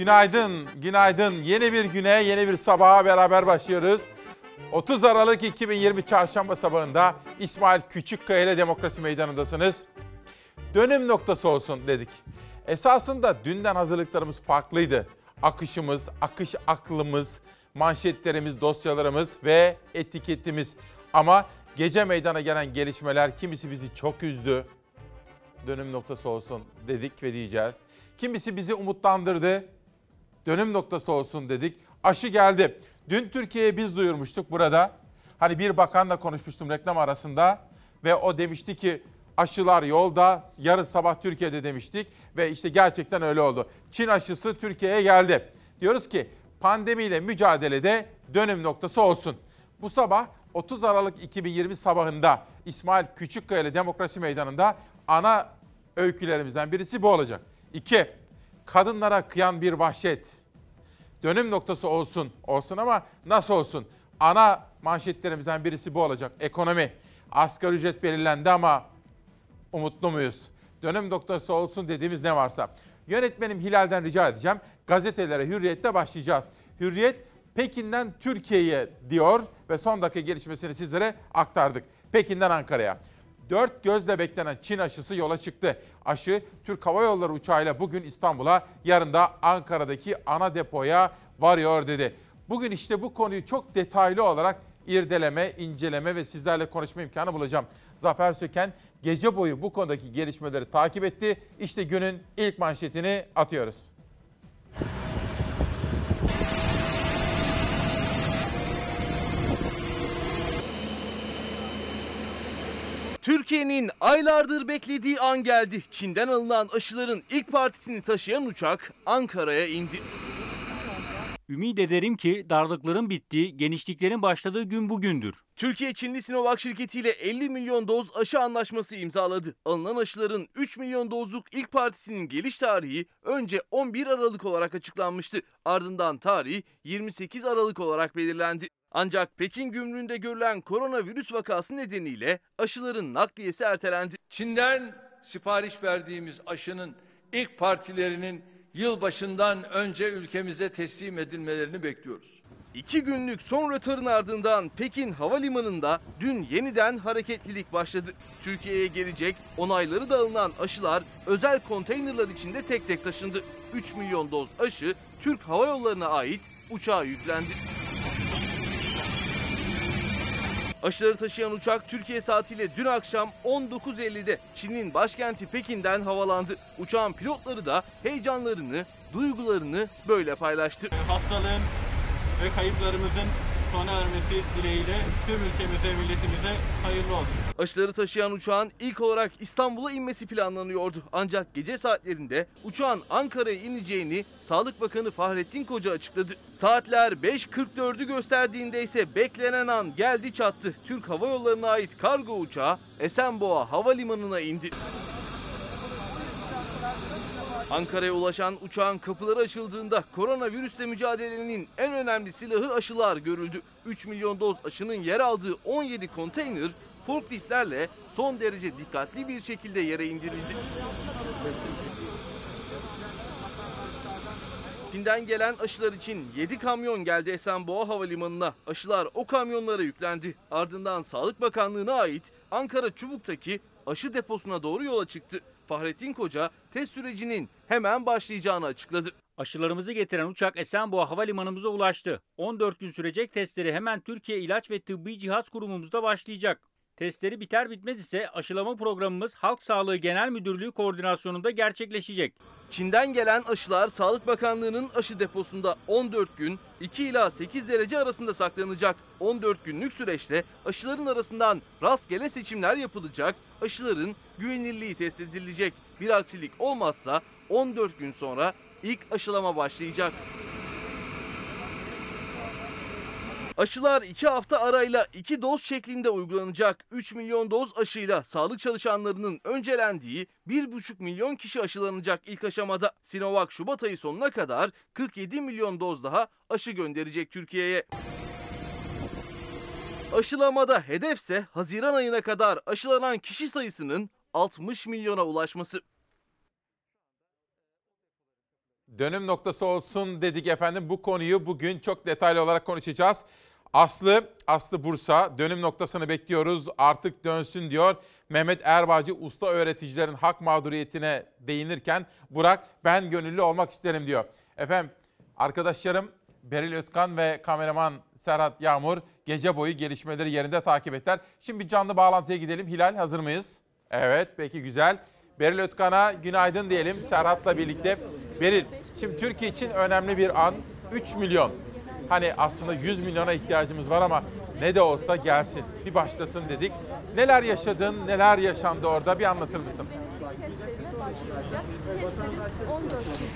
Günaydın, günaydın. Yeni bir güne, yeni bir sabaha beraber başlıyoruz. 30 Aralık 2020 Çarşamba sabahında İsmail Küçükkaya ile Demokrasi Meydanı'ndasınız. Dönüm noktası olsun dedik. Esasında dünden hazırlıklarımız farklıydı. Akışımız, akış aklımız, manşetlerimiz, dosyalarımız ve etiketimiz. Ama gece meydana gelen gelişmeler kimisi bizi çok üzdü. Dönüm noktası olsun dedik ve diyeceğiz. Kimisi bizi umutlandırdı. Dönüm noktası olsun dedik. Aşı geldi. Dün Türkiye'ye biz duyurmuştuk burada. Hani bir bakanla konuşmuştum reklam arasında ve o demişti ki aşılar yolda, yarın sabah Türkiye'de demiştik ve işte gerçekten öyle oldu. Çin aşısı Türkiye'ye geldi. Diyoruz ki pandemiyle mücadelede dönüm noktası olsun. Bu sabah 30 Aralık 2020 sabahında İsmail Küçükkaya ile Demokrasi Meydanı'nda ana öykülerimizden birisi bu olacak. İki, kadınlara kıyan bir vahşet. Dönüm noktası olsun, olsun ama nasıl olsun? Ana manşetlerimizden birisi bu olacak. Ekonomi. Asgari ücret belirlendi ama umutlu muyuz? Dönüm noktası olsun dediğimiz ne varsa. Yönetmenim Hilal'den rica edeceğim. Gazetelere Hürriyet'te başlayacağız. Hürriyet Pekin'den Türkiye'ye diyor ve son dakika gelişmesini sizlere aktardık. Pekin'den Ankara'ya. Dört gözle beklenen Çin aşısı yola çıktı. Aşı Türk Hava Yolları uçağıyla bugün İstanbul'a, yarın da Ankara'daki ana depoya varıyor dedi. Bugün işte bu konuyu çok detaylı olarak irdeleme, inceleme ve sizlerle konuşma imkanı bulacağım. Zafer Söken gece boyu bu konudaki gelişmeleri takip etti. İşte günün ilk manşetini atıyoruz. Türkiye'nin aylardır beklediği an geldi. Çin'den alınan aşıların ilk partisini taşıyan uçak Ankara'ya indi. Ümit ederim ki darlıkların bittiği, genişliklerin başladığı gün bugündür. Türkiye Çinli Sinovac şirketiyle 50 milyon doz aşı anlaşması imzaladı. Alınan aşıların 3 milyon dozluk ilk partisinin geliş tarihi önce 11 Aralık olarak açıklanmıştı. Ardından tarih 28 Aralık olarak belirlendi. Ancak Pekin gümrüğünde görülen koronavirüs vakası nedeniyle aşıların nakliyesi ertelendi. Çin'den sipariş verdiğimiz aşının ilk partilerinin yılbaşından önce ülkemize teslim edilmelerini bekliyoruz. İki günlük son rötarın ardından Pekin Havalimanı'nda dün yeniden hareketlilik başladı. Türkiye'ye gelecek onayları da alınan aşılar özel konteynerlar içinde tek tek taşındı. 3 milyon doz aşı Türk Hava Yolları'na ait uçağa yüklendi. Aşıları taşıyan uçak Türkiye saatiyle dün akşam 19.50'de Çin'in başkenti Pekin'den havalandı. Uçağın pilotları da heyecanlarını, duygularını böyle paylaştı. hastalığın ve kayıplarımızın sona ermesi dileğiyle tüm ülkemize, milletimize hayırlı olsun. Aşıları taşıyan uçağın ilk olarak İstanbul'a inmesi planlanıyordu. Ancak gece saatlerinde uçağın Ankara'ya ineceğini Sağlık Bakanı Fahrettin Koca açıkladı. Saatler 5.44'ü gösterdiğinde ise beklenen an geldi çattı. Türk Hava Yolları'na ait kargo uçağı Esenboğa Havalimanı'na indi. Ankara'ya ulaşan uçağın kapıları açıldığında koronavirüsle mücadelenin en önemli silahı aşılar görüldü. 3 milyon doz aşının yer aldığı 17 konteyner forkliftlerle son derece dikkatli bir şekilde yere indirildi. Çin'den gelen aşılar için 7 kamyon geldi Esenboğa Havalimanı'na. Aşılar o kamyonlara yüklendi. Ardından Sağlık Bakanlığı'na ait Ankara Çubuk'taki aşı deposuna doğru yola çıktı. Fahrettin Koca test sürecinin hemen başlayacağını açıkladı. Aşılarımızı getiren uçak Esenboğa Havalimanımıza ulaştı. 14 gün sürecek testleri hemen Türkiye İlaç ve Tıbbi Cihaz Kurumumuzda başlayacak. Testleri biter bitmez ise aşılama programımız Halk Sağlığı Genel Müdürlüğü koordinasyonunda gerçekleşecek. Çin'den gelen aşılar Sağlık Bakanlığı'nın aşı deposunda 14 gün 2 ila 8 derece arasında saklanacak. 14 günlük süreçte aşıların arasından rastgele seçimler yapılacak. Aşıların güvenilirliği test edilecek. Bir aksilik olmazsa 14 gün sonra ilk aşılama başlayacak. Aşılar 2 hafta arayla 2 doz şeklinde uygulanacak. 3 milyon doz aşıyla sağlık çalışanlarının öncelendiği 1,5 milyon kişi aşılanacak ilk aşamada. Sinovac Şubat ayı sonuna kadar 47 milyon doz daha aşı gönderecek Türkiye'ye. Aşılamada hedefse Haziran ayına kadar aşılanan kişi sayısının 60 milyona ulaşması. Dönüm noktası olsun dedik efendim. Bu konuyu bugün çok detaylı olarak konuşacağız. Aslı, Aslı Bursa dönüm noktasını bekliyoruz. Artık dönsün diyor. Mehmet Erbağcı usta öğreticilerin hak mağduriyetine değinirken Burak ben gönüllü olmak isterim diyor. Efendim arkadaşlarım Beril Ötkan ve kameraman Serhat Yağmur gece boyu gelişmeleri yerinde takip ettiler. Şimdi canlı bağlantıya gidelim. Hilal hazır mıyız? Evet peki güzel. Beril Ötkan'a günaydın diyelim Serhat'la birlikte. Beril, şimdi Türkiye için önemli bir an. 3 milyon. Hani aslında 100 milyona ihtiyacımız var ama ne de olsa gelsin. Bir başlasın dedik. Neler yaşadın, neler yaşandı orada bir anlatır mısın?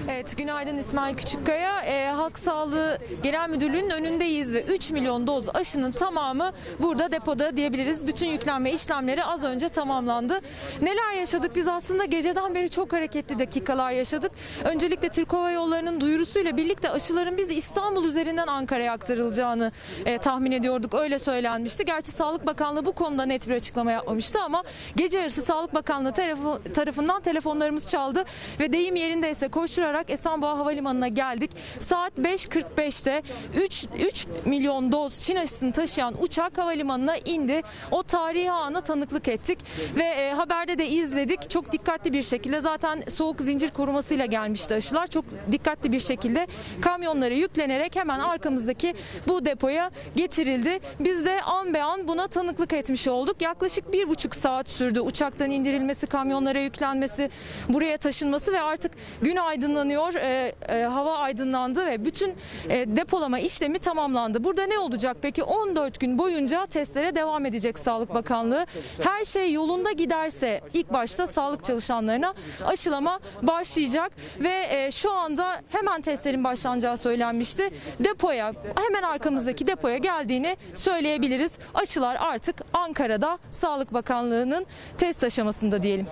Evet, günaydın İsmail Küçükkaya. Ee, Halk Sağlığı Genel Müdürlüğü'nün önündeyiz ve 3 milyon doz aşının tamamı burada depoda diyebiliriz. Bütün yüklenme işlemleri az önce tamamlandı. Neler yaşadık? Biz aslında geceden beri çok hareketli dakikalar yaşadık. Öncelikle Türk Hava Yolları'nın duyurusuyla birlikte aşıların biz İstanbul üzerinden Ankara'ya aktarılacağını e, tahmin ediyorduk. Öyle söylenmişti. Gerçi Sağlık Bakanlığı bu konuda net bir açıklama yapmamıştı ama gece yarısı Sağlık Bakanlığı tarafı, tarafından telefonlarımız çaldı ve deyim yerindeyse koşturarak Esenboğa Havalimanı'na geldik. Saat 5.45'te 3, 3 milyon doz Çin aşısını taşıyan uçak havalimanına indi. O tarihi ana tanıklık ettik ve e, haberde de izledik. Çok dikkatli bir şekilde zaten soğuk zincir korumasıyla gelmişti aşılar. Çok dikkatli bir şekilde kamyonlara yüklenerek hemen arkamızdaki bu depoya getirildi. Biz de an be an buna tanıklık etmiş olduk. Yaklaşık bir buçuk saat sürdü uçaktan indirilmesi, kamyonlara yüklenmesi, buraya taşınması ve artık gün aydınlanıyor, e, e, hava aydınlandı ve bütün e, depolama işlemi tamamlandı. Burada ne olacak peki? 14 gün boyunca testlere devam edecek Sağlık Bakanlığı. Her şey yolunda giderse ilk başta sağlık çalışanlarına aşılama başlayacak ve e, şu anda hemen testlerin başlanacağı söylenmişti. Depoya hemen arkamızdaki depoya geldiğini söyleyebiliriz. Aşılar artık Ankara'da Sağlık Bakanlığı'nın test aşamasında diyelim.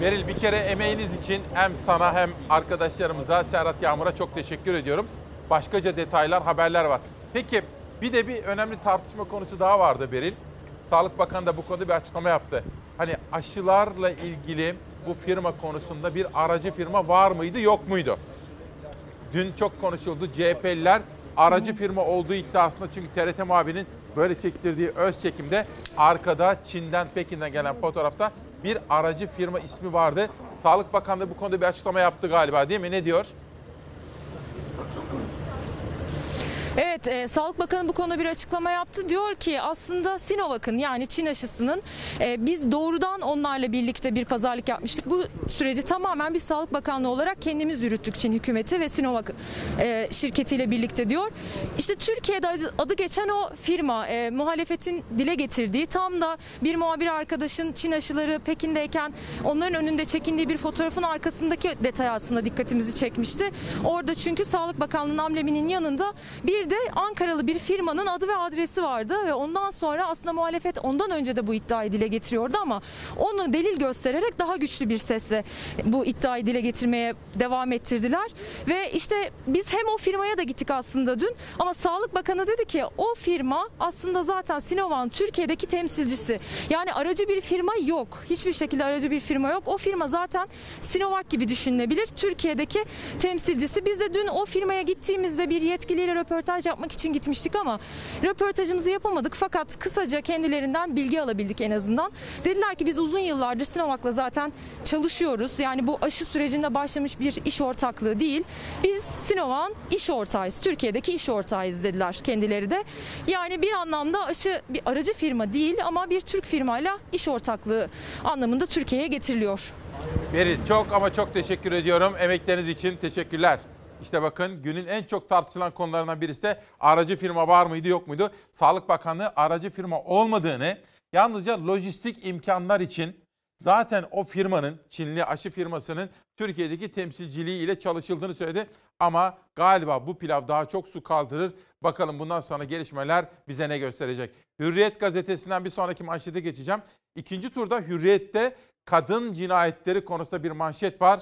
Beril bir kere emeğiniz için hem sana hem arkadaşlarımıza Serhat Yağmur'a çok teşekkür ediyorum. Başkaca detaylar, haberler var. Peki bir de bir önemli tartışma konusu daha vardı Beril. Sağlık Bakanı da bu konuda bir açıklama yaptı. Hani aşılarla ilgili bu firma konusunda bir aracı firma var mıydı yok muydu? Dün çok konuşuldu. CHP'liler aracı firma olduğu iddiasında çünkü TRT muhabirinin böyle çektirdiği öz çekimde arkada Çin'den Pekin'den gelen fotoğrafta bir aracı firma ismi vardı. Sağlık Bakanlığı bu konuda bir açıklama yaptı galiba değil mi? Ne diyor? Evet, e, Sağlık Bakanı bu konuda bir açıklama yaptı. Diyor ki aslında Sinovac'ın yani Çin aşısının e, biz doğrudan onlarla birlikte bir pazarlık yapmıştık. Bu süreci tamamen biz Sağlık Bakanlığı olarak kendimiz yürüttük Çin hükümeti ve Sinovac e, şirketiyle birlikte diyor. İşte Türkiye'de adı geçen o firma e, muhalefetin dile getirdiği tam da bir muhabir arkadaşın Çin aşıları Pekin'deyken onların önünde çekindiği bir fotoğrafın arkasındaki detay aslında dikkatimizi çekmişti. Orada çünkü Sağlık Bakanlığı'nın ambleminin yanında bir de Ankaralı bir firmanın adı ve adresi vardı ve ondan sonra aslında muhalefet ondan önce de bu iddiayı dile getiriyordu ama onu delil göstererek daha güçlü bir sesle bu iddiayı dile getirmeye devam ettirdiler ve işte biz hem o firmaya da gittik aslında dün ama Sağlık Bakanı dedi ki o firma aslında zaten Sinovac'ın Türkiye'deki temsilcisi. Yani aracı bir firma yok. Hiçbir şekilde aracı bir firma yok. O firma zaten Sinovac gibi düşünülebilir. Türkiye'deki temsilcisi. Biz de dün o firmaya gittiğimizde bir yetkiliyle röportaj yapmak için gitmiştik ama röportajımızı yapamadık. Fakat kısaca kendilerinden bilgi alabildik en azından. Dediler ki biz uzun yıllardır Sinovac'la zaten çalışıyoruz. Yani bu aşı sürecinde başlamış bir iş ortaklığı değil. Biz Sinovac'ın iş ortağıyız. Türkiye'deki iş ortağıyız dediler kendileri de. Yani bir anlamda aşı bir aracı firma değil ama bir Türk firmayla iş ortaklığı anlamında Türkiye'ye getiriliyor. Beril çok ama çok teşekkür ediyorum. Emekleriniz için teşekkürler. İşte bakın günün en çok tartışılan konularından birisi de aracı firma var mıydı yok muydu? Sağlık Bakanlığı aracı firma olmadığını yalnızca lojistik imkanlar için zaten o firmanın Çinli aşı firmasının Türkiye'deki temsilciliği ile çalışıldığını söyledi. Ama galiba bu pilav daha çok su kaldırır. Bakalım bundan sonra gelişmeler bize ne gösterecek. Hürriyet gazetesinden bir sonraki manşete geçeceğim. İkinci turda Hürriyet'te kadın cinayetleri konusunda bir manşet var.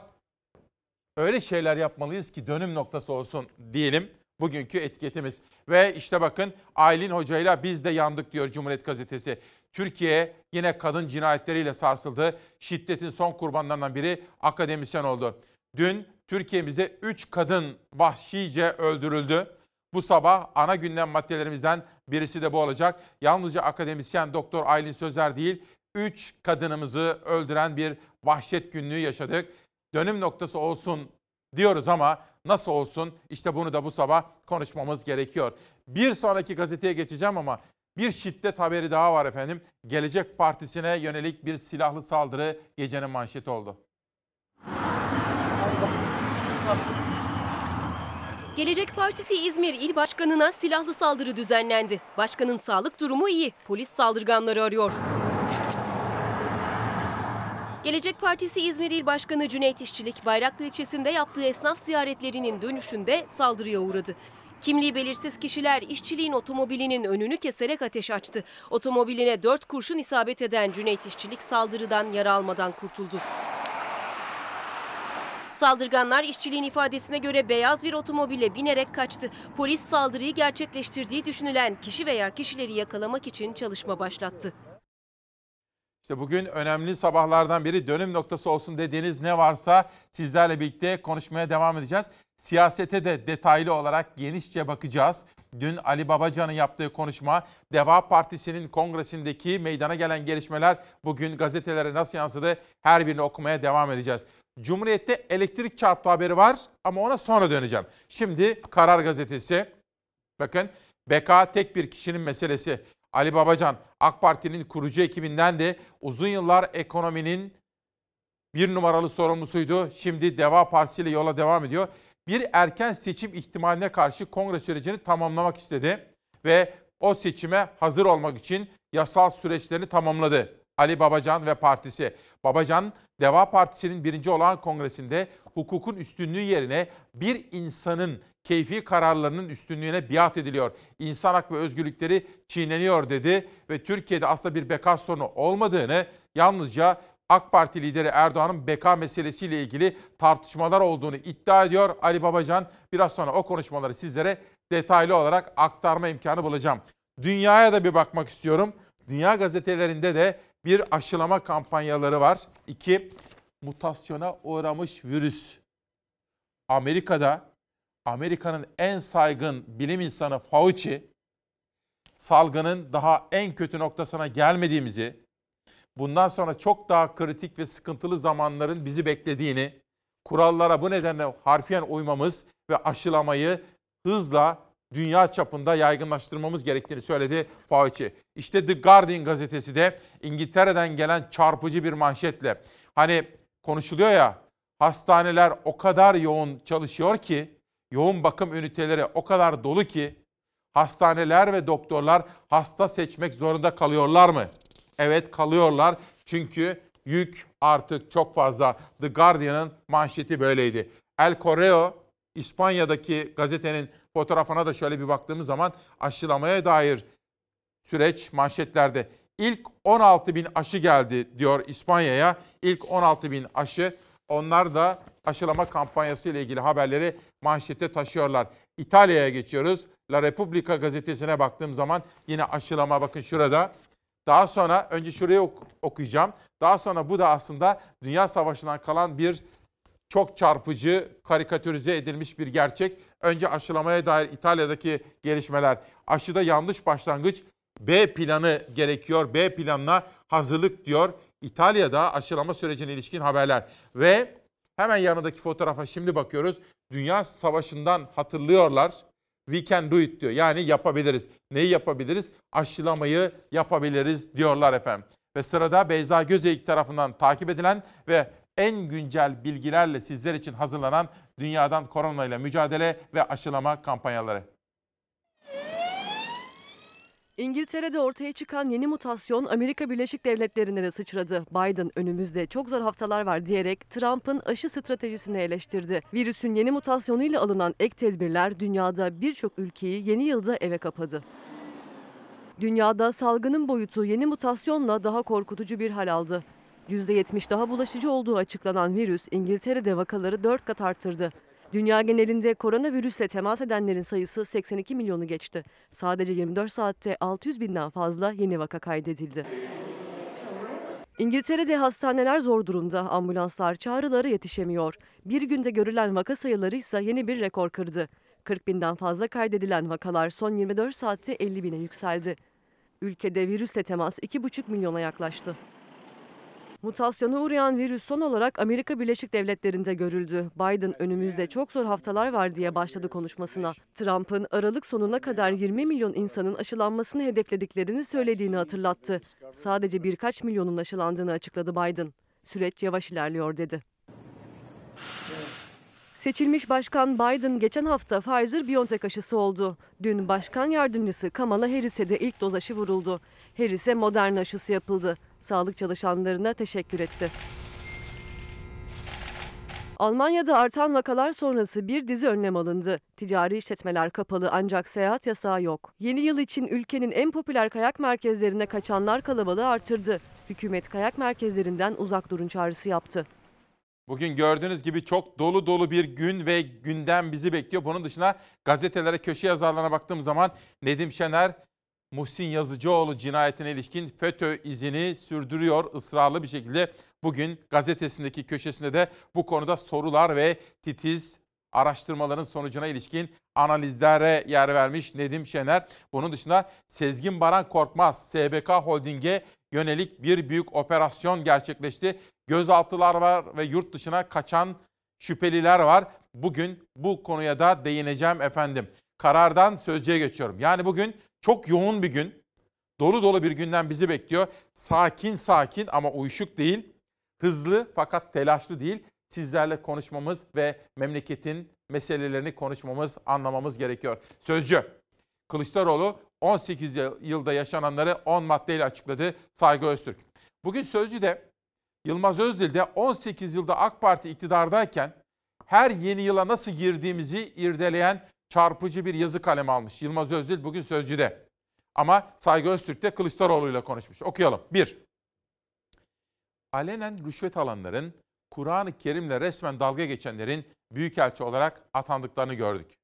Öyle şeyler yapmalıyız ki dönüm noktası olsun diyelim bugünkü etiketimiz. Ve işte bakın Aylin Hoca ile biz de yandık diyor Cumhuriyet Gazetesi. Türkiye yine kadın cinayetleriyle sarsıldı. Şiddetin son kurbanlarından biri akademisyen oldu. Dün Türkiye'mizde 3 kadın vahşice öldürüldü. Bu sabah ana gündem maddelerimizden birisi de bu olacak. Yalnızca akademisyen Doktor Aylin Sözer değil, 3 kadınımızı öldüren bir vahşet günlüğü yaşadık. Dönüm noktası olsun diyoruz ama nasıl olsun? İşte bunu da bu sabah konuşmamız gerekiyor. Bir sonraki gazeteye geçeceğim ama bir şiddet haberi daha var efendim. Gelecek Partisi'ne yönelik bir silahlı saldırı gecenin manşeti oldu. Gelecek Partisi İzmir İl Başkanı'na silahlı saldırı düzenlendi. Başkanın sağlık durumu iyi. Polis saldırganları arıyor. Gelecek Partisi İzmir İl Başkanı Cüneyt İşçilik, Bayraklı ilçesinde yaptığı esnaf ziyaretlerinin dönüşünde saldırıya uğradı. Kimliği belirsiz kişiler işçiliğin otomobilinin önünü keserek ateş açtı. Otomobiline dört kurşun isabet eden Cüneyt İşçilik saldırıdan yara almadan kurtuldu. Saldırganlar işçiliğin ifadesine göre beyaz bir otomobile binerek kaçtı. Polis saldırıyı gerçekleştirdiği düşünülen kişi veya kişileri yakalamak için çalışma başlattı. İşte bugün önemli sabahlardan biri dönüm noktası olsun dediğiniz ne varsa sizlerle birlikte konuşmaya devam edeceğiz. Siyasete de detaylı olarak genişçe bakacağız. Dün Ali Babacan'ın yaptığı konuşma, Deva Partisi'nin kongresindeki meydana gelen gelişmeler bugün gazetelere nasıl yansıdı her birini okumaya devam edeceğiz. Cumhuriyet'te elektrik çarptı haberi var ama ona sonra döneceğim. Şimdi Karar Gazetesi. Bakın beka tek bir kişinin meselesi. Ali Babacan AK Parti'nin kurucu ekibinden de uzun yıllar ekonominin bir numaralı sorumlusuydu. Şimdi Deva Partisi ile yola devam ediyor. Bir erken seçim ihtimaline karşı kongre sürecini tamamlamak istedi ve o seçime hazır olmak için yasal süreçlerini tamamladı. Ali Babacan ve partisi. Babacan, Deva Partisi'nin birinci olan kongresinde hukukun üstünlüğü yerine bir insanın keyfi kararlarının üstünlüğüne biat ediliyor. İnsan hak ve özgürlükleri çiğneniyor dedi ve Türkiye'de aslında bir beka sorunu olmadığını yalnızca AK Parti lideri Erdoğan'ın beka meselesiyle ilgili tartışmalar olduğunu iddia ediyor Ali Babacan. Biraz sonra o konuşmaları sizlere detaylı olarak aktarma imkanı bulacağım. Dünyaya da bir bakmak istiyorum. Dünya gazetelerinde de bir aşılama kampanyaları var. İki, mutasyona uğramış virüs. Amerika'da Amerika'nın en saygın bilim insanı Fauci, salgının daha en kötü noktasına gelmediğimizi, bundan sonra çok daha kritik ve sıkıntılı zamanların bizi beklediğini, kurallara bu nedenle harfiyen uymamız ve aşılamayı hızla dünya çapında yaygınlaştırmamız gerektiğini söyledi Fauci. İşte The Guardian gazetesi de İngiltere'den gelen çarpıcı bir manşetle. Hani konuşuluyor ya hastaneler o kadar yoğun çalışıyor ki, yoğun bakım üniteleri o kadar dolu ki hastaneler ve doktorlar hasta seçmek zorunda kalıyorlar mı? Evet kalıyorlar çünkü yük artık çok fazla. The Guardian'ın manşeti böyleydi. El Correo İspanya'daki gazetenin fotoğrafına da şöyle bir baktığımız zaman aşılamaya dair süreç manşetlerde. İlk 16 bin aşı geldi diyor İspanya'ya. İlk 16 bin aşı. Onlar da aşılama kampanyası ile ilgili haberleri manşette taşıyorlar. İtalya'ya geçiyoruz. La Repubblica gazetesine baktığım zaman yine aşılama bakın şurada. Daha sonra önce şurayı ok- okuyacağım. Daha sonra bu da aslında Dünya Savaşı'ndan kalan bir çok çarpıcı, karikatürize edilmiş bir gerçek. Önce aşılamaya dair İtalya'daki gelişmeler. Aşıda yanlış başlangıç, B planı gerekiyor. B planına hazırlık diyor. İtalya'da aşılama sürecine ilişkin haberler. Ve hemen yanındaki fotoğrafa şimdi bakıyoruz. Dünya Savaşı'ndan hatırlıyorlar. We can do it diyor. Yani yapabiliriz. Neyi yapabiliriz? Aşılamayı yapabiliriz diyorlar efendim. Ve sırada Beyza Gözeyik tarafından takip edilen ve en güncel bilgilerle sizler için hazırlanan dünyadan koronayla mücadele ve aşılama kampanyaları. İngiltere'de ortaya çıkan yeni mutasyon Amerika Birleşik Devletleri'ne de sıçradı. Biden önümüzde çok zor haftalar var diyerek Trump'ın aşı stratejisini eleştirdi. Virüsün yeni mutasyonuyla alınan ek tedbirler dünyada birçok ülkeyi yeni yılda eve kapadı. Dünyada salgının boyutu yeni mutasyonla daha korkutucu bir hal aldı. %70 daha bulaşıcı olduğu açıklanan virüs İngiltere'de vakaları 4 kat arttırdı. Dünya genelinde koronavirüsle temas edenlerin sayısı 82 milyonu geçti. Sadece 24 saatte 600 binden fazla yeni vaka kaydedildi. İngiltere'de hastaneler zor durumda. Ambulanslar çağrılara yetişemiyor. Bir günde görülen vaka sayıları ise yeni bir rekor kırdı. 40 binden fazla kaydedilen vakalar son 24 saatte 50 bine yükseldi. Ülkede virüsle temas 2,5 milyona yaklaştı. Mutasyona uğrayan virüs son olarak Amerika Birleşik Devletleri'nde görüldü. Biden önümüzde çok zor haftalar var diye başladı konuşmasına. Trump'ın Aralık sonuna kadar 20 milyon insanın aşılanmasını hedeflediklerini söylediğini hatırlattı. Sadece birkaç milyonun aşılandığını açıkladı Biden. Süreç yavaş ilerliyor dedi. Seçilmiş Başkan Biden geçen hafta Pfizer-BioNTech aşısı oldu. Dün Başkan Yardımcısı Kamala Harris'e de ilk doz aşı vuruldu. Harris'e Moderna aşısı yapıldı. Sağlık çalışanlarına teşekkür etti. Almanya'da artan vakalar sonrası bir dizi önlem alındı. Ticari işletmeler kapalı ancak seyahat yasağı yok. Yeni yıl için ülkenin en popüler kayak merkezlerine kaçanlar kalabalığı artırdı. Hükümet kayak merkezlerinden uzak durun çağrısı yaptı. Bugün gördüğünüz gibi çok dolu dolu bir gün ve gündem bizi bekliyor. Bunun dışında gazetelere, köşe yazarlarına baktığım zaman Nedim Şener, Muhsin Yazıcıoğlu cinayetine ilişkin FETÖ izini sürdürüyor ısrarlı bir şekilde. Bugün gazetesindeki köşesinde de bu konuda sorular ve titiz araştırmaların sonucuna ilişkin analizlere yer vermiş Nedim Şener. Bunun dışında Sezgin Baran Korkmaz, SBK Holding'e yönelik bir büyük operasyon gerçekleşti. Gözaltılar var ve yurt dışına kaçan şüpheliler var. Bugün bu konuya da değineceğim efendim. Karardan sözcüye geçiyorum. Yani bugün çok yoğun bir gün. Dolu dolu bir günden bizi bekliyor. Sakin sakin ama uyuşuk değil. Hızlı fakat telaşlı değil. Sizlerle konuşmamız ve memleketin meselelerini konuşmamız, anlamamız gerekiyor. Sözcü. Kılıçdaroğlu 18 yılda yaşananları 10 maddeyle açıkladı. Saygı Öztürk. Bugün Sözcü'de Yılmaz Özdil de 18 yılda AK Parti iktidardayken her yeni yıla nasıl girdiğimizi irdeleyen çarpıcı bir yazı kalemi almış. Yılmaz Özdil bugün Sözcü'de. Ama Saygı Öztürk de Kılıçdaroğlu ile konuşmuş. Okuyalım. 1. Alenen rüşvet alanların, Kur'an-ı Kerim'le resmen dalga geçenlerin büyükelçi olarak atandıklarını gördük.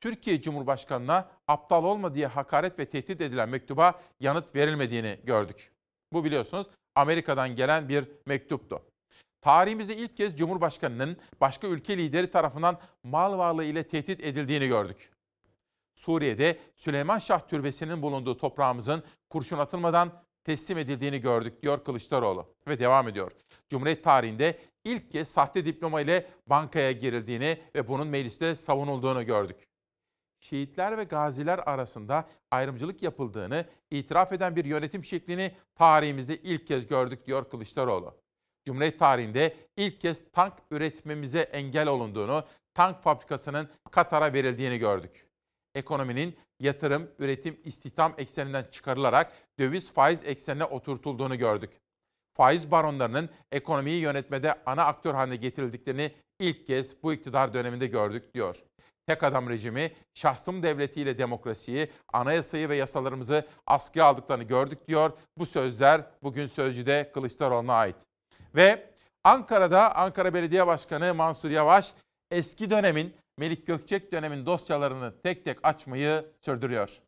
Türkiye Cumhurbaşkanı'na aptal olma diye hakaret ve tehdit edilen mektuba yanıt verilmediğini gördük. Bu biliyorsunuz Amerika'dan gelen bir mektuptu. Tarihimizde ilk kez Cumhurbaşkanı'nın başka ülke lideri tarafından mal varlığı ile tehdit edildiğini gördük. Suriye'de Süleyman Şah Türbesi'nin bulunduğu toprağımızın kurşun atılmadan teslim edildiğini gördük diyor Kılıçdaroğlu ve devam ediyor. Cumhuriyet tarihinde ilk kez sahte diploma ile bankaya girildiğini ve bunun mecliste savunulduğunu gördük. Şehitler ve gaziler arasında ayrımcılık yapıldığını itiraf eden bir yönetim şeklini tarihimizde ilk kez gördük diyor Kılıçdaroğlu. Cumhuriyet tarihinde ilk kez tank üretmemize engel olunduğunu, tank fabrikasının Katar'a verildiğini gördük. Ekonominin yatırım, üretim, istihdam ekseninden çıkarılarak döviz faiz eksenine oturtulduğunu gördük. Faiz baronlarının ekonomiyi yönetmede ana aktör haline getirildiklerini ilk kez bu iktidar döneminde gördük diyor. Tek adam rejimi, şahsım devletiyle demokrasiyi, anayasayı ve yasalarımızı askıya aldıklarını gördük diyor. Bu sözler bugün Sözcü'de Kılıçdaroğlu'na ait. Ve Ankara'da Ankara Belediye Başkanı Mansur Yavaş eski dönemin Melik Gökçek dönemin dosyalarını tek tek açmayı sürdürüyor.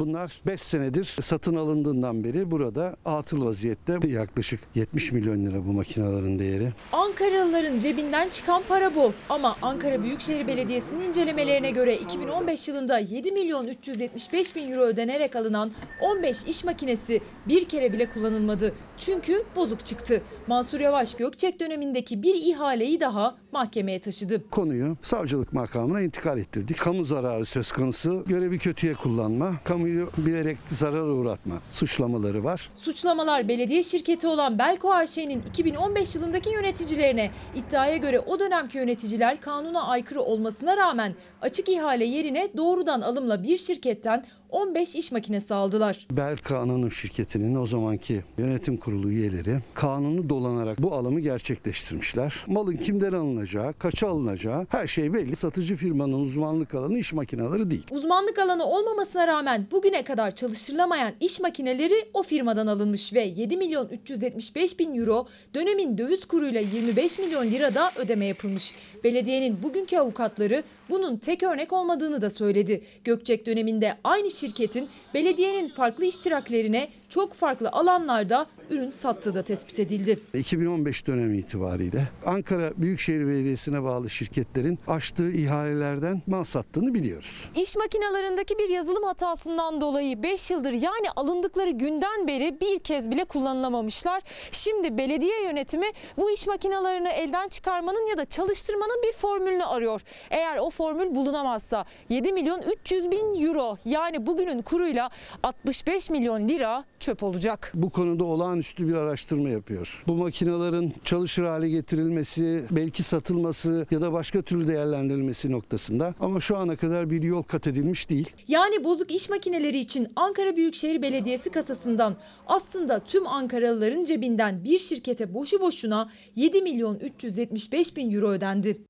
Bunlar 5 senedir satın alındığından beri burada atıl vaziyette. Yaklaşık 70 milyon lira bu makinelerin değeri. Ankaralıların cebinden çıkan para bu. Ama Ankara Büyükşehir Belediyesi'nin incelemelerine göre 2015 yılında 7 milyon 375 bin euro ödenerek alınan 15 iş makinesi bir kere bile kullanılmadı. Çünkü bozuk çıktı. Mansur Yavaş Gökçek dönemindeki bir ihaleyi daha mahkemeye taşıdı. Konuyu savcılık makamına intikal ettirdik. Kamu zararı söz konusu, görevi kötüye kullanma, kamuyu bilerek zarara uğratma suçlamaları var. Suçlamalar belediye şirketi olan Belko AŞ'nin 2015 yılındaki yöneticilerine iddiaya göre o dönemki yöneticiler kanuna aykırı olmasına rağmen açık ihale yerine doğrudan alımla bir şirketten 15 iş makinesi aldılar. Belka Anonim şirketinin o zamanki yönetim kurulu üyeleri kanunu dolanarak bu alımı gerçekleştirmişler. Malın kimden alınacağı, kaça alınacağı her şey belli. Satıcı firmanın uzmanlık alanı iş makineleri değil. Uzmanlık alanı olmamasına rağmen bugüne kadar çalıştırılamayan iş makineleri o firmadan alınmış ve 7 milyon 375 bin euro dönemin döviz kuruyla 25 milyon lirada ödeme yapılmış. Belediyenin bugünkü avukatları bunun tek örnek olmadığını da söyledi. Gökçek döneminde aynı şirketin belediyenin farklı iştiraklerine çok farklı alanlarda ürün sattığı da tespit edildi. 2015 dönemi itibariyle Ankara Büyükşehir Belediyesi'ne bağlı şirketlerin açtığı ihalelerden mal sattığını biliyoruz. İş makinalarındaki bir yazılım hatasından dolayı 5 yıldır yani alındıkları günden beri bir kez bile kullanılamamışlar. Şimdi belediye yönetimi bu iş makinalarını elden çıkarmanın ya da çalıştırmanın bir formülünü arıyor. Eğer o formül bulunamazsa 7 milyon 300 bin euro yani bugünün kuruyla 65 milyon lira çöp olacak. Bu konuda olağanüstü bir araştırma yapıyor. Bu makinelerin çalışır hale getirilmesi, belki satılması ya da başka türlü değerlendirilmesi noktasında ama şu ana kadar bir yol kat edilmiş değil. Yani bozuk iş makineleri için Ankara Büyükşehir Belediyesi kasasından aslında tüm Ankaralıların cebinden bir şirkete boşu boşuna 7 milyon 375 bin euro ödendi.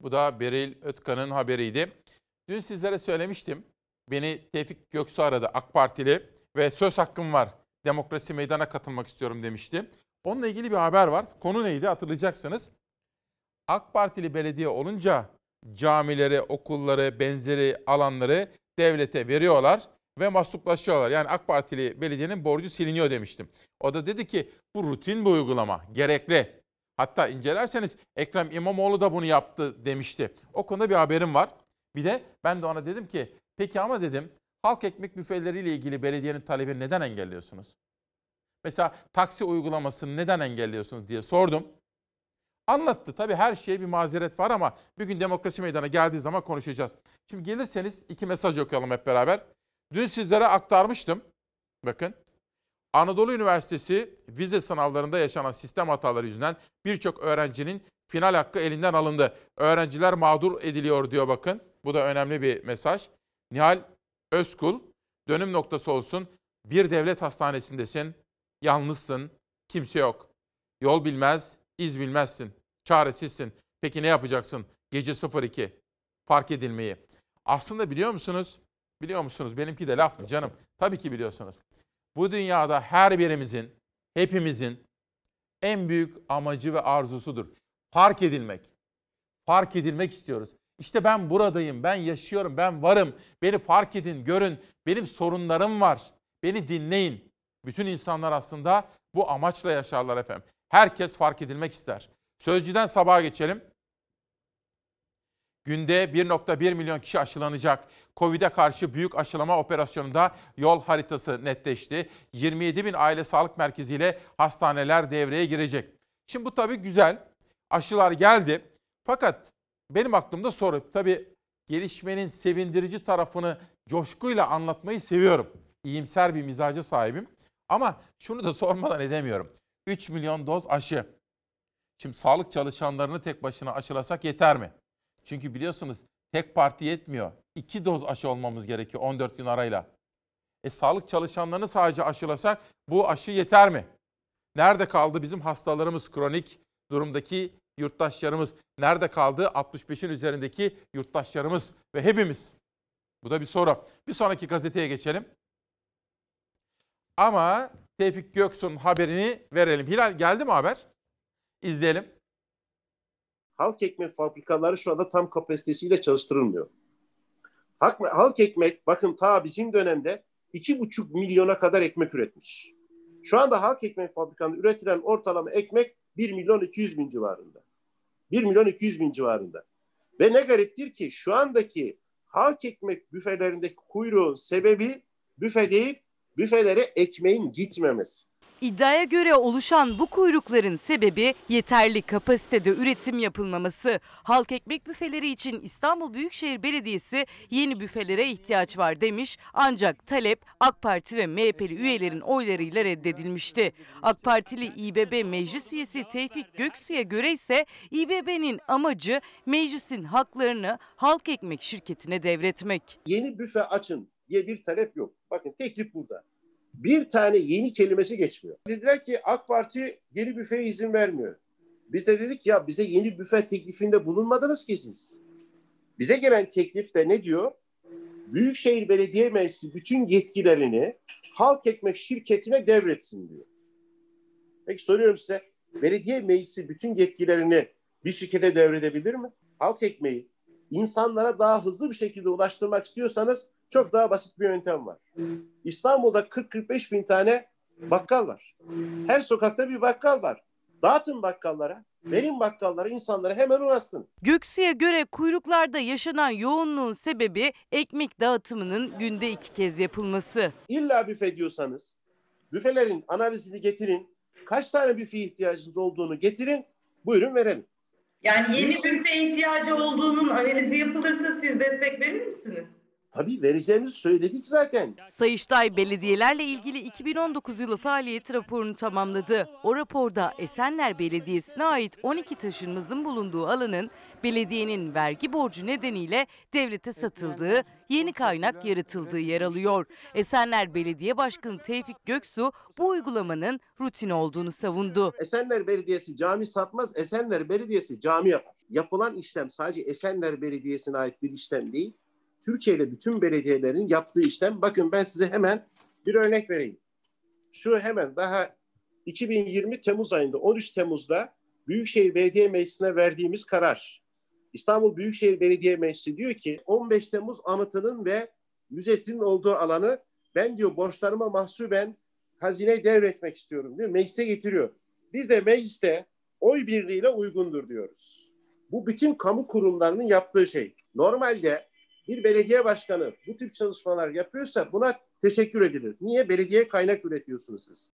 Bu da Beril Ötkan'ın haberiydi. Dün sizlere söylemiştim. Beni Tevfik Göksu aradı AK Partili ve söz hakkım var. Demokrasi meydana katılmak istiyorum demişti. Onunla ilgili bir haber var. Konu neydi hatırlayacaksınız. AK Partili belediye olunca camileri, okulları, benzeri alanları devlete veriyorlar ve masluplaşıyorlar. Yani AK Partili belediyenin borcu siliniyor demiştim. O da dedi ki bu rutin bir uygulama, gerekli. Hatta incelerseniz Ekrem İmamoğlu da bunu yaptı demişti. O konuda bir haberim var. Bir de ben de ona dedim ki peki ama dedim halk ekmek büfeleriyle ilgili belediyenin talebini neden engelliyorsunuz? Mesela taksi uygulamasını neden engelliyorsunuz diye sordum. Anlattı. Tabii her şeye bir mazeret var ama bir gün demokrasi meydana geldiği zaman konuşacağız. Şimdi gelirseniz iki mesaj okuyalım hep beraber. Dün sizlere aktarmıştım. Bakın. Anadolu Üniversitesi vize sınavlarında yaşanan sistem hataları yüzünden birçok öğrencinin final hakkı elinden alındı. Öğrenciler mağdur ediliyor diyor bakın. Bu da önemli bir mesaj. Nihal Özkul, dönüm noktası olsun. Bir devlet hastanesindesin, yalnızsın, kimse yok. Yol bilmez, iz bilmezsin, çaresizsin. Peki ne yapacaksın? Gece 02, fark edilmeyi. Aslında biliyor musunuz? Biliyor musunuz? Benimki de laf mı canım? Tabii ki biliyorsunuz. Bu dünyada her birimizin, hepimizin en büyük amacı ve arzusudur. Fark edilmek. Fark edilmek istiyoruz. İşte ben buradayım, ben yaşıyorum, ben varım. Beni fark edin, görün. Benim sorunlarım var. Beni dinleyin. Bütün insanlar aslında bu amaçla yaşarlar efendim. Herkes fark edilmek ister. Sözcüden sabaha geçelim. Günde 1.1 milyon kişi aşılanacak. Covid'e karşı büyük aşılama operasyonunda yol haritası netleşti. 27 bin aile sağlık merkeziyle hastaneler devreye girecek. Şimdi bu tabii güzel. Aşılar geldi. Fakat benim aklımda soru. Tabii gelişmenin sevindirici tarafını coşkuyla anlatmayı seviyorum. İyimser bir mizacı sahibim. Ama şunu da sormadan edemiyorum. 3 milyon doz aşı. Şimdi sağlık çalışanlarını tek başına aşılasak yeter mi? Çünkü biliyorsunuz tek parti yetmiyor. İki doz aşı olmamız gerekiyor 14 gün arayla. E sağlık çalışanlarını sadece aşılasak bu aşı yeter mi? Nerede kaldı bizim hastalarımız, kronik durumdaki yurttaşlarımız? Nerede kaldı 65'in üzerindeki yurttaşlarımız ve hepimiz? Bu da bir soru. Bir sonraki gazeteye geçelim. Ama Tevfik Göksu'nun haberini verelim. Hilal geldi mi haber? İzleyelim. halk ekmek fabrikaları şu anda tam kapasitesiyle çalıştırılmıyor. Halk, ekmek bakın ta bizim dönemde iki buçuk milyona kadar ekmek üretmiş. Şu anda halk ekmek fabrikanında üretilen ortalama ekmek 1 milyon 200 bin civarında. 1 milyon 200 bin civarında. Ve ne gariptir ki şu andaki halk ekmek büfelerindeki kuyruğun sebebi büfe değil, büfelere ekmeğin gitmemesi. İddiaya göre oluşan bu kuyrukların sebebi yeterli kapasitede üretim yapılmaması. Halk ekmek büfeleri için İstanbul Büyükşehir Belediyesi yeni büfelere ihtiyaç var demiş ancak talep AK Parti ve MHP'li üyelerin oylarıyla reddedilmişti. AK Partili İBB Meclis Üyesi Tevfik Göksu'ya göre ise İBB'nin amacı meclisin haklarını halk ekmek şirketine devretmek. Yeni büfe açın diye bir talep yok. Bakın teklif burada. Bir tane yeni kelimesi geçmiyor. Dediler ki AK Parti yeni büfeye izin vermiyor. Biz de dedik ya bize yeni büfe teklifinde bulunmadınız ki siz. Bize gelen teklifte ne diyor? Büyükşehir Belediye Meclisi bütün yetkilerini halk ekmek şirketine devretsin diyor. Peki soruyorum size belediye meclisi bütün yetkilerini bir şirkete devredebilir mi? Halk ekmeği insanlara daha hızlı bir şekilde ulaştırmak istiyorsanız Çok daha basit bir yöntem var. İstanbul'da 40-45 bin tane bakkal var. Her sokakta bir bakkal var. Dağıtın bakkallara, verin bakkallara insanlara hemen ulaşsın. Göksu'ya göre kuyruklarda yaşanan yoğunluğun sebebi ekmek dağıtımının günde iki kez yapılması. İlla büfe diyorsanız büfelerin analizini getirin. Kaç tane büfe ihtiyacınız olduğunu getirin. Buyurun verelim. Yani yeni büfe ihtiyacı olduğunun analizi yapılırsa siz destek verir misiniz? Tabii vereceğimizi söyledik zaten. Sayıştay belediyelerle ilgili 2019 yılı faaliyet raporunu tamamladı. O raporda Esenler Belediyesi'ne ait 12 taşınmazın bulunduğu alanın belediyenin vergi borcu nedeniyle devlete satıldığı, yeni kaynak yaratıldığı yer alıyor. Esenler Belediye Başkanı Tevfik Göksu bu uygulamanın rutin olduğunu savundu. Esenler Belediyesi cami satmaz, Esenler Belediyesi cami yapar. Yapılan işlem sadece Esenler Belediyesi'ne ait bir işlem değil. Türkiye'de bütün belediyelerin yaptığı işlem. Bakın ben size hemen bir örnek vereyim. Şu hemen daha 2020 Temmuz ayında 13 Temmuz'da Büyükşehir Belediye Meclisi'ne verdiğimiz karar. İstanbul Büyükşehir Belediye Meclisi diyor ki 15 Temmuz anıtının ve müzesinin olduğu alanı ben diyor borçlarıma mahsuben hazineye devretmek istiyorum diyor. Meclise getiriyor. Biz de mecliste oy birliğiyle uygundur diyoruz. Bu bütün kamu kurumlarının yaptığı şey. Normalde bir belediye başkanı bu tip çalışmalar yapıyorsa buna teşekkür edilir. Niye? Belediye kaynak üretiyorsunuz siz.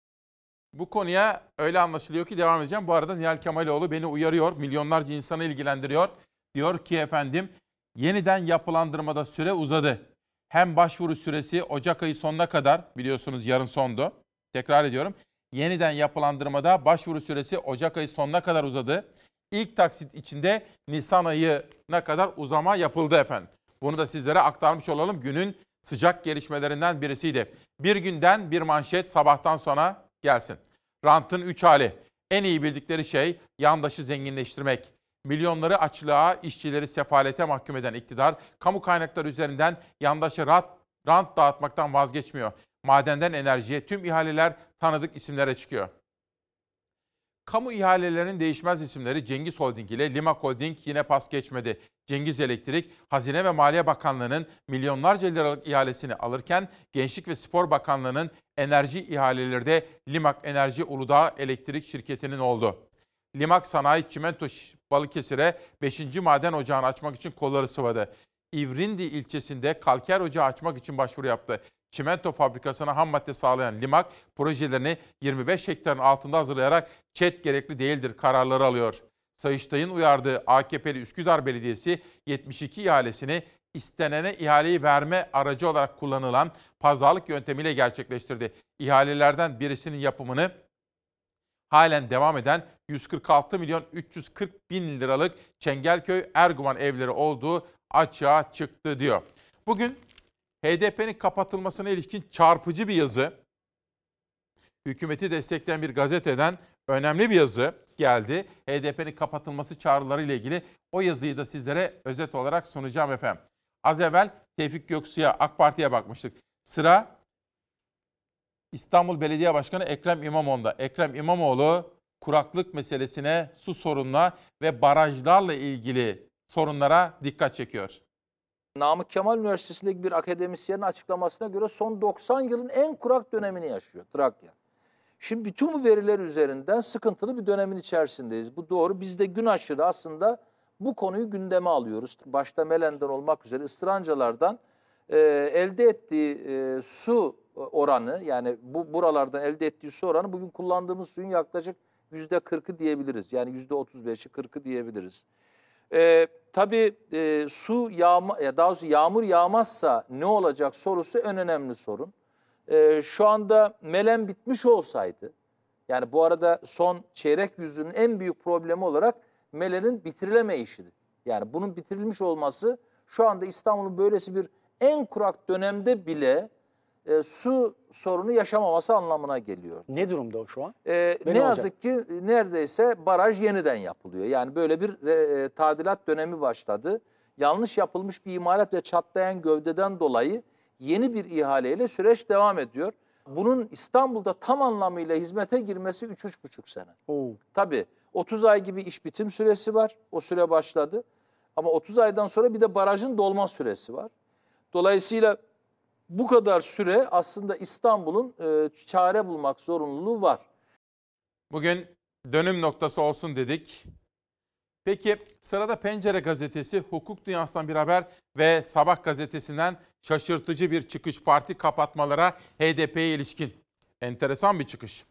Bu konuya öyle anlaşılıyor ki devam edeceğim. Bu arada Nihal Kemaloğlu beni uyarıyor. Milyonlarca insanı ilgilendiriyor. Diyor ki efendim yeniden yapılandırmada süre uzadı. Hem başvuru süresi Ocak ayı sonuna kadar biliyorsunuz yarın sondu. Tekrar ediyorum. Yeniden yapılandırmada başvuru süresi Ocak ayı sonuna kadar uzadı. İlk taksit içinde Nisan ayına kadar uzama yapıldı efendim. Bunu da sizlere aktarmış olalım. Günün sıcak gelişmelerinden birisiydi. Bir günden bir manşet sabahtan sonra gelsin. Rantın üç hali. En iyi bildikleri şey yandaşı zenginleştirmek. Milyonları açlığa, işçileri sefalete mahkum eden iktidar, kamu kaynakları üzerinden yandaşı rant, rant dağıtmaktan vazgeçmiyor. Madenden enerjiye tüm ihaleler tanıdık isimlere çıkıyor. Kamu ihalelerinin değişmez isimleri Cengiz Holding ile Lima Holding yine pas geçmedi. Cengiz Elektrik, Hazine ve Maliye Bakanlığı'nın milyonlarca liralık ihalesini alırken Gençlik ve Spor Bakanlığı'nın enerji ihaleleri de Limak Enerji Uludağ Elektrik Şirketi'nin oldu. Limak Sanayi Çimento Balıkesir'e 5. maden ocağını açmak için kolları sıvadı. İvrindi ilçesinde kalker ocağı açmak için başvuru yaptı. Çimento fabrikasına ham madde sağlayan Limak projelerini 25 hektarın altında hazırlayarak ÇED gerekli değildir kararları alıyor. Sayıştay'ın uyardığı AKP'li Üsküdar Belediyesi 72 ihalesini istenene ihaleyi verme aracı olarak kullanılan pazarlık yöntemiyle gerçekleştirdi. İhalelerden birisinin yapımını halen devam eden 146 milyon 340 bin liralık Çengelköy Erguvan evleri olduğu açığa çıktı diyor. Bugün HDP'nin kapatılmasına ilişkin çarpıcı bir yazı, hükümeti destekleyen bir gazeteden önemli bir yazı geldi. HDP'nin kapatılması çağrıları ile ilgili o yazıyı da sizlere özet olarak sunacağım efendim. Az evvel Tevfik Göksu'ya, AK Parti'ye bakmıştık. Sıra İstanbul Belediye Başkanı Ekrem İmamoğlu'nda. Ekrem İmamoğlu kuraklık meselesine, su sorununa ve barajlarla ilgili sorunlara dikkat çekiyor. Namık Kemal Üniversitesi'ndeki bir akademisyenin açıklamasına göre son 90 yılın en kurak dönemini yaşıyor Trakya. Şimdi bütün bu veriler üzerinden sıkıntılı bir dönemin içerisindeyiz. Bu doğru. Biz de gün aşırı aslında bu konuyu gündeme alıyoruz. Başta Melen'den olmak üzere ıstırancalardan e, elde ettiği e, su oranı yani bu buralardan elde ettiği su oranı bugün kullandığımız suyun yaklaşık yüzde 40'ı diyebiliriz. Yani yüzde 35'i 40'ı diyebiliriz. Ee, tabii e, su yağma, ya daha doğrusu yağmur yağmazsa ne olacak sorusu en önemli sorun. Ee, şu anda melen bitmiş olsaydı, yani bu arada son çeyrek yüzyılın en büyük problemi olarak melenin bitirilemeyişidir. Yani bunun bitirilmiş olması şu anda İstanbul'un böylesi bir en kurak dönemde bile e, su sorunu yaşamaması anlamına geliyor. Ne durumda o şu an? Ve ne ne yazık ki neredeyse baraj yeniden yapılıyor. Yani böyle bir e, tadilat dönemi başladı. Yanlış yapılmış bir imalat ve çatlayan gövdeden dolayı yeni bir ihaleyle süreç devam ediyor. Bunun İstanbul'da tam anlamıyla hizmete girmesi 3-3,5 sene. Oo. Tabii 30 ay gibi iş bitim süresi var. O süre başladı. Ama 30 aydan sonra bir de barajın dolma süresi var. Dolayısıyla Bu kadar süre aslında İstanbul'un e, çare bulmak zorunluluğu var. Bugün dönüm noktası olsun dedik. Peki sırada Pencere gazetesi, hukuk dünyasından bir haber ve Sabah gazetesinden şaşırtıcı bir çıkış parti kapatmalara HDP'ye ilişkin. Enteresan bir çıkış.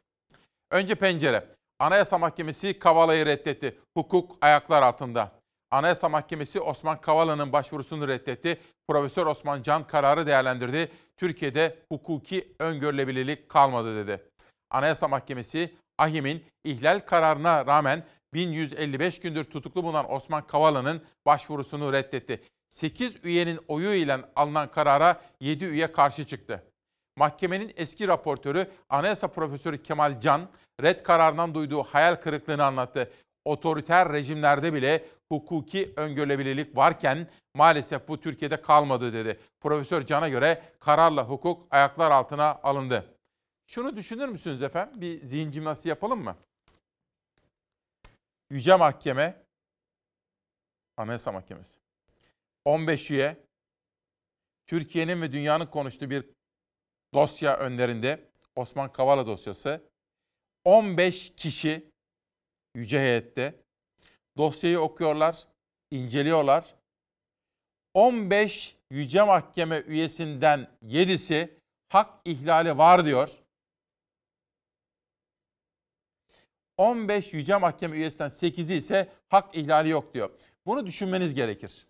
Önce Pencere. Anayasa Mahkemesi Kavala'yı reddetti. Hukuk ayaklar altında. Anayasa Mahkemesi Osman Kavala'nın başvurusunu reddetti. Profesör Osman Can kararı değerlendirdi. Türkiye'de hukuki öngörülebilirlik kalmadı dedi. Anayasa Mahkemesi AHİM'in ihlal kararına rağmen 1155 gündür tutuklu bulunan Osman Kavala'nın başvurusunu reddetti. 8 üyenin oyu ile alınan karara 7 üye karşı çıktı. Mahkemenin eski raportörü Anayasa Profesörü Kemal Can, red kararından duyduğu hayal kırıklığını anlattı. Otoriter rejimlerde bile hukuki öngörülebilirlik varken maalesef bu Türkiye'de kalmadı dedi. Profesör Can'a göre kararla hukuk ayaklar altına alındı. Şunu düşünür müsünüz efendim? Bir zihin jimnastiği yapalım mı? Yüce Mahkeme, Anayasa Mahkemesi. 15 üye, Türkiye'nin ve dünyanın konuştuğu bir dosya önlerinde, Osman Kavala dosyası. 15 kişi Yüce Heyette dosyayı okuyorlar, inceliyorlar. 15 Yüce Mahkeme üyesinden 7'si hak ihlali var diyor. 15 Yüce Mahkeme üyesinden 8'i ise hak ihlali yok diyor. Bunu düşünmeniz gerekir.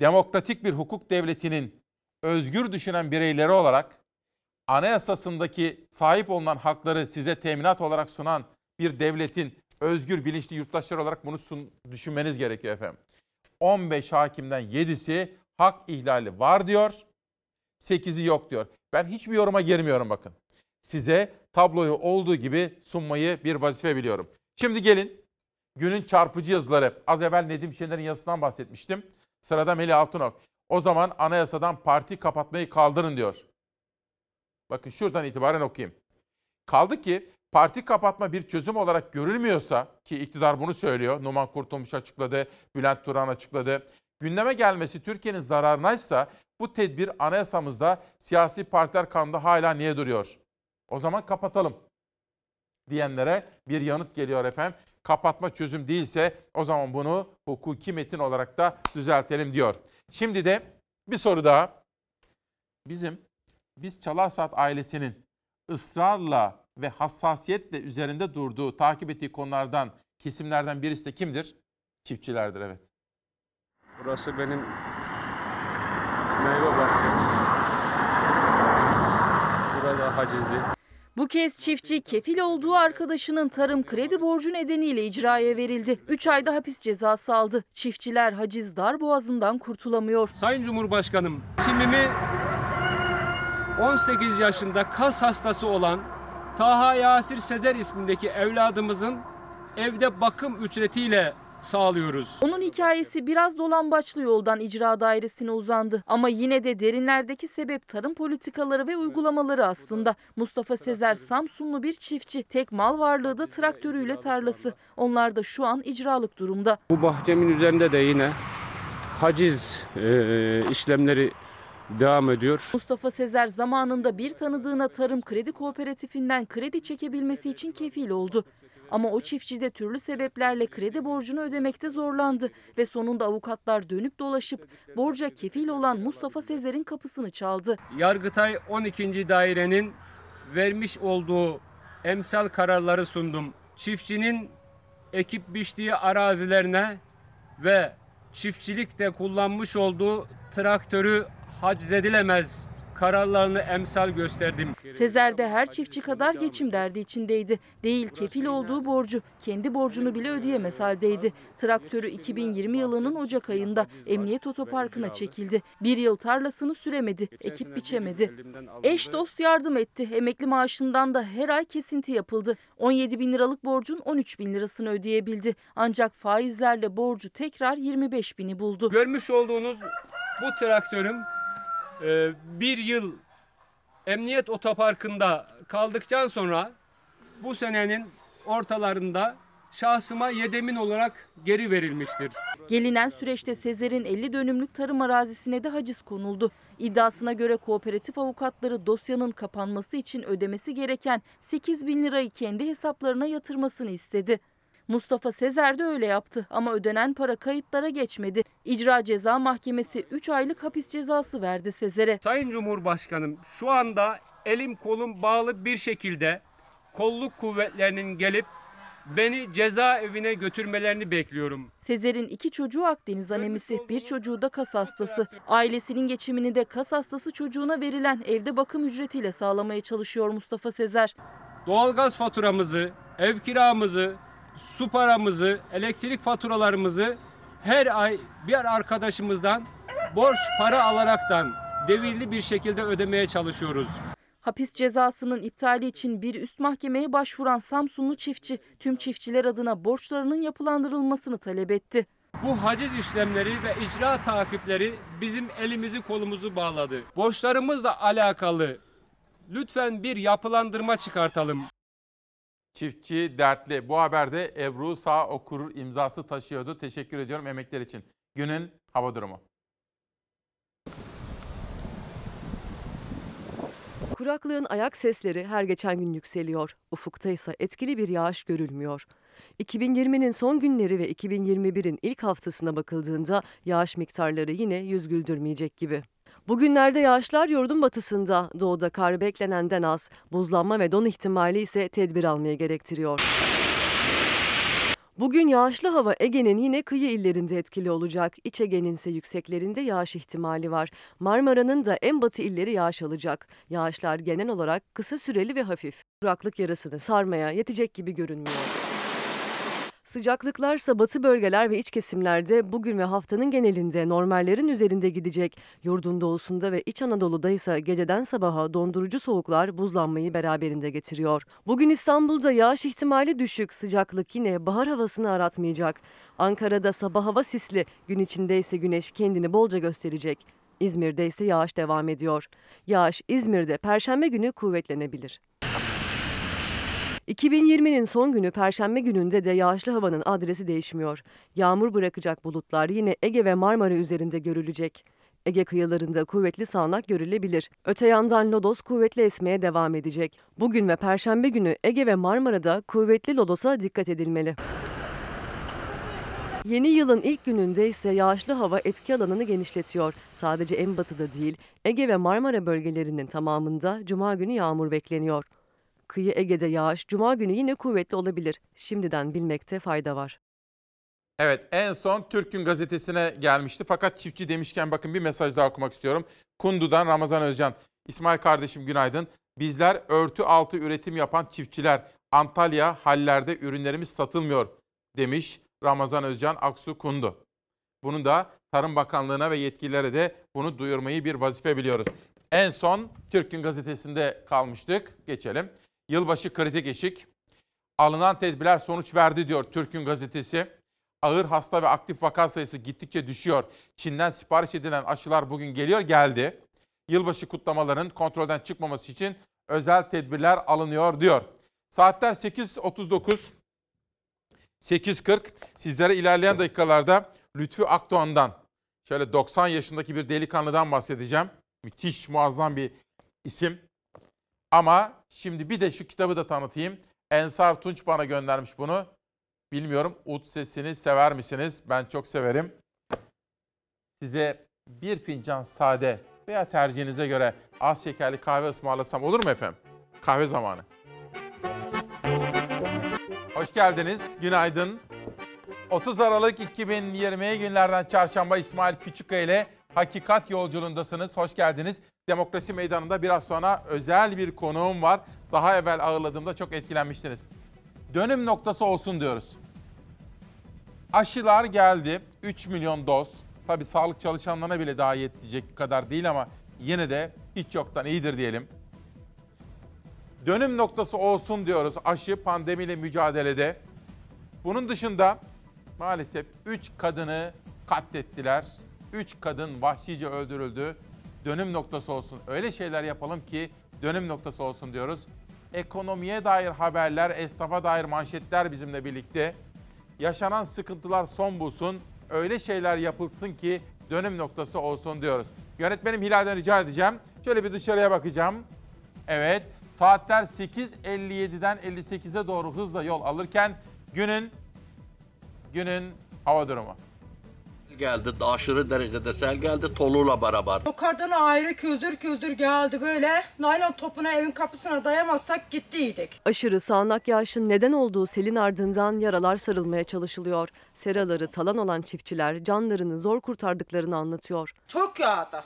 Demokratik bir hukuk devletinin özgür düşünen bireyleri olarak anayasasındaki sahip olunan hakları size teminat olarak sunan bir devletin özgür bilinçli yurttaşları olarak bunu düşünmeniz gerekiyor efendim. 15 hakimden 7'si hak ihlali var diyor, 8'i yok diyor. Ben hiçbir yoruma girmiyorum bakın. Size tabloyu olduğu gibi sunmayı bir vazife biliyorum. Şimdi gelin günün çarpıcı yazıları. Az evvel Nedim Şener'in yazısından bahsetmiştim. Sırada Melih Altınok. O zaman anayasadan parti kapatmayı kaldırın diyor. Bakın şuradan itibaren okuyayım. Kaldı ki parti kapatma bir çözüm olarak görülmüyorsa ki iktidar bunu söylüyor. Numan Kurtulmuş açıkladı, Bülent Turan açıkladı. Gündeme gelmesi Türkiye'nin zararınaysa bu tedbir anayasamızda siyasi partiler kanunda hala niye duruyor? O zaman kapatalım diyenlere bir yanıt geliyor efendim. Kapatma çözüm değilse o zaman bunu hukuki metin olarak da düzeltelim diyor. Şimdi de bir soru daha. Bizim biz Çalar Saat ailesinin ısrarla ve hassasiyetle üzerinde durduğu, takip ettiği konulardan, kesimlerden birisi de kimdir? Çiftçilerdir evet. Burası benim meyve bahçem. Hacizli. Bu kez çiftçi kefil olduğu arkadaşının tarım kredi borcu nedeniyle icraya verildi. 3 ayda hapis cezası aldı. Çiftçiler haciz dar boğazından kurtulamıyor. Sayın Cumhurbaşkanım, çimimi 18 yaşında kas hastası olan Taha Yasir Sezer ismindeki evladımızın evde bakım ücretiyle sağlıyoruz. Onun hikayesi biraz dolambaçlı yoldan icra dairesine uzandı. Ama yine de derinlerdeki sebep tarım politikaları ve uygulamaları aslında. Mustafa Sezer Samsunlu bir çiftçi. Tek mal varlığı da traktörüyle tarlası. Onlar da şu an icralık durumda. Bu bahçemin üzerinde de yine haciz e, işlemleri devam ediyor. Mustafa Sezer zamanında bir tanıdığına tarım kredi kooperatifinden kredi çekebilmesi için kefil oldu. Ama o çiftçi de türlü sebeplerle kredi borcunu ödemekte zorlandı ve sonunda avukatlar dönüp dolaşıp borca kefil olan Mustafa Sezer'in kapısını çaldı. Yargıtay 12. dairenin vermiş olduğu emsal kararları sundum. Çiftçinin ekip biçtiği arazilerine ve çiftçilikte kullanmış olduğu traktörü haczedilemez kararlarını emsal gösterdim. Sezer de her çiftçi kadar geçim derdi içindeydi. Değil kefil olduğu borcu, kendi borcunu bile ödeyemez haldeydi. Traktörü 2020 yılının Ocak ayında Emniyet Otoparkı'na çekildi. Bir yıl tarlasını süremedi, ekip biçemedi. Eş dost yardım etti. Emekli maaşından da her ay kesinti yapıldı. 17 bin liralık borcun 13 bin lirasını ödeyebildi. Ancak faizlerle borcu tekrar 25 bini buldu. Görmüş olduğunuz bu traktörüm e, bir yıl emniyet otoparkında kaldıktan sonra bu senenin ortalarında şahsıma yedemin olarak geri verilmiştir. Gelinen süreçte Sezer'in 50 dönümlük tarım arazisine de haciz konuldu. İddiasına göre kooperatif avukatları dosyanın kapanması için ödemesi gereken 8 bin lirayı kendi hesaplarına yatırmasını istedi. Mustafa Sezer de öyle yaptı ama ödenen para kayıtlara geçmedi. İcra Ceza Mahkemesi 3 aylık hapis cezası verdi Sezer'e. Sayın Cumhurbaşkanım şu anda elim kolum bağlı bir şekilde kolluk kuvvetlerinin gelip beni cezaevine götürmelerini bekliyorum. Sezer'in iki çocuğu Akdeniz anemisi, bir çocuğu da kas hastası. Ailesinin geçimini de kas hastası çocuğuna verilen evde bakım ücretiyle sağlamaya çalışıyor Mustafa Sezer. Doğalgaz faturamızı, ev kiramızı, su paramızı, elektrik faturalarımızı her ay bir arkadaşımızdan borç para alaraktan devirli bir şekilde ödemeye çalışıyoruz. Hapis cezasının iptali için bir üst mahkemeye başvuran Samsunlu çiftçi tüm çiftçiler adına borçlarının yapılandırılmasını talep etti. Bu haciz işlemleri ve icra takipleri bizim elimizi kolumuzu bağladı. Borçlarımızla alakalı lütfen bir yapılandırma çıkartalım. Çiftçi dertli. Bu haberde Ebru Sağ Okurur imzası taşıyordu. Teşekkür ediyorum emekler için. Günün hava durumu. Kuraklığın ayak sesleri her geçen gün yükseliyor. Ufukta ise etkili bir yağış görülmüyor. 2020'nin son günleri ve 2021'in ilk haftasına bakıldığında yağış miktarları yine yüz güldürmeyecek gibi. Bugünlerde yağışlar yurdun batısında, doğuda kar beklenenden az, buzlanma ve don ihtimali ise tedbir almaya gerektiriyor. Bugün yağışlı hava Ege'nin yine kıyı illerinde etkili olacak. İç Ege'nin ise yükseklerinde yağış ihtimali var. Marmara'nın da en batı illeri yağış alacak. Yağışlar genel olarak kısa süreli ve hafif. Kuraklık yarasını sarmaya yetecek gibi görünmüyor. Sıcaklıklarsa batı bölgeler ve iç kesimlerde bugün ve haftanın genelinde normallerin üzerinde gidecek. Yurdun doğusunda ve iç Anadolu'da ise geceden sabaha dondurucu soğuklar buzlanmayı beraberinde getiriyor. Bugün İstanbul'da yağış ihtimali düşük, sıcaklık yine bahar havasını aratmayacak. Ankara'da sabah hava sisli, gün içinde ise güneş kendini bolca gösterecek. İzmir'de ise yağış devam ediyor. Yağış İzmir'de perşembe günü kuvvetlenebilir. 2020'nin son günü Perşembe gününde de yağışlı havanın adresi değişmiyor. Yağmur bırakacak bulutlar yine Ege ve Marmara üzerinde görülecek. Ege kıyılarında kuvvetli sağanak görülebilir. Öte yandan lodos kuvvetli esmeye devam edecek. Bugün ve Perşembe günü Ege ve Marmara'da kuvvetli lodosa dikkat edilmeli. Yeni yılın ilk gününde ise yağışlı hava etki alanını genişletiyor. Sadece en batıda değil, Ege ve Marmara bölgelerinin tamamında cuma günü yağmur bekleniyor. Kıyı Ege'de yağış cuma günü yine kuvvetli olabilir. Şimdiden bilmekte fayda var. Evet en son Türk Gün Gazetesi'ne gelmişti. Fakat çiftçi demişken bakın bir mesaj daha okumak istiyorum. Kundu'dan Ramazan Özcan. İsmail kardeşim günaydın. Bizler örtü altı üretim yapan çiftçiler. Antalya hallerde ürünlerimiz satılmıyor demiş Ramazan Özcan Aksu Kundu. Bunu da Tarım Bakanlığı'na ve yetkililere de bunu duyurmayı bir vazife biliyoruz. En son Türk Gün Gazetesi'nde kalmıştık. Geçelim. Yılbaşı kritik eşik. Alınan tedbirler sonuç verdi diyor Türk Gün Gazetesi. Ağır hasta ve aktif vaka sayısı gittikçe düşüyor. Çin'den sipariş edilen aşılar bugün geliyor geldi. Yılbaşı kutlamalarının kontrolden çıkmaması için özel tedbirler alınıyor diyor. Saatler 8.39. 8.40 sizlere ilerleyen dakikalarda Lütfü Akdoğan'dan şöyle 90 yaşındaki bir delikanlıdan bahsedeceğim. Müthiş muazzam bir isim. Ama şimdi bir de şu kitabı da tanıtayım. Ensar Tunç bana göndermiş bunu. Bilmiyorum ut sesini sever misiniz? Ben çok severim. Size bir fincan sade veya tercihinize göre az şekerli kahve ısmarlasam olur mu efendim? Kahve zamanı. Hoş geldiniz. Günaydın. 30 Aralık 2020 günlerden çarşamba İsmail Küçükkaya ile Hakikat Yolculuğundasınız. Hoş geldiniz. Demokrasi Meydanı'nda biraz sonra özel bir konuğum var. Daha evvel ağırladığımda çok etkilenmiştiniz. Dönüm noktası olsun diyoruz. Aşılar geldi. 3 milyon doz. Tabii sağlık çalışanlarına bile daha yetecek kadar değil ama yine de hiç yoktan iyidir diyelim. Dönüm noktası olsun diyoruz aşı pandemiyle mücadelede. Bunun dışında maalesef 3 kadını katlettiler. 3 kadın vahşice öldürüldü. Dönüm noktası olsun. Öyle şeyler yapalım ki dönüm noktası olsun diyoruz. Ekonomiye dair haberler, esnafa dair manşetler bizimle birlikte. Yaşanan sıkıntılar son bulsun. öyle şeyler yapılsın ki dönüm noktası olsun diyoruz. Yönetmenim Hilal'den rica edeceğim. Şöyle bir dışarıya bakacağım. Evet, saatler 8.57'den 58'e doğru hızla yol alırken günün günün hava durumu. Geldi. Aşırı derecede sel geldi Tolu'la beraber. Yukarıdan ayrı küldür küldür geldi böyle. Naylon topuna evin kapısına dayamazsak gittiydik. Aşırı sağanak yağışın neden olduğu selin ardından yaralar sarılmaya çalışılıyor. Seraları talan olan çiftçiler canlarını zor kurtardıklarını anlatıyor. Çok yağdı.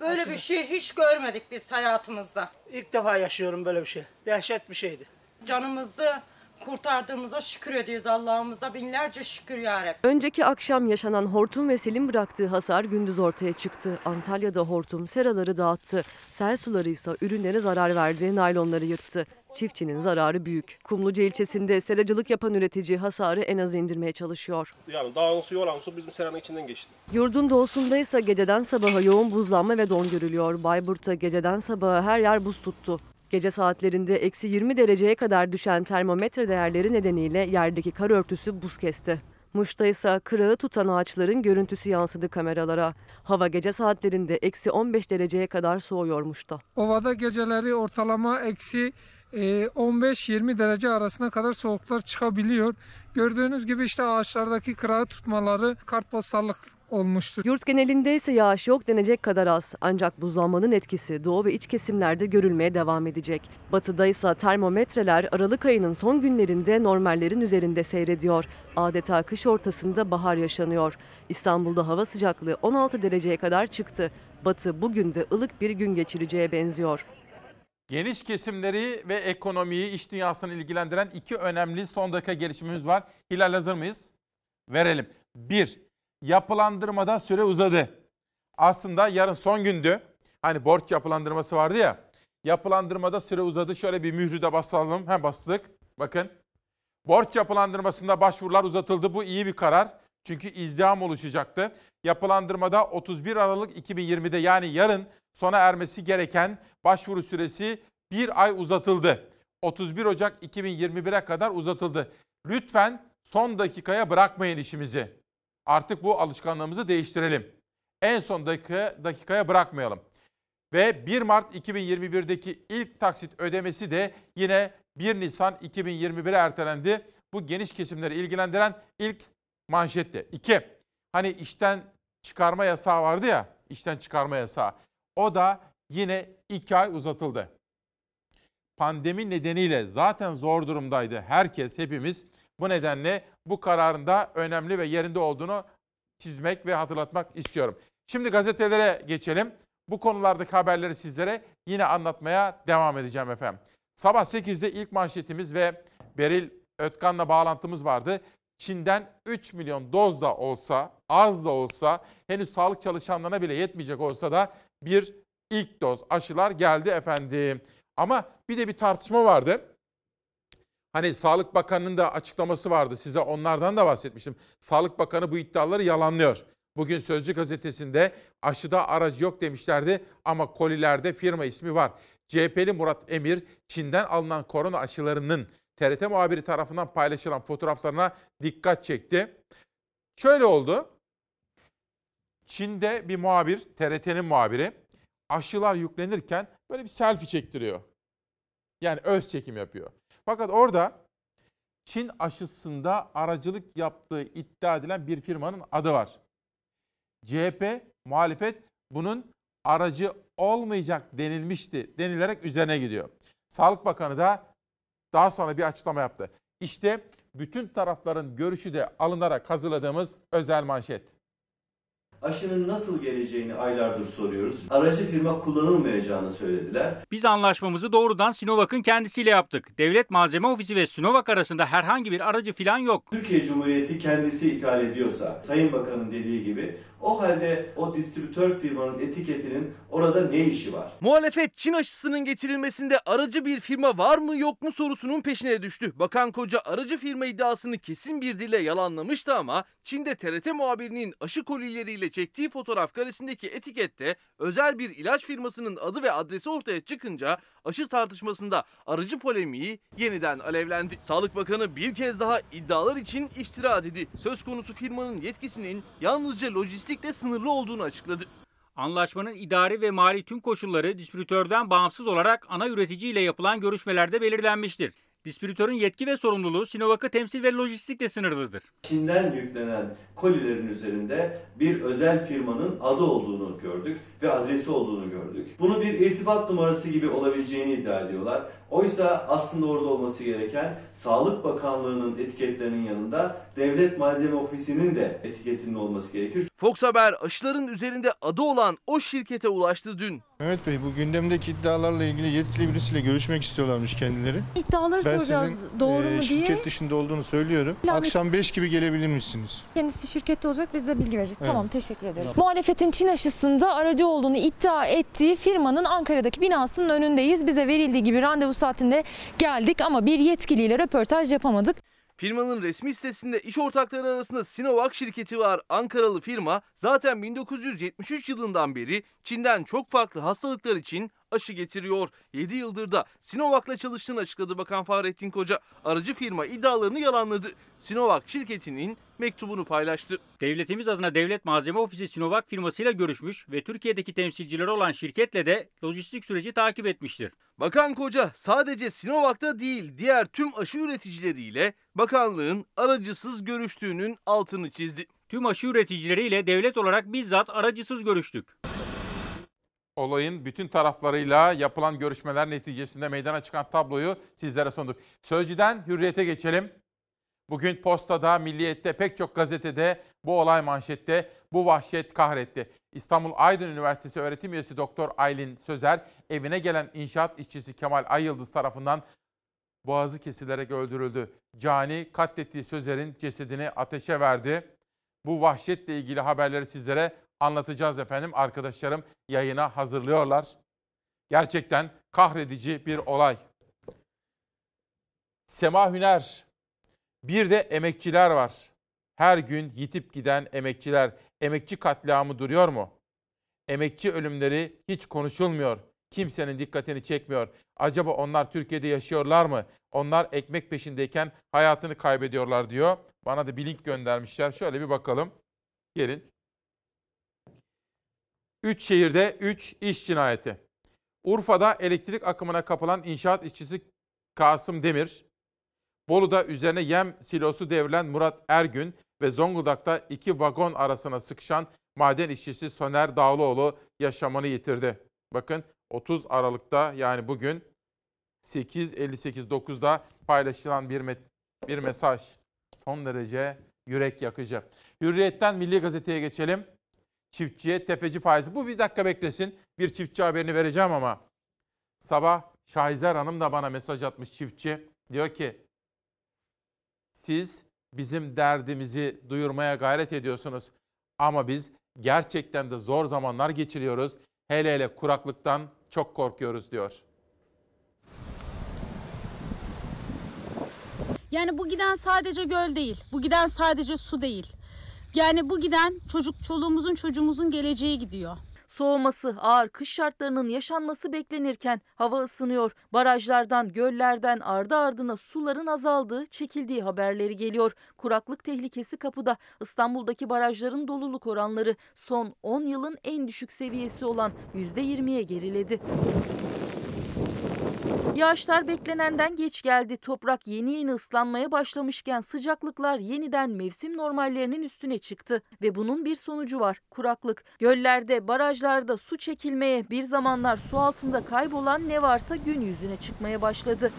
Böyle bir şey hiç görmedik biz hayatımızda. İlk defa yaşıyorum böyle bir şey. Dehşet bir şeydi. Canımızı kurtardığımıza şükür ediyoruz Allah'ımıza. Binlerce şükür ya Rabbi. Önceki akşam yaşanan hortum ve selin bıraktığı hasar gündüz ortaya çıktı. Antalya'da hortum seraları dağıttı. Sel suları ise ürünlere zarar verdi, naylonları yırttı. Çiftçinin zararı büyük. Kumluca ilçesinde seracılık yapan üretici hasarı en az indirmeye çalışıyor. Yani dağın suyu olan su bizim seranın içinden geçti. Yurdun doğusunda ise geceden sabaha yoğun buzlanma ve don görülüyor. Bayburt'ta geceden sabaha her yer buz tuttu. Gece saatlerinde eksi 20 dereceye kadar düşen termometre değerleri nedeniyle yerdeki kar örtüsü buz kesti. Muş'ta ise kırağı tutan ağaçların görüntüsü yansıdı kameralara. Hava gece saatlerinde eksi 15 dereceye kadar soğuyor Muş'ta. Ovada geceleri ortalama eksi e, 15-20 derece arasına kadar soğuklar çıkabiliyor. Gördüğünüz gibi işte ağaçlardaki kırağı tutmaları kartpostallık olmuştur. Yurt genelinde ise yağış yok denecek kadar az. Ancak buzlanmanın etkisi doğu ve iç kesimlerde görülmeye devam edecek. Batıda ise termometreler Aralık ayının son günlerinde normallerin üzerinde seyrediyor. Adeta kış ortasında bahar yaşanıyor. İstanbul'da hava sıcaklığı 16 dereceye kadar çıktı. Batı bugün de ılık bir gün geçireceğe benziyor. Geniş kesimleri ve ekonomiyi, iş dünyasını ilgilendiren iki önemli son dakika gelişmemiz var. Hilal hazır mıyız? Verelim. Bir, yapılandırmada süre uzadı. Aslında yarın son gündü. Hani borç yapılandırması vardı ya. Yapılandırmada süre uzadı. Şöyle bir mührü de basalım. Hem bastık. Bakın. Borç yapılandırmasında başvurular uzatıldı. Bu iyi bir karar. Çünkü izdiham oluşacaktı. Yapılandırmada 31 Aralık 2020'de yani yarın sona ermesi gereken başvuru süresi bir ay uzatıldı. 31 Ocak 2021'e kadar uzatıldı. Lütfen son dakikaya bırakmayın işimizi. Artık bu alışkanlığımızı değiştirelim. En son dakika, dakikaya bırakmayalım. Ve 1 Mart 2021'deki ilk taksit ödemesi de yine 1 Nisan 2021'e ertelendi. Bu geniş kesimleri ilgilendiren ilk manşetti. 2. Hani işten çıkarma yasağı vardı ya, işten çıkarma yasağı. O da yine 2 ay uzatıldı. Pandemi nedeniyle zaten zor durumdaydı herkes, hepimiz. Bu nedenle bu kararın da önemli ve yerinde olduğunu çizmek ve hatırlatmak istiyorum. Şimdi gazetelere geçelim. Bu konulardaki haberleri sizlere yine anlatmaya devam edeceğim efendim. Sabah 8'de ilk manşetimiz ve Beril Ötkan'la bağlantımız vardı. Çin'den 3 milyon doz da olsa, az da olsa, henüz sağlık çalışanlarına bile yetmeyecek olsa da bir ilk doz aşılar geldi efendim. Ama bir de bir tartışma vardı. Hani Sağlık Bakanı'nın da açıklaması vardı. Size onlardan da bahsetmiştim. Sağlık Bakanı bu iddiaları yalanlıyor. Bugün Sözcü gazetesinde aşıda aracı yok demişlerdi ama kolilerde firma ismi var. CHP'li Murat Emir, Çin'den alınan korona aşılarının TRT muhabiri tarafından paylaşılan fotoğraflarına dikkat çekti. Şöyle oldu. Çin'de bir muhabir, TRT'nin muhabiri aşılar yüklenirken böyle bir selfie çektiriyor. Yani öz çekim yapıyor. Fakat orada Çin aşısında aracılık yaptığı iddia edilen bir firmanın adı var. CHP, muhalefet bunun aracı olmayacak denilmişti denilerek üzerine gidiyor. Sağlık Bakanı da daha sonra bir açıklama yaptı. İşte bütün tarafların görüşü de alınarak hazırladığımız özel manşet. Aşının nasıl geleceğini aylardır soruyoruz. Aracı firma kullanılmayacağını söylediler. Biz anlaşmamızı doğrudan Sinovac'ın kendisiyle yaptık. Devlet Malzeme Ofisi ve Sinovac arasında herhangi bir aracı falan yok. Türkiye Cumhuriyeti kendisi ithal ediyorsa, Sayın Bakan'ın dediği gibi o halde o distribütör firmanın etiketinin orada ne işi var? Muhalefet Çin aşısının getirilmesinde aracı bir firma var mı yok mu sorusunun peşine düştü. Bakan Koca aracı firma iddiasını kesin bir dille yalanlamıştı ama Çin'de TRT muhabirinin aşı kolileriyle çektiği fotoğraf karesindeki etikette özel bir ilaç firmasının adı ve adresi ortaya çıkınca aşı tartışmasında arıcı polemiği yeniden alevlendi. Sağlık Bakanı bir kez daha iddialar için iftira dedi. Söz konusu firmanın yetkisinin yalnızca lojistikle sınırlı olduğunu açıkladı. Anlaşmanın idari ve mali tüm koşulları distribütörden bağımsız olarak ana üretici ile yapılan görüşmelerde belirlenmiştir. Distribütörün yetki ve sorumluluğu Sinovac'ı temsil ve lojistikle sınırlıdır. Çin'den yüklenen kolilerin üzerinde bir özel firmanın adı olduğunu gördük ve adresi olduğunu gördük. Bunu bir irtibat numarası gibi olabileceğini iddia ediyorlar. Oysa aslında orada olması gereken Sağlık Bakanlığı'nın etiketlerinin yanında Devlet Malzeme Ofisi'nin de etiketinin olması gerekir. Fox Haber aşıların üzerinde adı olan o şirkete ulaştı dün. Mehmet Bey bu gündemdeki iddialarla ilgili yetkili birisiyle görüşmek istiyorlarmış kendileri. İddiaları Ben soracağız. sizin Doğru e, mu diye. şirket dışında olduğunu söylüyorum. Lanet- Akşam 5 gibi gelebilir misiniz? Kendisi şirkette olacak bize bilgi verecek. Evet. Tamam teşekkür ederiz. Muhalefetin Çin aşısında aracı olduğunu iddia ettiği firmanın Ankara'daki binasının önündeyiz. Bize verildiği gibi randevu saatinde geldik ama bir yetkiliyle röportaj yapamadık. Firmanın resmi sitesinde iş ortakları arasında Sinovac şirketi var. Ankaralı firma zaten 1973 yılından beri Çin'den çok farklı hastalıklar için aşı getiriyor. 7 yıldır da Sinovac'la çalıştığını açıkladı Bakan Fahrettin Koca. Aracı firma iddialarını yalanladı. Sinovac şirketinin mektubunu paylaştı. Devletimiz adına Devlet Malzeme Ofisi Sinovac firmasıyla görüşmüş ve Türkiye'deki temsilcileri olan şirketle de lojistik süreci takip etmiştir. Bakan Koca sadece Sinovac'ta değil diğer tüm aşı üreticileriyle bakanlığın aracısız görüştüğünün altını çizdi. Tüm aşı üreticileriyle devlet olarak bizzat aracısız görüştük. Olayın bütün taraflarıyla yapılan görüşmeler neticesinde meydana çıkan tabloyu sizlere sunduk. Sözcüden hürriyete geçelim. Bugün Posta'da, Milliyet'te, pek çok gazetede bu olay manşette, bu vahşet kahretti. İstanbul Aydın Üniversitesi öğretim üyesi Doktor Aylin Sözer, evine gelen inşaat işçisi Kemal Ayyıldız tarafından boğazı kesilerek öldürüldü. Cani katlettiği Sözer'in cesedini ateşe verdi. Bu vahşetle ilgili haberleri sizlere anlatacağız efendim. Arkadaşlarım yayına hazırlıyorlar. Gerçekten kahredici bir olay. Sema Hüner. Bir de emekçiler var. Her gün yitip giden emekçiler. Emekçi katliamı duruyor mu? Emekçi ölümleri hiç konuşulmuyor. Kimsenin dikkatini çekmiyor. Acaba onlar Türkiye'de yaşıyorlar mı? Onlar ekmek peşindeyken hayatını kaybediyorlar diyor. Bana da bir link göndermişler. Şöyle bir bakalım. Gelin. Üç şehirde 3 iş cinayeti. Urfa'da elektrik akımına kapılan inşaat işçisi Kasım Demir, Bolu'da üzerine yem silosu devrilen Murat Ergün ve Zonguldak'ta iki vagon arasına sıkışan maden işçisi Soner Dağlıoğlu yaşamını yitirdi. Bakın 30 Aralık'ta yani bugün 8.58.9'da paylaşılan bir, me- bir mesaj. Son derece yürek yakıcı. Hürriyet'ten Milli Gazete'ye geçelim. Çiftçiye tefeci faizi. Bu bir dakika beklesin. Bir çiftçi haberini vereceğim ama. Sabah Şahizer Hanım da bana mesaj atmış çiftçi. Diyor ki siz bizim derdimizi duyurmaya gayret ediyorsunuz. Ama biz gerçekten de zor zamanlar geçiriyoruz. Hele hele kuraklıktan çok korkuyoruz diyor. Yani bu giden sadece göl değil. Bu giden sadece su değil. Yani bu giden çocuk çoluğumuzun çocuğumuzun geleceği gidiyor. Soğuması, ağır kış şartlarının yaşanması beklenirken hava ısınıyor. Barajlardan, göllerden ardı ardına suların azaldığı, çekildiği haberleri geliyor. Kuraklık tehlikesi kapıda. İstanbul'daki barajların doluluk oranları son 10 yılın en düşük seviyesi olan %20'ye geriledi. Yağışlar beklenenden geç geldi. Toprak yeni yeni ıslanmaya başlamışken sıcaklıklar yeniden mevsim normallerinin üstüne çıktı. Ve bunun bir sonucu var. Kuraklık. Göllerde, barajlarda su çekilmeye, bir zamanlar su altında kaybolan ne varsa gün yüzüne çıkmaya başladı.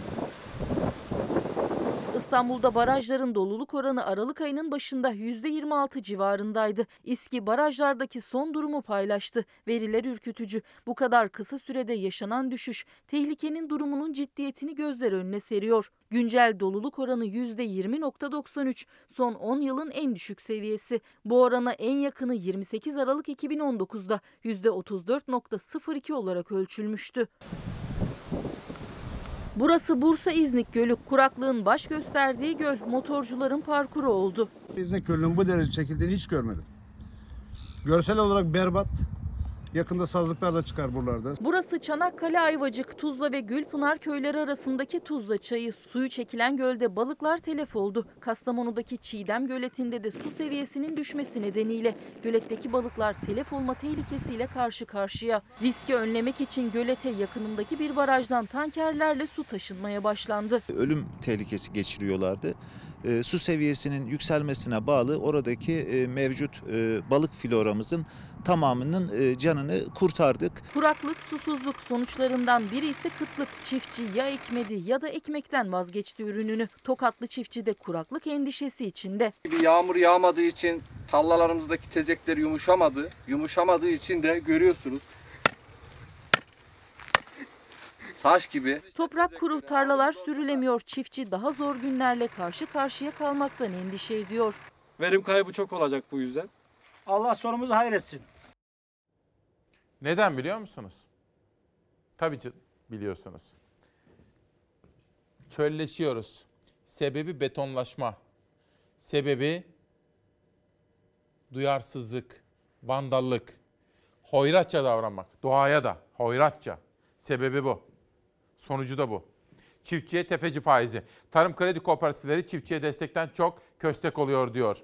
İstanbul'da barajların doluluk oranı Aralık ayının başında %26 civarındaydı. İSKİ barajlardaki son durumu paylaştı. Veriler ürkütücü. Bu kadar kısa sürede yaşanan düşüş tehlikenin durumunun ciddiyetini gözler önüne seriyor. Güncel doluluk oranı %20.93. Son 10 yılın en düşük seviyesi. Bu orana en yakını 28 Aralık 2019'da %34.02 olarak ölçülmüştü. Burası Bursa İznik Gölü. Kuraklığın baş gösterdiği göl motorcuların parkuru oldu. İznik Gölü'nün bu derece çekildiğini hiç görmedim. Görsel olarak berbat. Yakında sazlıklar da çıkar buralarda. Burası Çanakkale Ayvacık, Tuzla ve Gülpınar köyleri arasındaki Tuzla çayı. Suyu çekilen gölde balıklar telef oldu. Kastamonu'daki Çiğdem göletinde de su seviyesinin düşmesi nedeniyle göletteki balıklar telef olma tehlikesiyle karşı karşıya. Riski önlemek için gölete yakınındaki bir barajdan tankerlerle su taşınmaya başlandı. ölüm tehlikesi geçiriyorlardı. E, su seviyesinin yükselmesine bağlı oradaki e, mevcut e, balık floramızın tamamının e, canını kurtardık. Kuraklık, susuzluk sonuçlarından biri ise kıtlık. Çiftçi ya ekmedi ya da ekmekten vazgeçti ürününü. Tokatlı çiftçi de kuraklık endişesi içinde. Bir yağmur yağmadığı için tarlalarımızdaki tezekler yumuşamadı. Yumuşamadığı için de görüyorsunuz. Taş gibi. Toprak kuru, tarlalar sürülemiyor. Çiftçi daha zor günlerle karşı karşıya kalmaktan endişe ediyor. Verim kaybı çok olacak bu yüzden. Allah sonumuzu hayretsin. Neden biliyor musunuz? Tabii ki biliyorsunuz. Çölleşiyoruz. Sebebi betonlaşma. Sebebi duyarsızlık, vandallık, hoyratça davranmak. Doğaya da hoyratça. Sebebi bu. Sonucu da bu. Çiftçiye tefeci faizi. Tarım kredi kooperatifleri çiftçiye destekten çok köstek oluyor diyor.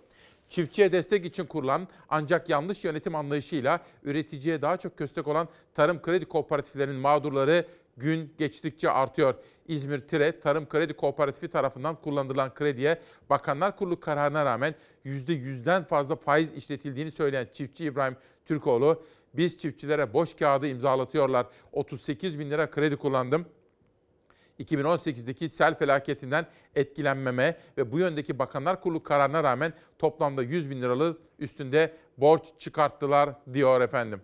Çiftçiye destek için kurulan ancak yanlış yönetim anlayışıyla üreticiye daha çok köstek olan tarım kredi kooperatiflerinin mağdurları gün geçtikçe artıyor. İzmir Tire Tarım Kredi Kooperatifi tarafından kullanılan krediye Bakanlar Kurulu kararına rağmen %100'den fazla faiz işletildiğini söyleyen çiftçi İbrahim Türkoğlu, biz çiftçilere boş kağıdı imzalatıyorlar. 38 bin lira kredi kullandım. 2018'deki sel felaketinden etkilenmeme ve bu yöndeki Bakanlar Kurulu kararına rağmen toplamda 100 bin liralık üstünde borç çıkarttılar diyor efendim.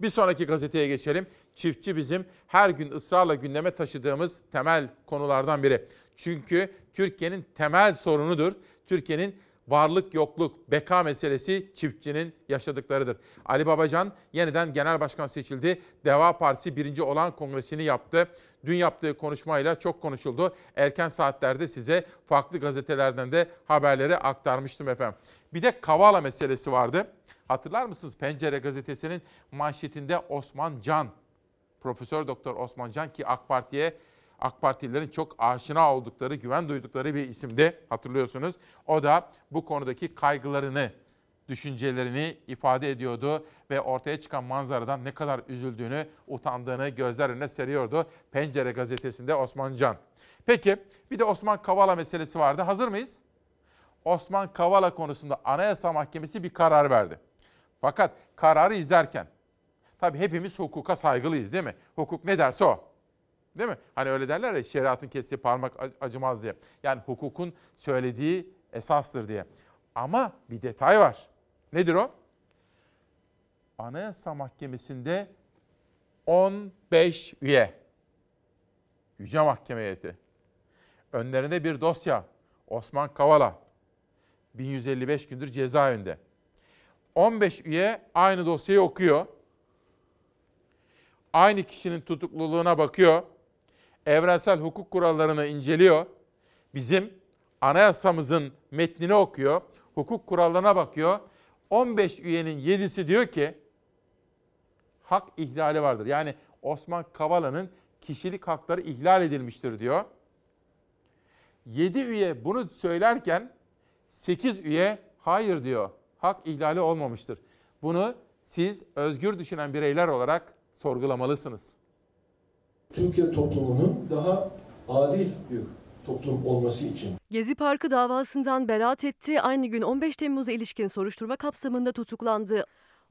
Bir sonraki gazeteye geçelim. Çiftçi bizim her gün ısrarla gündeme taşıdığımız temel konulardan biri. Çünkü Türkiye'nin temel sorunudur. Türkiye'nin varlık yokluk, beka meselesi çiftçinin yaşadıklarıdır. Ali Babacan yeniden genel başkan seçildi. Deva Partisi birinci olan kongresini yaptı. Dün yaptığı konuşmayla çok konuşuldu. Erken saatlerde size farklı gazetelerden de haberleri aktarmıştım efendim. Bir de Kavala meselesi vardı. Hatırlar mısınız Pencere gazetesinin manşetinde Osman Can, Profesör Doktor Osman Can ki AK Parti'ye AK Partililerin çok aşina oldukları, güven duydukları bir isimdi hatırlıyorsunuz. O da bu konudaki kaygılarını, düşüncelerini ifade ediyordu ve ortaya çıkan manzaradan ne kadar üzüldüğünü, utandığını gözler önüne seriyordu. Pencere gazetesinde Osman Can. Peki bir de Osman Kavala meselesi vardı. Hazır mıyız? Osman Kavala konusunda Anayasa Mahkemesi bir karar verdi. Fakat kararı izlerken, tabii hepimiz hukuka saygılıyız değil mi? Hukuk ne derse o. Değil mi? Hani öyle derler ya şeriatın kestiği parmak acımaz diye. Yani hukukun söylediği esastır diye. Ama bir detay var. Nedir o? Anayasa Mahkemesi'nde 15 üye. Yüce Mahkeme heyeti. Önlerinde bir dosya. Osman Kavala. 1155 gündür cezaevinde. 15 üye aynı dosyayı okuyor. Aynı kişinin tutukluluğuna bakıyor. Evrensel hukuk kurallarını inceliyor. Bizim anayasamızın metnini okuyor. Hukuk kurallarına bakıyor. 15 üyenin 7'si diyor ki hak ihlali vardır. Yani Osman Kavala'nın kişilik hakları ihlal edilmiştir diyor. 7 üye bunu söylerken 8 üye hayır diyor. Hak ihlali olmamıştır. Bunu siz özgür düşünen bireyler olarak sorgulamalısınız. Türkiye toplumunun daha adil bir toplum olması için. Gezi Parkı davasından beraat etti. Aynı gün 15 Temmuz'a ilişkin soruşturma kapsamında tutuklandı.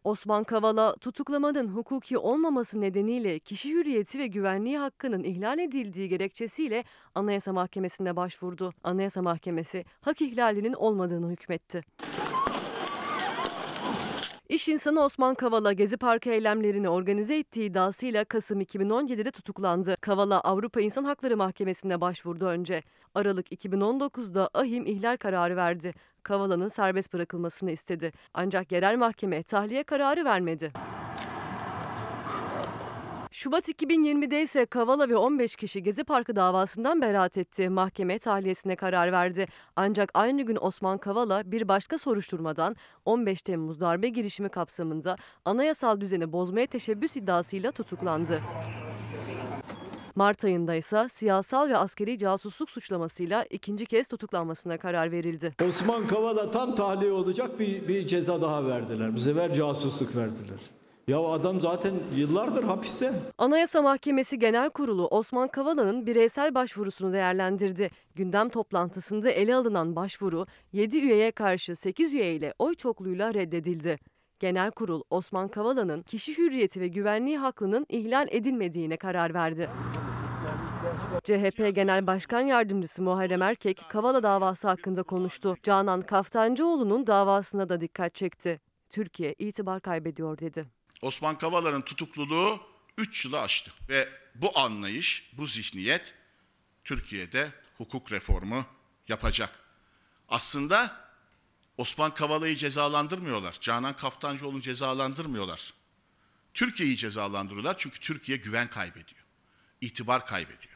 Osman Kavala tutuklamanın hukuki olmaması nedeniyle kişi hürriyeti ve güvenliği hakkının ihlal edildiği gerekçesiyle Anayasa Mahkemesi'ne başvurdu. Anayasa Mahkemesi hak ihlalinin olmadığını hükmetti. İş insanı Osman Kavala Gezi Parkı eylemlerini organize ettiği iddiasıyla Kasım 2017'de tutuklandı. Kavala Avrupa İnsan Hakları Mahkemesi'ne başvurdu önce. Aralık 2019'da ahim ihlal kararı verdi. Kavala'nın serbest bırakılmasını istedi. Ancak yerel mahkeme tahliye kararı vermedi. Şubat 2020'de ise Kavala ve 15 kişi Gezi Parkı davasından beraat etti. Mahkeme tahliyesine karar verdi. Ancak aynı gün Osman Kavala bir başka soruşturmadan 15 Temmuz darbe girişimi kapsamında anayasal düzeni bozmaya teşebbüs iddiasıyla tutuklandı. Mart ayında ise siyasal ve askeri casusluk suçlamasıyla ikinci kez tutuklanmasına karar verildi. Osman Kavala tam tahliye olacak bir, bir ceza daha verdiler. Bu sefer casusluk verdiler. Ya adam zaten yıllardır hapiste. Anayasa Mahkemesi Genel Kurulu Osman Kavala'nın bireysel başvurusunu değerlendirdi. Gündem toplantısında ele alınan başvuru 7 üyeye karşı 8 üye ile oy çokluğuyla reddedildi. Genel Kurul Osman Kavala'nın kişi hürriyeti ve güvenliği hakkının ihlal edilmediğine karar verdi. CHP Genel Başkan Yardımcısı Muharrem Erkek Kavala davası hakkında konuştu. Canan Kaftancıoğlu'nun davasına da dikkat çekti. Türkiye itibar kaybediyor dedi. Osman Kavala'nın tutukluluğu 3 yılı aştı ve bu anlayış, bu zihniyet Türkiye'de hukuk reformu yapacak. Aslında Osman Kavala'yı cezalandırmıyorlar. Canan Kaftancıoğlu'nu cezalandırmıyorlar. Türkiye'yi cezalandırıyorlar çünkü Türkiye güven kaybediyor. İtibar kaybediyor.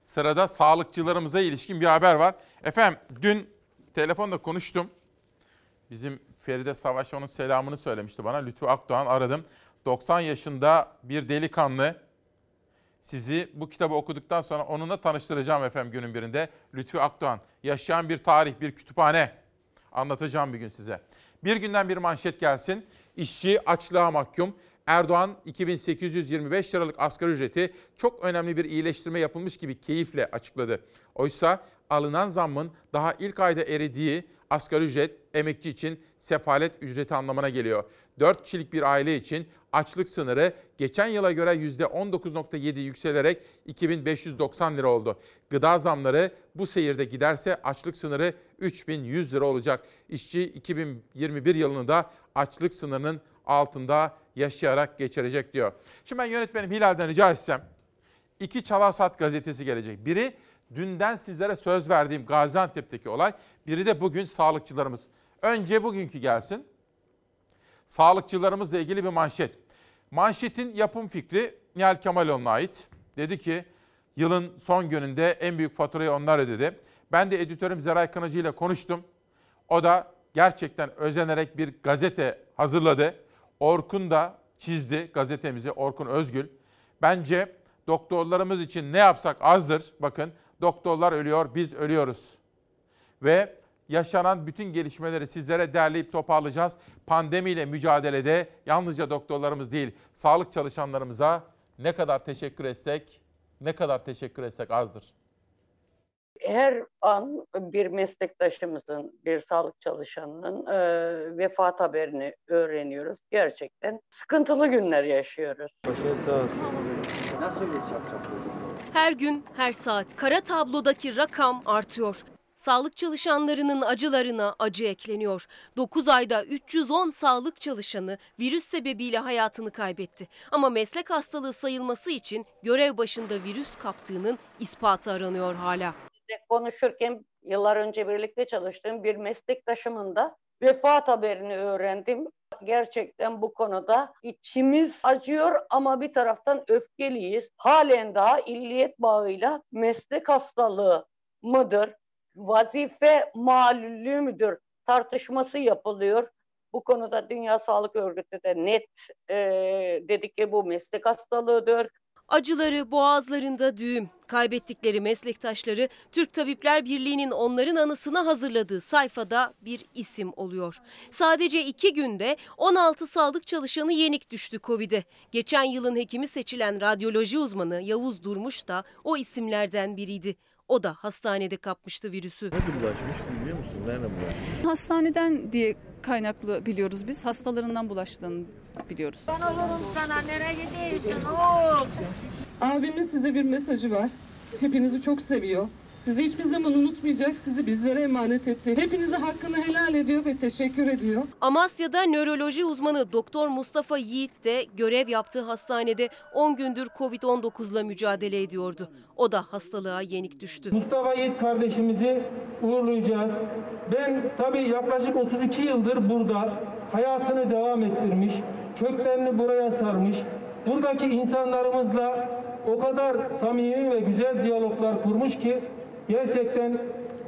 Sırada sağlıkçılarımıza ilişkin bir haber var. Efendim dün telefonda konuştum. Bizim Feride Savaş onun selamını söylemişti bana. Lütfü Akdoğan aradım. 90 yaşında bir delikanlı. Sizi bu kitabı okuduktan sonra onunla tanıştıracağım efendim günün birinde. Lütfü Akdoğan. Yaşayan bir tarih, bir kütüphane. Anlatacağım bir gün size. Bir günden bir manşet gelsin. İşçi açlığa mahkum. Erdoğan 2825 liralık asgari ücreti çok önemli bir iyileştirme yapılmış gibi keyifle açıkladı. Oysa alınan zammın daha ilk ayda eridiği asgari ücret emekçi için sefalet ücreti anlamına geliyor. 4 kişilik bir aile için açlık sınırı geçen yıla göre %19.7 yükselerek 2590 lira oldu. Gıda zamları bu seyirde giderse açlık sınırı 3100 lira olacak. İşçi 2021 yılını da açlık sınırının altında yaşayarak geçirecek diyor. Şimdi ben yönetmenim Hilal'den rica etsem iki Çalarsat gazetesi gelecek. Biri dünden sizlere söz verdiğim Gaziantep'teki olay. Biri de bugün sağlıkçılarımız. Önce bugünkü gelsin. Sağlıkçılarımızla ilgili bir manşet. Manşetin yapım fikri Nihal Kemaloğlu'na ait. Dedi ki yılın son gününde en büyük faturayı onlar ödedi. Ben de editörüm Zeray Kınacı ile konuştum. O da gerçekten özenerek bir gazete hazırladı. Orkun da çizdi gazetemizi Orkun Özgül. Bence doktorlarımız için ne yapsak azdır. Bakın doktorlar ölüyor, biz ölüyoruz. Ve yaşanan bütün gelişmeleri sizlere derleyip toparlayacağız. Pandemiyle mücadelede yalnızca doktorlarımız değil, sağlık çalışanlarımıza ne kadar teşekkür etsek, ne kadar teşekkür etsek azdır. Her an bir meslektaşımızın, bir sağlık çalışanının e, vefat haberini öğreniyoruz. Gerçekten sıkıntılı günler yaşıyoruz. Her gün, her saat kara tablodaki rakam artıyor. Sağlık çalışanlarının acılarına acı ekleniyor. 9 ayda 310 sağlık çalışanı virüs sebebiyle hayatını kaybetti. Ama meslek hastalığı sayılması için görev başında virüs kaptığının ispatı aranıyor hala. Konuşurken yıllar önce birlikte çalıştığım bir meslektaşımın da vefat haberini öğrendim. Gerçekten bu konuda içimiz acıyor ama bir taraftan öfkeliyiz. Halen daha illiyet bağıyla meslek hastalığı mıdır, vazife malulü müdür tartışması yapılıyor. Bu konuda Dünya Sağlık Örgütü de net e, dedi ki bu meslek hastalığıdır. Acıları boğazlarında düğüm. Kaybettikleri meslektaşları Türk Tabipler Birliği'nin onların anısına hazırladığı sayfada bir isim oluyor. Sadece iki günde 16 sağlık çalışanı yenik düştü Covid'e. Geçen yılın hekimi seçilen radyoloji uzmanı Yavuz Durmuş da o isimlerden biriydi. O da hastanede kapmıştı virüsü. Nasıl bulaşmış biliyor musun? Nereden bulaşmış? Hastaneden diye kaynaklı biliyoruz biz. Hastalarından bulaştığını biliyoruz. Ben olurum sana nereye gidiyorsun oğul? Abimin size bir mesajı var. Hepinizi çok seviyor. Sizi hiçbir zaman unutmayacak, sizi bizlere emanet etti. Hepinize hakkını helal ediyor ve teşekkür ediyor. Amasya'da nöroloji uzmanı Doktor Mustafa Yiğit de görev yaptığı hastanede 10 gündür Covid-19'la mücadele ediyordu. O da hastalığa yenik düştü. Mustafa Yiğit kardeşimizi uğurlayacağız. Ben tabii yaklaşık 32 yıldır burada hayatını devam ettirmiş, köklerini buraya sarmış, buradaki insanlarımızla o kadar samimi ve güzel diyaloglar kurmuş ki gerçekten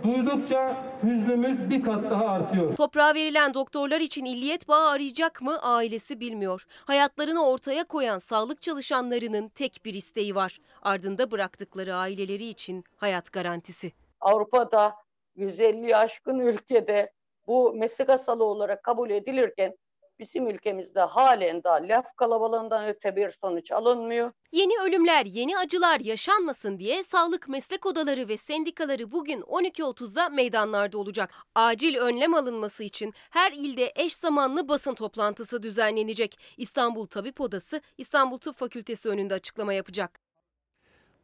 duydukça hüznümüz bir kat daha artıyor. Toprağa verilen doktorlar için illiyet bağı arayacak mı ailesi bilmiyor. Hayatlarını ortaya koyan sağlık çalışanlarının tek bir isteği var. Ardında bıraktıkları aileleri için hayat garantisi. Avrupa'da 150 aşkın ülkede bu meslek hastalığı olarak kabul edilirken bizim ülkemizde halen daha laf kalabalığından öte bir sonuç alınmıyor. Yeni ölümler, yeni acılar yaşanmasın diye sağlık meslek odaları ve sendikaları bugün 12.30'da meydanlarda olacak. Acil önlem alınması için her ilde eş zamanlı basın toplantısı düzenlenecek. İstanbul Tabip Odası İstanbul Tıp Fakültesi önünde açıklama yapacak.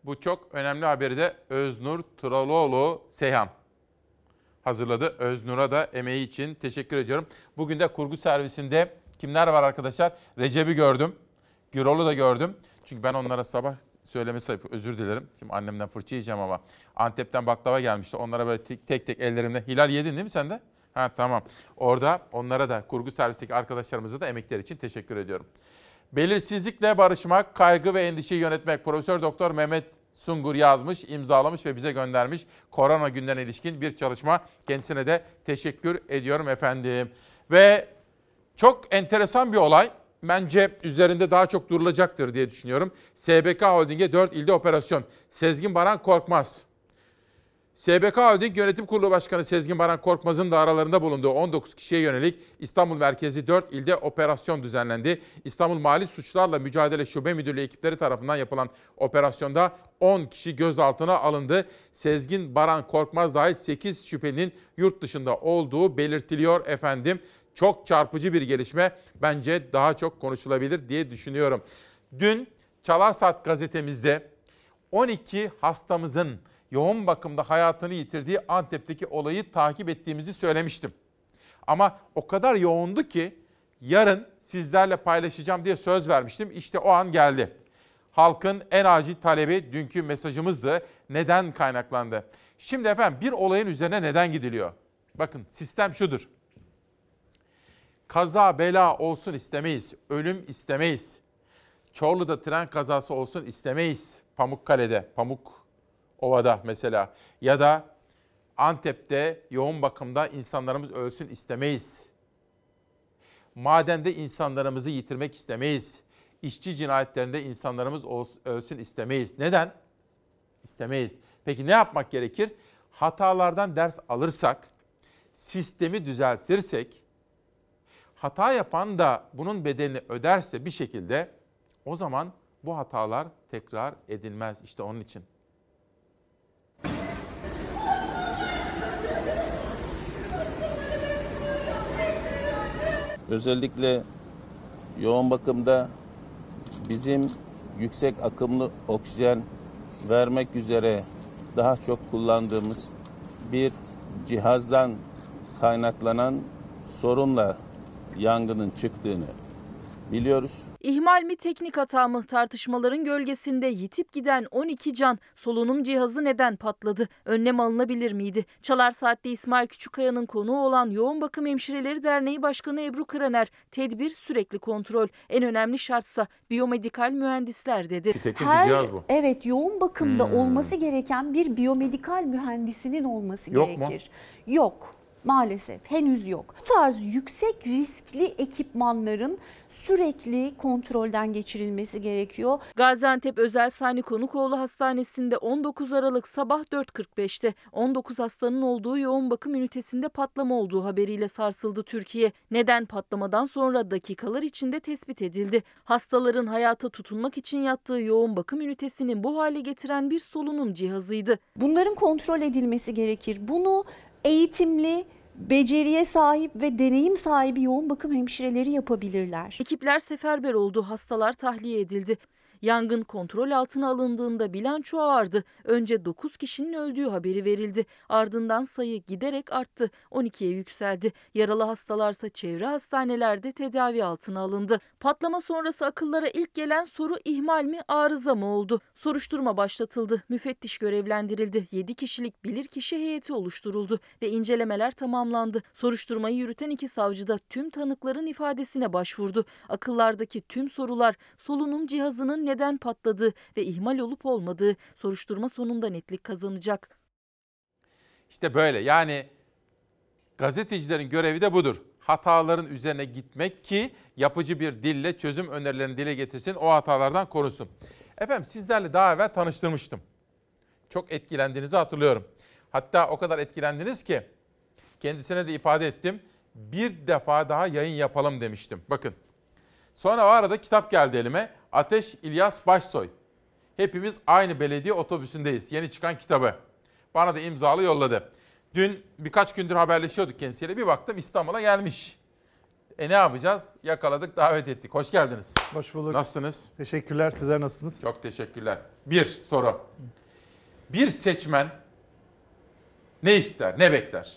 Bu çok önemli haberi de Öznur Traloğlu Seyhan hazırladı. Öznur'a da emeği için teşekkür ediyorum. Bugün de kurgu servisinde kimler var arkadaşlar? Recep'i gördüm. Gürol'u da gördüm. Çünkü ben onlara sabah söylemesi ayıp. Özür dilerim. Şimdi annemden fırça yiyeceğim ama. Antep'ten baklava gelmişti. Onlara böyle tek tek, tek ellerimle. Hilal yedin değil mi sen de? Ha tamam. Orada onlara da kurgu servisteki arkadaşlarımıza da emekleri için teşekkür ediyorum. Belirsizlikle barışmak, kaygı ve endişeyi yönetmek. Profesör Doktor Mehmet Sungur yazmış, imzalamış ve bize göndermiş. Korona günlerine ilişkin bir çalışma. Kendisine de teşekkür ediyorum efendim. Ve çok enteresan bir olay. Bence üzerinde daha çok durulacaktır diye düşünüyorum. SBK Holding'e 4 ilde operasyon. Sezgin Baran Korkmaz. SBK Holding Yönetim Kurulu Başkanı Sezgin Baran Korkmaz'ın da aralarında bulunduğu 19 kişiye yönelik İstanbul merkezi 4 ilde operasyon düzenlendi. İstanbul Mali Suçlarla Mücadele Şube Müdürlüğü ekipleri tarafından yapılan operasyonda 10 kişi gözaltına alındı. Sezgin Baran Korkmaz dahil 8 şüphelinin yurt dışında olduğu belirtiliyor efendim. Çok çarpıcı bir gelişme. Bence daha çok konuşulabilir diye düşünüyorum. Dün Çalar Saat gazetemizde 12 hastamızın yoğun bakımda hayatını yitirdiği Antep'teki olayı takip ettiğimizi söylemiştim. Ama o kadar yoğundu ki yarın sizlerle paylaşacağım diye söz vermiştim. İşte o an geldi. Halkın en acil talebi dünkü mesajımızdı. Neden kaynaklandı? Şimdi efendim bir olayın üzerine neden gidiliyor? Bakın sistem şudur. Kaza bela olsun istemeyiz. Ölüm istemeyiz. Çorlu'da tren kazası olsun istemeyiz. Pamukkale'de, Pamuk Ova'da mesela ya da Antep'te yoğun bakımda insanlarımız ölsün istemeyiz. Madende insanlarımızı yitirmek istemeyiz. İşçi cinayetlerinde insanlarımız ölsün istemeyiz. Neden? İstemeyiz. Peki ne yapmak gerekir? Hatalardan ders alırsak, sistemi düzeltirsek, hata yapan da bunun bedelini öderse bir şekilde o zaman bu hatalar tekrar edilmez. İşte onun için. Özellikle yoğun bakımda bizim yüksek akımlı oksijen vermek üzere daha çok kullandığımız bir cihazdan kaynaklanan sorunla yangının çıktığını biliyoruz. İhmal mi teknik hata mı tartışmaların gölgesinde yitip giden 12 can solunum cihazı neden patladı? Önlem alınabilir miydi? Çalar Saat'te İsmail Küçükkaya'nın konuğu olan Yoğun Bakım Hemşireleri Derneği Başkanı Ebru Kraner, tedbir sürekli kontrol. En önemli şartsa biyomedikal mühendisler dedi. Her, cihaz bu. Evet yoğun bakımda Hmm. olması gereken bir biyomedikal mühendisinin olması Yok mu? gerekir. Yok. Maalesef henüz yok. Bu tarz yüksek riskli ekipmanların sürekli kontrolden geçirilmesi gerekiyor. Gaziantep Özel Sani Konukoğlu Hastanesi'nde 19 Aralık sabah 4.45'te 19 hastanın olduğu yoğun bakım ünitesinde patlama olduğu haberiyle sarsıldı Türkiye. Neden patlamadan sonra dakikalar içinde tespit edildi. Hastaların hayata tutunmak için yattığı yoğun bakım ünitesinin bu hale getiren bir solunum cihazıydı. Bunların kontrol edilmesi gerekir. Bunu eğitimli, beceriye sahip ve deneyim sahibi yoğun bakım hemşireleri yapabilirler. Ekipler seferber oldu, hastalar tahliye edildi. Yangın kontrol altına alındığında bilanço ağırdı. Önce 9 kişinin öldüğü haberi verildi. Ardından sayı giderek arttı. 12'ye yükseldi. Yaralı hastalarsa çevre hastanelerde tedavi altına alındı. Patlama sonrası akıllara ilk gelen soru ihmal mi arıza mı oldu? Soruşturma başlatıldı. Müfettiş görevlendirildi. 7 kişilik bilirkişi heyeti oluşturuldu ve incelemeler tamamlandı. Soruşturmayı yürüten iki savcı da tüm tanıkların ifadesine başvurdu. Akıllardaki tüm sorular, solunum cihazının neden patladığı ve ihmal olup olmadığı soruşturma sonunda netlik kazanacak. İşte böyle yani gazetecilerin görevi de budur. Hataların üzerine gitmek ki yapıcı bir dille çözüm önerilerini dile getirsin, o hatalardan korusun. Efendim sizlerle daha evvel tanıştırmıştım. Çok etkilendiğinizi hatırlıyorum. Hatta o kadar etkilendiniz ki kendisine de ifade ettim. Bir defa daha yayın yapalım demiştim. Bakın. Sonra o arada kitap geldi elime. Ateş İlyas Başsoy. Hepimiz aynı belediye otobüsündeyiz. Yeni çıkan kitabı. Bana da imzalı yolladı. Dün birkaç gündür haberleşiyorduk kendisiyle. Bir baktım İstanbul'a gelmiş. E ne yapacağız? Yakaladık, davet ettik. Hoş geldiniz. Hoş bulduk. Nasılsınız? Teşekkürler. Sizler nasılsınız? Çok teşekkürler. Bir soru. Bir seçmen ne ister, ne bekler?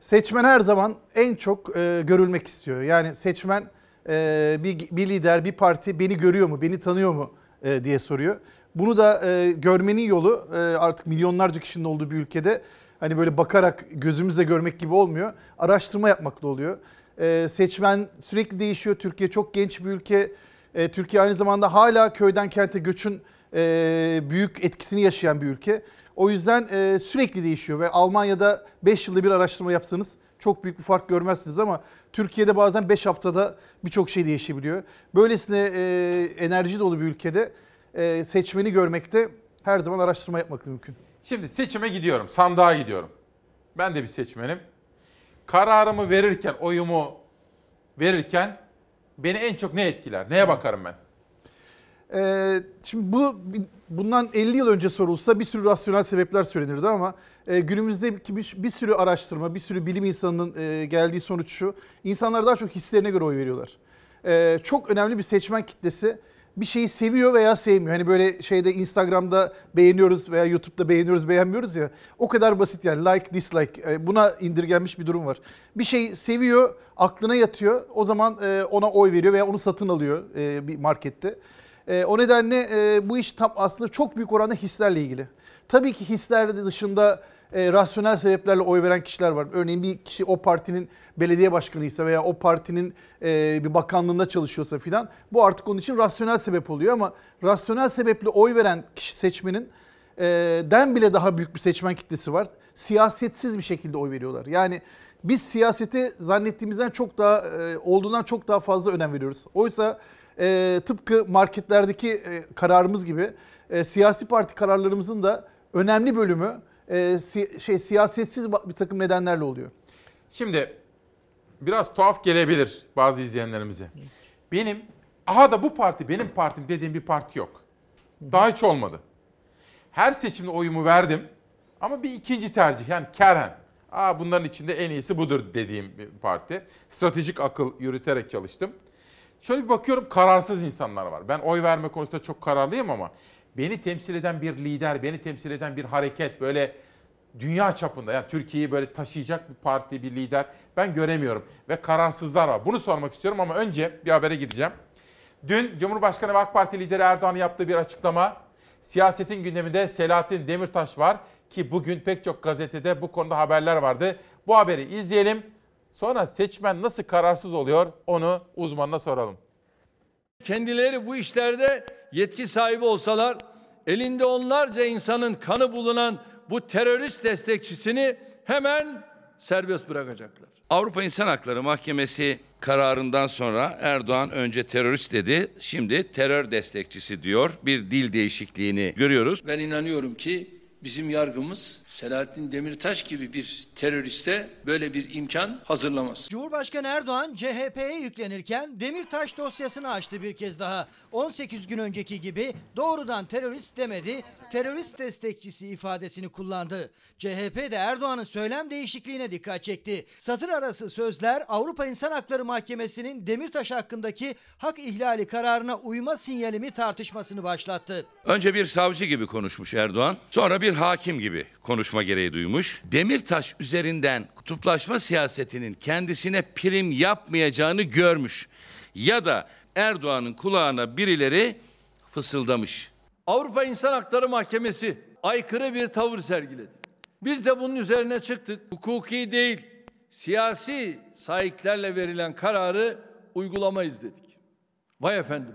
Seçmen her zaman en çok e, görülmek istiyor. Yani seçmen e, bir, bir lider, bir parti beni görüyor mu, beni tanıyor mu e, diye soruyor. Bunu da e, görmenin yolu e, artık milyonlarca kişinin olduğu bir ülkede hani böyle bakarak gözümüzle görmek gibi olmuyor. Araştırma yapmakla oluyor. E, seçmen sürekli değişiyor. Türkiye çok genç bir ülke. E, Türkiye aynı zamanda hala köyden kente göçün e, büyük etkisini yaşayan bir ülke. O yüzden e, sürekli değişiyor ve Almanya'da 5 yılda bir araştırma yapsanız çok büyük bir fark görmezsiniz ama Türkiye'de bazen 5 haftada birçok şey değişebiliyor. Böylesine e, enerji dolu bir ülkede e, seçmeni görmekte her zaman araştırma yapmak mümkün. Şimdi seçime gidiyorum, sandığa gidiyorum. Ben de bir seçmenim. Kararımı verirken, oyumu verirken beni en çok ne etkiler? Neye bakarım ben? Ee, şimdi bu bundan 50 yıl önce sorulsa bir sürü rasyonel sebepler söylenirdi ama e, günümüzdeki bir, bir sürü araştırma, bir sürü bilim insanının e, geldiği sonuç şu. İnsanlar daha çok hislerine göre oy veriyorlar. E, çok önemli bir seçmen kitlesi bir şeyi seviyor veya sevmiyor. Hani böyle şeyde Instagram'da beğeniyoruz veya YouTube'da beğeniyoruz beğenmiyoruz ya. O kadar basit yani like dislike e, buna indirgenmiş bir durum var. Bir şey seviyor aklına yatıyor o zaman e, ona oy veriyor veya onu satın alıyor e, bir markette. E, o nedenle e, bu iş tam aslında çok büyük oranda hislerle ilgili. Tabii ki hisler dışında e, rasyonel sebeplerle oy veren kişiler var. Örneğin bir kişi o partinin belediye başkanıysa veya o partinin e, bir bakanlığında çalışıyorsa filan bu artık onun için rasyonel sebep oluyor ama rasyonel sebeple oy veren kişi seçmenin e, den bile daha büyük bir seçmen kitlesi var. Siyasetsiz bir şekilde oy veriyorlar. Yani biz siyasete zannettiğimizden çok daha e, olduğundan çok daha fazla önem veriyoruz. Oysa e, tıpkı marketlerdeki e, kararımız gibi e, siyasi parti kararlarımızın da önemli bölümü e, si, şey siyasetsiz bir takım nedenlerle oluyor. Şimdi biraz tuhaf gelebilir bazı izleyenlerimize. Benim aha da bu parti benim partim dediğim bir parti yok. Daha hiç olmadı. Her seçimde oyumu verdim ama bir ikinci tercih yani Keren. Aa bunların içinde en iyisi budur dediğim bir parti. Stratejik akıl yürüterek çalıştım. Şöyle bir bakıyorum kararsız insanlar var. Ben oy verme konusunda çok kararlıyım ama beni temsil eden bir lider, beni temsil eden bir hareket böyle dünya çapında yani Türkiye'yi böyle taşıyacak bir parti, bir lider ben göremiyorum ve kararsızlar var. Bunu sormak istiyorum ama önce bir habere gideceğim. Dün Cumhurbaşkanı ve AK Parti lideri Erdoğan yaptığı bir açıklama. Siyasetin gündeminde Selahattin Demirtaş var ki bugün pek çok gazetede bu konuda haberler vardı. Bu haberi izleyelim. Sonra seçmen nasıl kararsız oluyor onu uzmanına soralım. Kendileri bu işlerde yetki sahibi olsalar elinde onlarca insanın kanı bulunan bu terörist destekçisini hemen serbest bırakacaklar. Avrupa İnsan Hakları Mahkemesi kararından sonra Erdoğan önce terörist dedi, şimdi terör destekçisi diyor. Bir dil değişikliğini görüyoruz. Ben inanıyorum ki Bizim yargımız Selahattin Demirtaş gibi bir teröriste böyle bir imkan hazırlamaz. Cumhurbaşkanı Erdoğan CHP'ye yüklenirken Demirtaş dosyasını açtı bir kez daha. 18 gün önceki gibi doğrudan terörist demedi, terörist destekçisi ifadesini kullandı. CHP de Erdoğan'ın söylem değişikliğine dikkat çekti. Satır arası sözler Avrupa İnsan Hakları Mahkemesi'nin Demirtaş hakkındaki hak ihlali kararına uyma sinyali mi tartışmasını başlattı. Önce bir savcı gibi konuşmuş Erdoğan, sonra bir hakim gibi konuşma gereği duymuş. Demirtaş üzerinden kutuplaşma siyasetinin kendisine prim yapmayacağını görmüş. Ya da Erdoğan'ın kulağına birileri fısıldamış. Avrupa İnsan Hakları Mahkemesi aykırı bir tavır sergiledi. Biz de bunun üzerine çıktık. Hukuki değil, siyasi sahiplerle verilen kararı uygulamayız dedik. Vay efendim,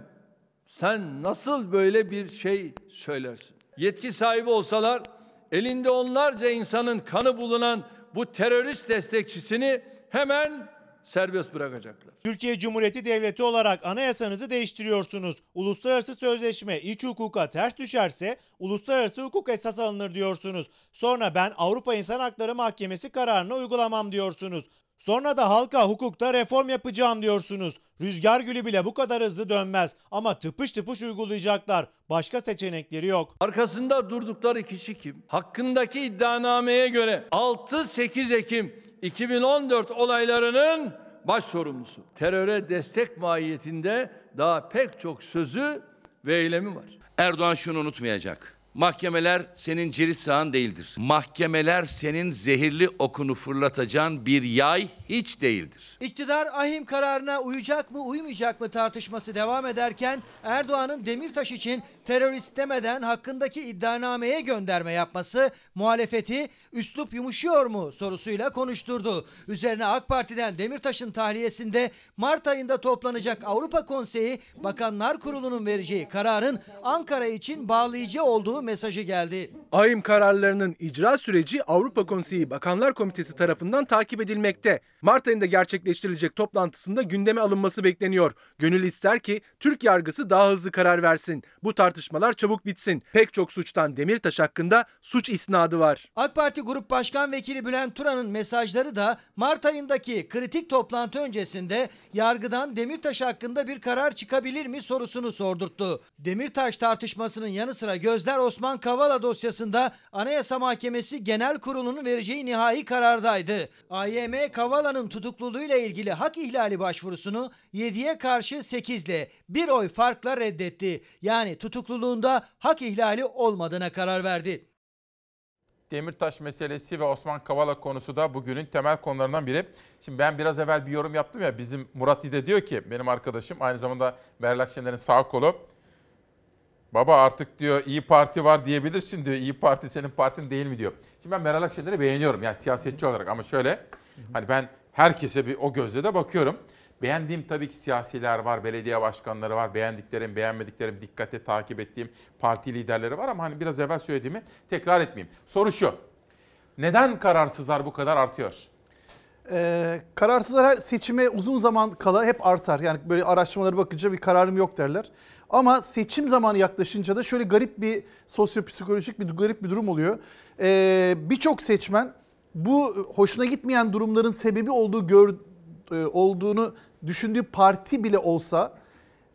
sen nasıl böyle bir şey söylersin? Yetki sahibi olsalar elinde onlarca insanın kanı bulunan bu terörist destekçisini hemen serbest bırakacaklar. Türkiye Cumhuriyeti Devleti olarak anayasanızı değiştiriyorsunuz. Uluslararası sözleşme iç hukuka ters düşerse uluslararası hukuk esas alınır diyorsunuz. Sonra ben Avrupa İnsan Hakları Mahkemesi kararını uygulamam diyorsunuz. Sonra da halka hukukta reform yapacağım diyorsunuz. Rüzgar gülü bile bu kadar hızlı dönmez ama tıpış tıpış uygulayacaklar. Başka seçenekleri yok. Arkasında durdukları kişi kim? Hakkındaki iddianameye göre 6-8 Ekim 2014 olaylarının baş sorumlusu. Teröre destek mahiyetinde daha pek çok sözü ve eylemi var. Erdoğan şunu unutmayacak. Mahkemeler senin cirit sahan değildir. Mahkemeler senin zehirli okunu fırlatacağın bir yay hiç değildir. İktidar ahim kararına uyacak mı uymayacak mı tartışması devam ederken Erdoğan'ın Demirtaş için terörist demeden hakkındaki iddianameye gönderme yapması muhalefeti üslup yumuşuyor mu sorusuyla konuşturdu. Üzerine AK Parti'den Demirtaş'ın tahliyesinde Mart ayında toplanacak Avrupa Konseyi Bakanlar Kurulu'nun vereceği kararın Ankara için bağlayıcı olduğu mesajı geldi. AYM kararlarının icra süreci Avrupa Konseyi Bakanlar Komitesi tarafından takip edilmekte. Mart ayında gerçekleştirilecek toplantısında gündeme alınması bekleniyor. Gönül ister ki Türk yargısı daha hızlı karar versin. Bu tartışmalar çabuk bitsin. Pek çok suçtan Demirtaş hakkında suç isnadı var. AK Parti Grup Başkan Vekili Bülent Turan'ın mesajları da Mart ayındaki kritik toplantı öncesinde yargıdan Demirtaş hakkında bir karar çıkabilir mi sorusunu sordurttu. Demirtaş tartışmasının yanı sıra gözler Osman Kavala dosyasında Anayasa Mahkemesi Genel Kurulu'nun vereceği nihai karardaydı. AYM Kavala'nın tutukluluğuyla ilgili hak ihlali başvurusunu 7'ye karşı 8 ile bir oy farkla reddetti. Yani tutukluluğunda hak ihlali olmadığına karar verdi. Demirtaş meselesi ve Osman Kavala konusu da bugünün temel konularından biri. Şimdi ben biraz evvel bir yorum yaptım ya bizim Murat İde diyor ki benim arkadaşım aynı zamanda Meral Akşener'in sağ kolu. Baba artık diyor İyi Parti var diyebilirsin diyor. İyi Parti senin partin değil mi diyor. Şimdi ben Meral Akşener'i beğeniyorum yani siyasetçi olarak ama şöyle hani ben herkese bir o gözle de bakıyorum. Beğendiğim tabii ki siyasiler var, belediye başkanları var, beğendiklerim, beğenmediklerim, dikkate takip ettiğim parti liderleri var ama hani biraz evvel söylediğimi tekrar etmeyeyim. Soru şu, neden kararsızlar bu kadar artıyor? Ee, kararsızlar her seçime uzun zaman kala hep artar. Yani böyle araştırmalara bakınca bir kararım yok derler. Ama seçim zamanı yaklaşınca da şöyle garip bir sosyopsikolojik bir garip bir durum oluyor. Ee, Birçok seçmen bu hoşuna gitmeyen durumların sebebi olduğu gör, e, olduğunu düşündüğü parti bile olsa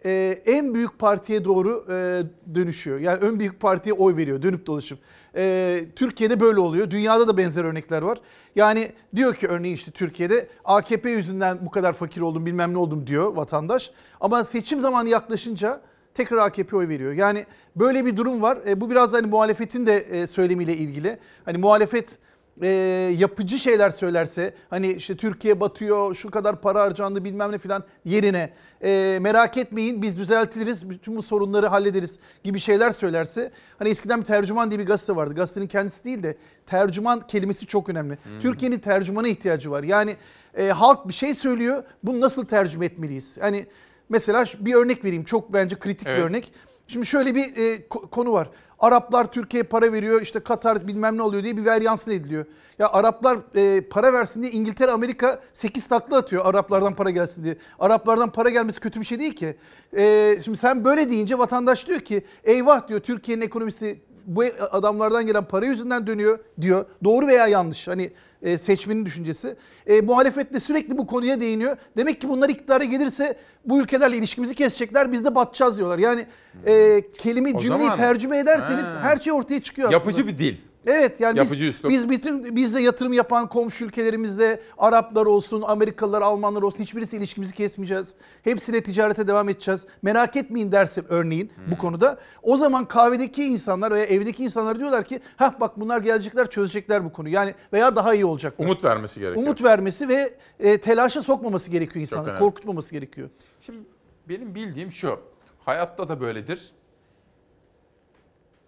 e, en büyük partiye doğru e, dönüşüyor. Yani ön büyük partiye oy veriyor dönüp dolaşıp. E, Türkiye'de böyle oluyor. Dünyada da benzer örnekler var. Yani diyor ki örneğin işte Türkiye'de AKP yüzünden bu kadar fakir oldum bilmem ne oldum diyor vatandaş. Ama seçim zamanı yaklaşınca tekrar AKP oy veriyor. Yani böyle bir durum var. E, bu biraz hani muhalefetin de e, söylemiyle ilgili. Hani muhalefet e, yapıcı şeyler söylerse hani işte Türkiye batıyor şu kadar para harcandı bilmem ne filan yerine e, merak etmeyin biz düzeltiriz bütün bu sorunları hallederiz gibi şeyler söylerse hani eskiden bir tercüman diye bir gazete vardı gazetenin kendisi değil de tercüman kelimesi çok önemli. Hmm. Türkiye'nin tercümana ihtiyacı var yani e, halk bir şey söylüyor bunu nasıl tercüme etmeliyiz? Hani mesela bir örnek vereyim çok bence kritik Evet. bir örnek. Şimdi şöyle bir e, ko- konu var. Araplar Türkiye'ye para veriyor işte Katar bilmem ne oluyor diye bir veryansın ediliyor. Ya Araplar e, para versin diye İngiltere Amerika 8 takla atıyor Araplardan para gelsin diye. Araplardan para gelmesi kötü bir şey değil ki. E, şimdi sen böyle deyince vatandaş diyor ki eyvah diyor Türkiye'nin ekonomisi bu adamlardan gelen para yüzünden dönüyor diyor. Doğru veya yanlış hani e, seçmenin düşüncesi. E, muhalefet de sürekli bu konuya değiniyor. Demek ki bunlar iktidara gelirse bu ülkelerle ilişkimizi kesecekler biz de batacağız diyorlar. Yani e, kelime cümleyi zaman- tercüme ederseniz Ha. her şey ortaya çıkıyor aslında. Yapıcı bir dil. Evet yani biz, üslup. biz bütün bizde yatırım yapan komşu ülkelerimizde Araplar olsun, Amerikalılar, Almanlar olsun hiçbirisi ilişkimizi kesmeyeceğiz. Hepsiyle ticarete devam edeceğiz. Merak etmeyin derse örneğin Hmm. bu konuda. O zaman kahvedeki insanlar veya evdeki insanlar diyorlar ki ha bak bunlar gelecekler çözecekler bu konuyu. Yani veya daha iyi olacak. Umut vermesi gerekiyor. Umut vermesi ve e, telaşa sokmaması gerekiyor insanları. önemli. Korkutmaması gerekiyor. Şimdi benim bildiğim şu. Hayatta da böyledir.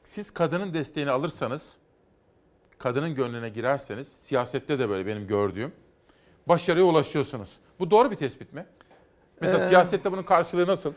Siz kadının desteğini alırsanız, kadının gönlüne girerseniz, siyasette de böyle benim gördüğüm, başarıya ulaşıyorsunuz. Bu doğru bir tespit mi? Mesela Ee, siyasette bunun karşılığı nasıl?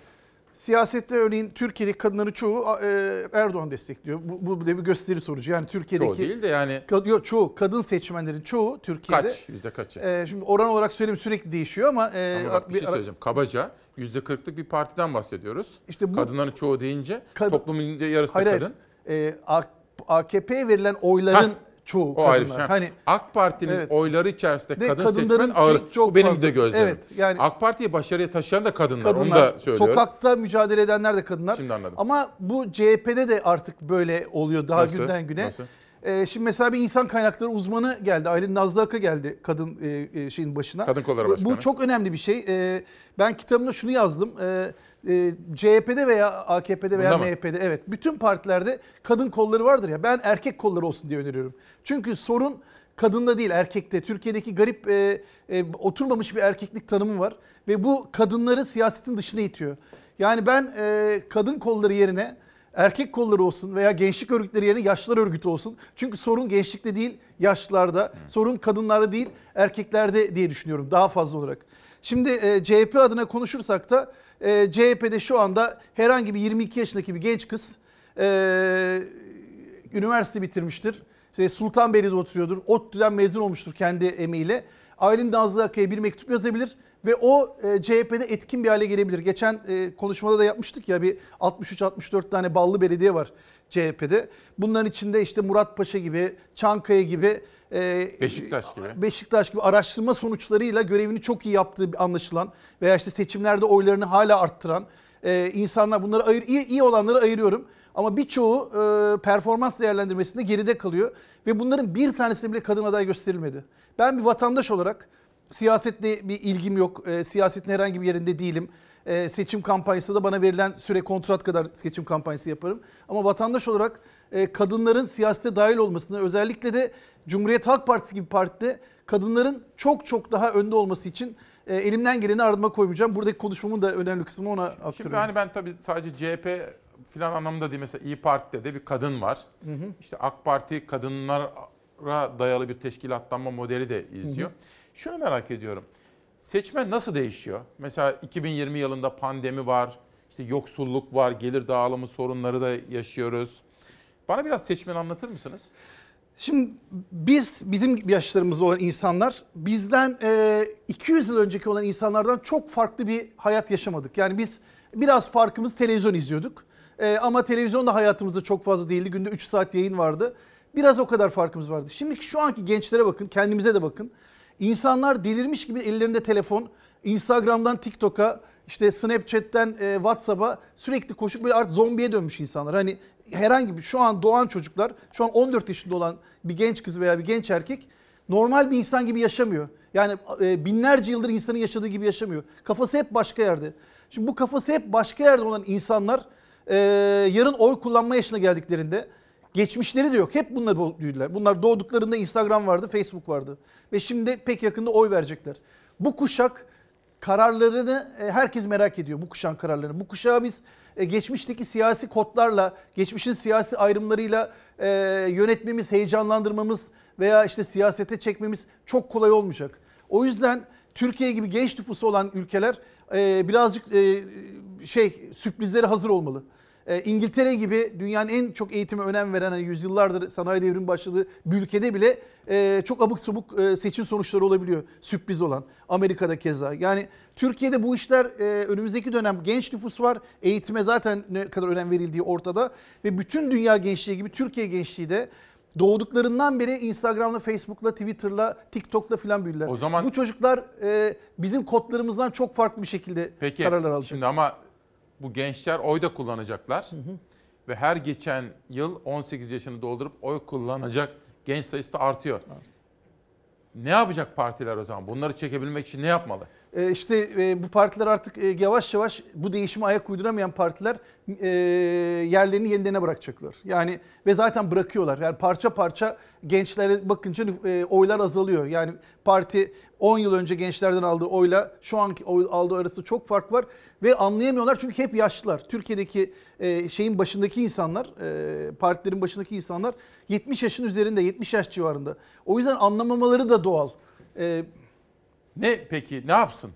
Siyasette örneğin Türkiye'deki kadınların çoğu e, Erdoğan destekliyor. Bu, bu da bir gösteri sonucu. Yani Türkiye'deki... Çoğu değil de yani- Kad- yok, çoğu. Kadın seçmenlerin çoğu Türkiye'de... Kaç? Yüzde kaçı? E, şimdi oran olarak söyleyeyim sürekli değişiyor ama... E, Ama bak bir bir şey söyleyeceğim. Kabaca yüzde kırklık bir partiden bahsediyoruz. İşte bu- Kadınların çoğu deyince Kad- toplumun yarısı Hayır hayır. kadın. E, A- AKP'ye verilen oyların çoğu O kadınlar. ayrı şey. Hani AK Parti'nin Evet. oyları içerisinde De kadın seçmen ağır. şey çok Bu benim fazla. de gözlemim. Evet, yani- AK Parti'yi başarıya taşıyan da kadınlar. kadınlar, Onu da söylüyorum. sokakta mücadele edenler de kadınlar. Şimdi anladım. Ama bu CHP'de de artık böyle oluyor daha Nasıl? günden güne. Nasıl? Ee, şimdi mesela bir insan kaynakları uzmanı geldi. Aylin Nazlı Aka geldi kadın e, e, şeyin başına. Kadın kolları başkanı. Bu çok önemli bir şey. Ee, ben kitabımda şunu yazdım. Ee, e, CHP'de veya AKP'de veya Bunda mı? MHP'de evet bütün partilerde kadın kolları vardır ya. Ben erkek kolları olsun diye öneriyorum. Çünkü sorun kadında değil erkekte. Türkiye'deki garip e, e, oturmamış bir erkeklik tanımı var ve bu kadınları siyasetin dışına itiyor. Yani ben e, kadın kolları yerine erkek kolları olsun veya gençlik örgütleri yerine yaşlılar örgütü olsun. Çünkü sorun gençlikte değil yaşlılarda, sorun kadınlarda değil erkeklerde diye düşünüyorum daha fazla olarak. Şimdi e, CHP adına konuşursak da e, CHP'de şu anda herhangi bir 22 yaşındaki bir genç kız e, üniversite bitirmiştir. İşte Sultanbeyli'de oturuyordur. ODTÜ'den mezun olmuştur kendi emeğiyle. Aylin Nazlı Akay'a bir mektup yazabilir ve o e, CHP'de etkin bir hale gelebilir. Geçen e, konuşmada da yapmıştık ya bir 63-64 tane ballı belediye var CHP'de. Bunların içinde işte Murat Paşa gibi, Çankaya gibi e, Beşiktaş gibi. Beşiktaş gibi araştırma sonuçlarıyla görevini çok iyi yaptığı anlaşılan veya işte seçimlerde oylarını hala arttıran e, insanlar bunları ayır iyi, iyi olanları ayırıyorum. Ama birçoğu e, performans değerlendirmesinde geride kalıyor ve bunların bir tanesine bile kadın aday gösterilmedi. Ben bir vatandaş olarak siyasetle bir ilgim yok. E, siyasetin herhangi bir yerinde değilim. E, seçim kampanyası da bana verilen süre kontrat kadar seçim kampanyası yaparım. Ama vatandaş olarak e, kadınların siyasete dahil olmasını özellikle de Cumhuriyet Halk Partisi gibi partide kadınların çok çok daha önde olması için e, elimden geleni ardıma koymayacağım. Buradaki konuşmamın da önemli kısmını ona aktarıyorum. Şimdi hani ben tabii sadece CHP filan anlamda değil. Mesela İyi Parti'de de bir kadın var. Hı hı. İşte AK Parti kadınlara dayalı bir teşkilatlanma modeli de izliyor. Hı hı. Şunu merak ediyorum. Seçmen nasıl değişiyor? Mesela 2020 yılında pandemi var, işte yoksulluk var, gelir dağılımı sorunları da yaşıyoruz. Bana biraz seçmen anlatır mısınız? Şimdi biz bizim yaşlarımızda olan insanlar bizden e, 200 yıl önceki olan insanlardan çok farklı bir hayat yaşamadık. Yani biz biraz farkımız televizyon izliyorduk. E, ama televizyon da hayatımızda çok fazla değildi. Günde 3 saat yayın vardı. Biraz o kadar farkımız vardı. Şimdiki şu anki gençlere bakın, kendimize de bakın. İnsanlar delirmiş gibi ellerinde telefon, Instagram'dan TikTok'a, işte Snapchat'ten e, WhatsApp'a sürekli koşup böyle artık zombiye dönmüş insanlar. Hani herhangi bir şu an doğan çocuklar, şu an 14 yaşında olan bir genç kız veya bir genç erkek normal bir insan gibi yaşamıyor. Yani e, binlerce yıldır insanın yaşadığı gibi yaşamıyor. Kafası hep başka yerde. Şimdi bu kafası hep başka yerde olan insanlar e, yarın oy kullanma yaşına geldiklerinde geçmişleri de yok. Hep bunlar büyüdüler. Bunlar doğduklarında Instagram vardı, Facebook vardı. Ve şimdi pek yakında oy verecekler. Bu kuşak kararlarını e, herkes merak ediyor bu kuşağın kararlarını. Bu kuşağı biz e, geçmişteki siyasi kodlarla, geçmişin siyasi ayrımlarıyla e, yönetmemiz, heyecanlandırmamız veya işte siyasete çekmemiz çok kolay olmayacak. O yüzden Türkiye gibi genç nüfusu olan ülkeler birazcık şey sürprizlere hazır olmalı. E, İngiltere gibi dünyanın en çok eğitime önem veren hani yüzyıllardır sanayi devrimi başladığı bir ülkede bile e, çok abuk sabuk e, seçim sonuçları olabiliyor. Sürpriz olan. Amerika'da keza. Yani Türkiye'de bu işler e, önümüzdeki dönem genç nüfus var. Eğitime zaten ne kadar önem verildiği ortada. Ve bütün dünya gençliği gibi Türkiye gençliği de doğduklarından beri Instagram'la, Facebook'la, Twitter'la, TikTok'la filan büyüdüler. O zaman- bu çocuklar e, bizim kodlarımızdan çok farklı bir şekilde Peki kararlar alacak. şimdi ama bu gençler oy da kullanacaklar. Ve her geçen yıl 18 yaşını doldurup oy kullanacak genç sayısı da artıyor. Ne yapacak partiler o zaman? Bunları çekebilmek için ne yapmalı? E, işte e, bu partiler artık e, yavaş yavaş bu değişime ayak uyduramayan partiler yerlerini yeniden bırakacaklar. Yani ve zaten bırakıyorlar. Yani parça parça gençlere bakınca oylar azalıyor. Yani parti 10 yıl önce gençlerden aldığı oyla şu anki oy aldığı arasında çok fark var ve anlayamıyorlar çünkü hep yaşlılar. Türkiye'deki şeyin başındaki insanlar, partilerin başındaki insanlar 70 yaşın üzerinde, 70 yaş civarında. O yüzden anlamamaları da doğal. Ne peki ne yapsın?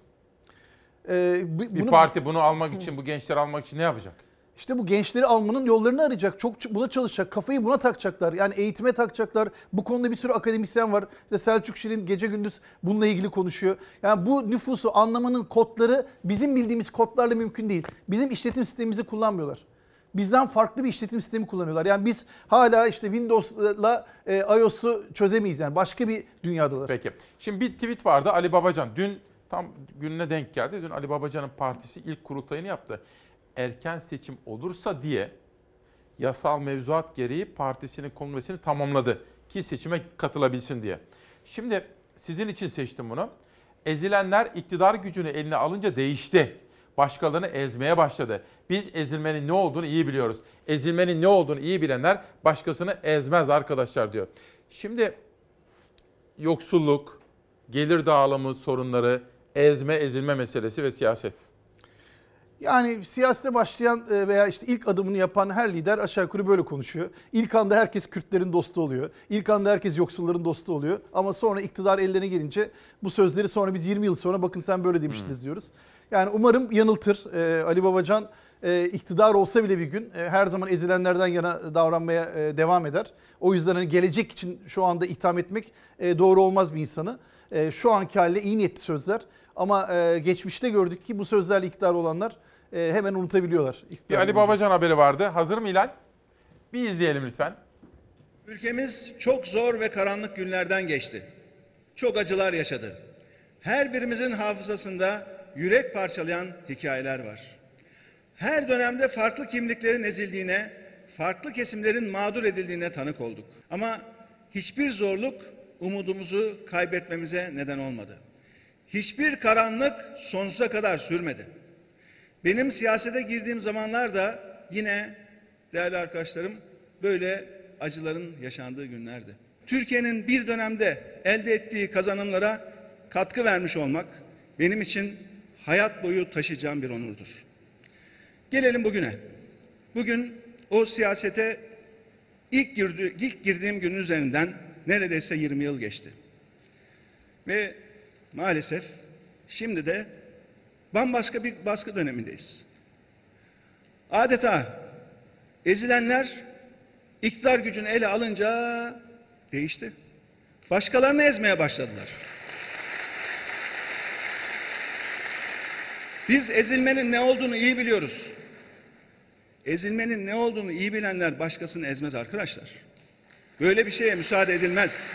e, bu- Bir bunu- parti bunu almak için, bu gençleri almak için ne yapacak? İşte bu gençleri almanın yollarını arayacak. Çok buna çalışacak. Kafayı buna takacaklar. Yani eğitime takacaklar. Bu konuda bir sürü akademisyen var. İşte Selçuk Şirin gece gündüz bununla ilgili konuşuyor. Yani bu nüfusu anlamanın kodları bizim bildiğimiz kodlarla mümkün değil. Bizim işletim sistemimizi kullanmıyorlar. Bizden farklı bir işletim sistemi kullanıyorlar. Yani biz hala işte Windows'la e, iOS'u çözemeyiz. Yani başka bir dünyadalar. Peki. Şimdi bir tweet vardı Ali Babacan. Dün tam gününe denk geldi. Dün Ali Babacan'ın partisi ilk kurultayını yaptı. Erken seçim olursa diye yasal mevzuat gereği partisinin kongresini tamamladı ki seçime katılabilsin diye. Şimdi sizin için seçtim bunu. Ezilenler iktidar gücünü eline alınca değişti. Başkalarını ezmeye başladı. Biz ezilmenin ne olduğunu iyi biliyoruz. Ezilmenin ne olduğunu iyi bilenler başkasını ezmez arkadaşlar diyor. Şimdi yoksulluk, gelir dağılımı sorunları, ezme ezilme meselesi ve siyaset. Yani siyasete başlayan e, veya işte ilk adımını yapan her lider aşağı yukarı böyle konuşuyor. İlk anda herkes Kürtlerin dostu oluyor. İlk anda herkes yoksulların dostu oluyor. Ama sonra iktidar ellerine gelince bu sözleri sonra biz 20 yıl sonra bakın sen böyle demiştiniz diyoruz. Yani umarım yanıltır. E, Ali Babacan e, iktidar olsa bile bir gün e, her zaman ezilenlerden yana davranmaya e, devam eder. O yüzden hani gelecek için şu anda itham etmek e, doğru olmaz bir insanı. E, şu anki haliyle iyi niyetli sözler. Ama e, geçmişte gördük ki bu sözlerle iktidar olanlar e, hemen unutabiliyorlar. Bir Ali olunca. Babacan haberi vardı. Hazır mı Hilal? Bir izleyelim lütfen. Ülkemiz çok zor ve karanlık günlerden geçti. Çok acılar yaşadı. Her birimizin hafızasında yürek parçalayan hikayeler var. Her dönemde farklı kimliklerin ezildiğine, farklı kesimlerin mağdur edildiğine tanık olduk. Ama hiçbir zorluk umudumuzu kaybetmemize neden olmadı. Hiçbir karanlık sonsuza kadar sürmedi. Benim siyasete girdiğim zamanlar da yine değerli arkadaşlarım böyle acıların yaşandığı günlerdi. Türkiye'nin bir dönemde elde ettiği kazanımlara katkı vermiş olmak benim için hayat boyu taşıyacağım bir onurdur. Gelelim bugüne. Bugün o siyasete ilk, girdi, ilk girdiğim günün üzerinden neredeyse 20 yıl geçti. Ve maalesef şimdi de bambaşka bir baskı dönemindeyiz. Adeta ezilenler iktidar gücünü ele alınca değişti. Başkalarını ezmeye başladılar. Biz ezilmenin ne olduğunu iyi biliyoruz. Ezilmenin ne olduğunu iyi bilenler başkasını ezmez arkadaşlar. Böyle bir şeye müsaade edilmez.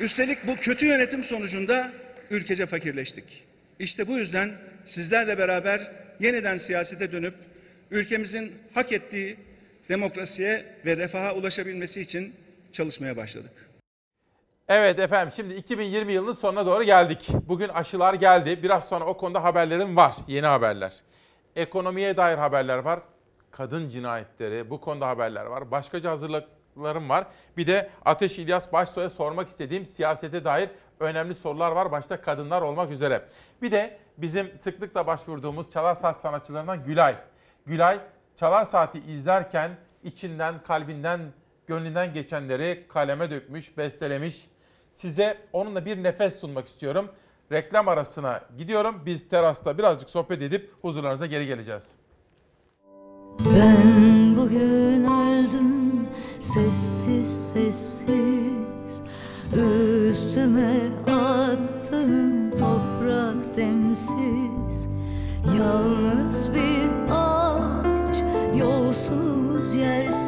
Üstelik bu kötü yönetim sonucunda ülkece fakirleştik. İşte bu yüzden sizlerle beraber yeniden siyasete dönüp ülkemizin hak ettiği demokrasiye ve refaha ulaşabilmesi için çalışmaya başladık. Evet efendim şimdi 2020 yılının sonuna doğru geldik. Bugün aşılar geldi. Biraz sonra o konuda haberlerim var. Yeni haberler. Ekonomiye dair haberler var. Kadın cinayetleri bu konuda haberler var. Başkaca hazırlıklarım var. Bir de Ateş İlyas Başsoy'a sormak istediğim siyasete dair önemli sorular var. Başta kadınlar olmak üzere. Bir de bizim sıklıkla başvurduğumuz Çalar Saat sanatçılarından Gülay. Gülay Çalar Saat'i izlerken içinden, kalbinden, gönlünden geçenleri kaleme dökmüş, bestelemiş. Size onunla bir nefes sunmak istiyorum. Reklam arasına gidiyorum. Biz terasta birazcık sohbet edip huzurlarınıza geri geleceğiz. Ben bugün öldüm sessiz sessiz Üstüme attığım toprak demsiz Yalnız bir ağaç yolsuz yersiz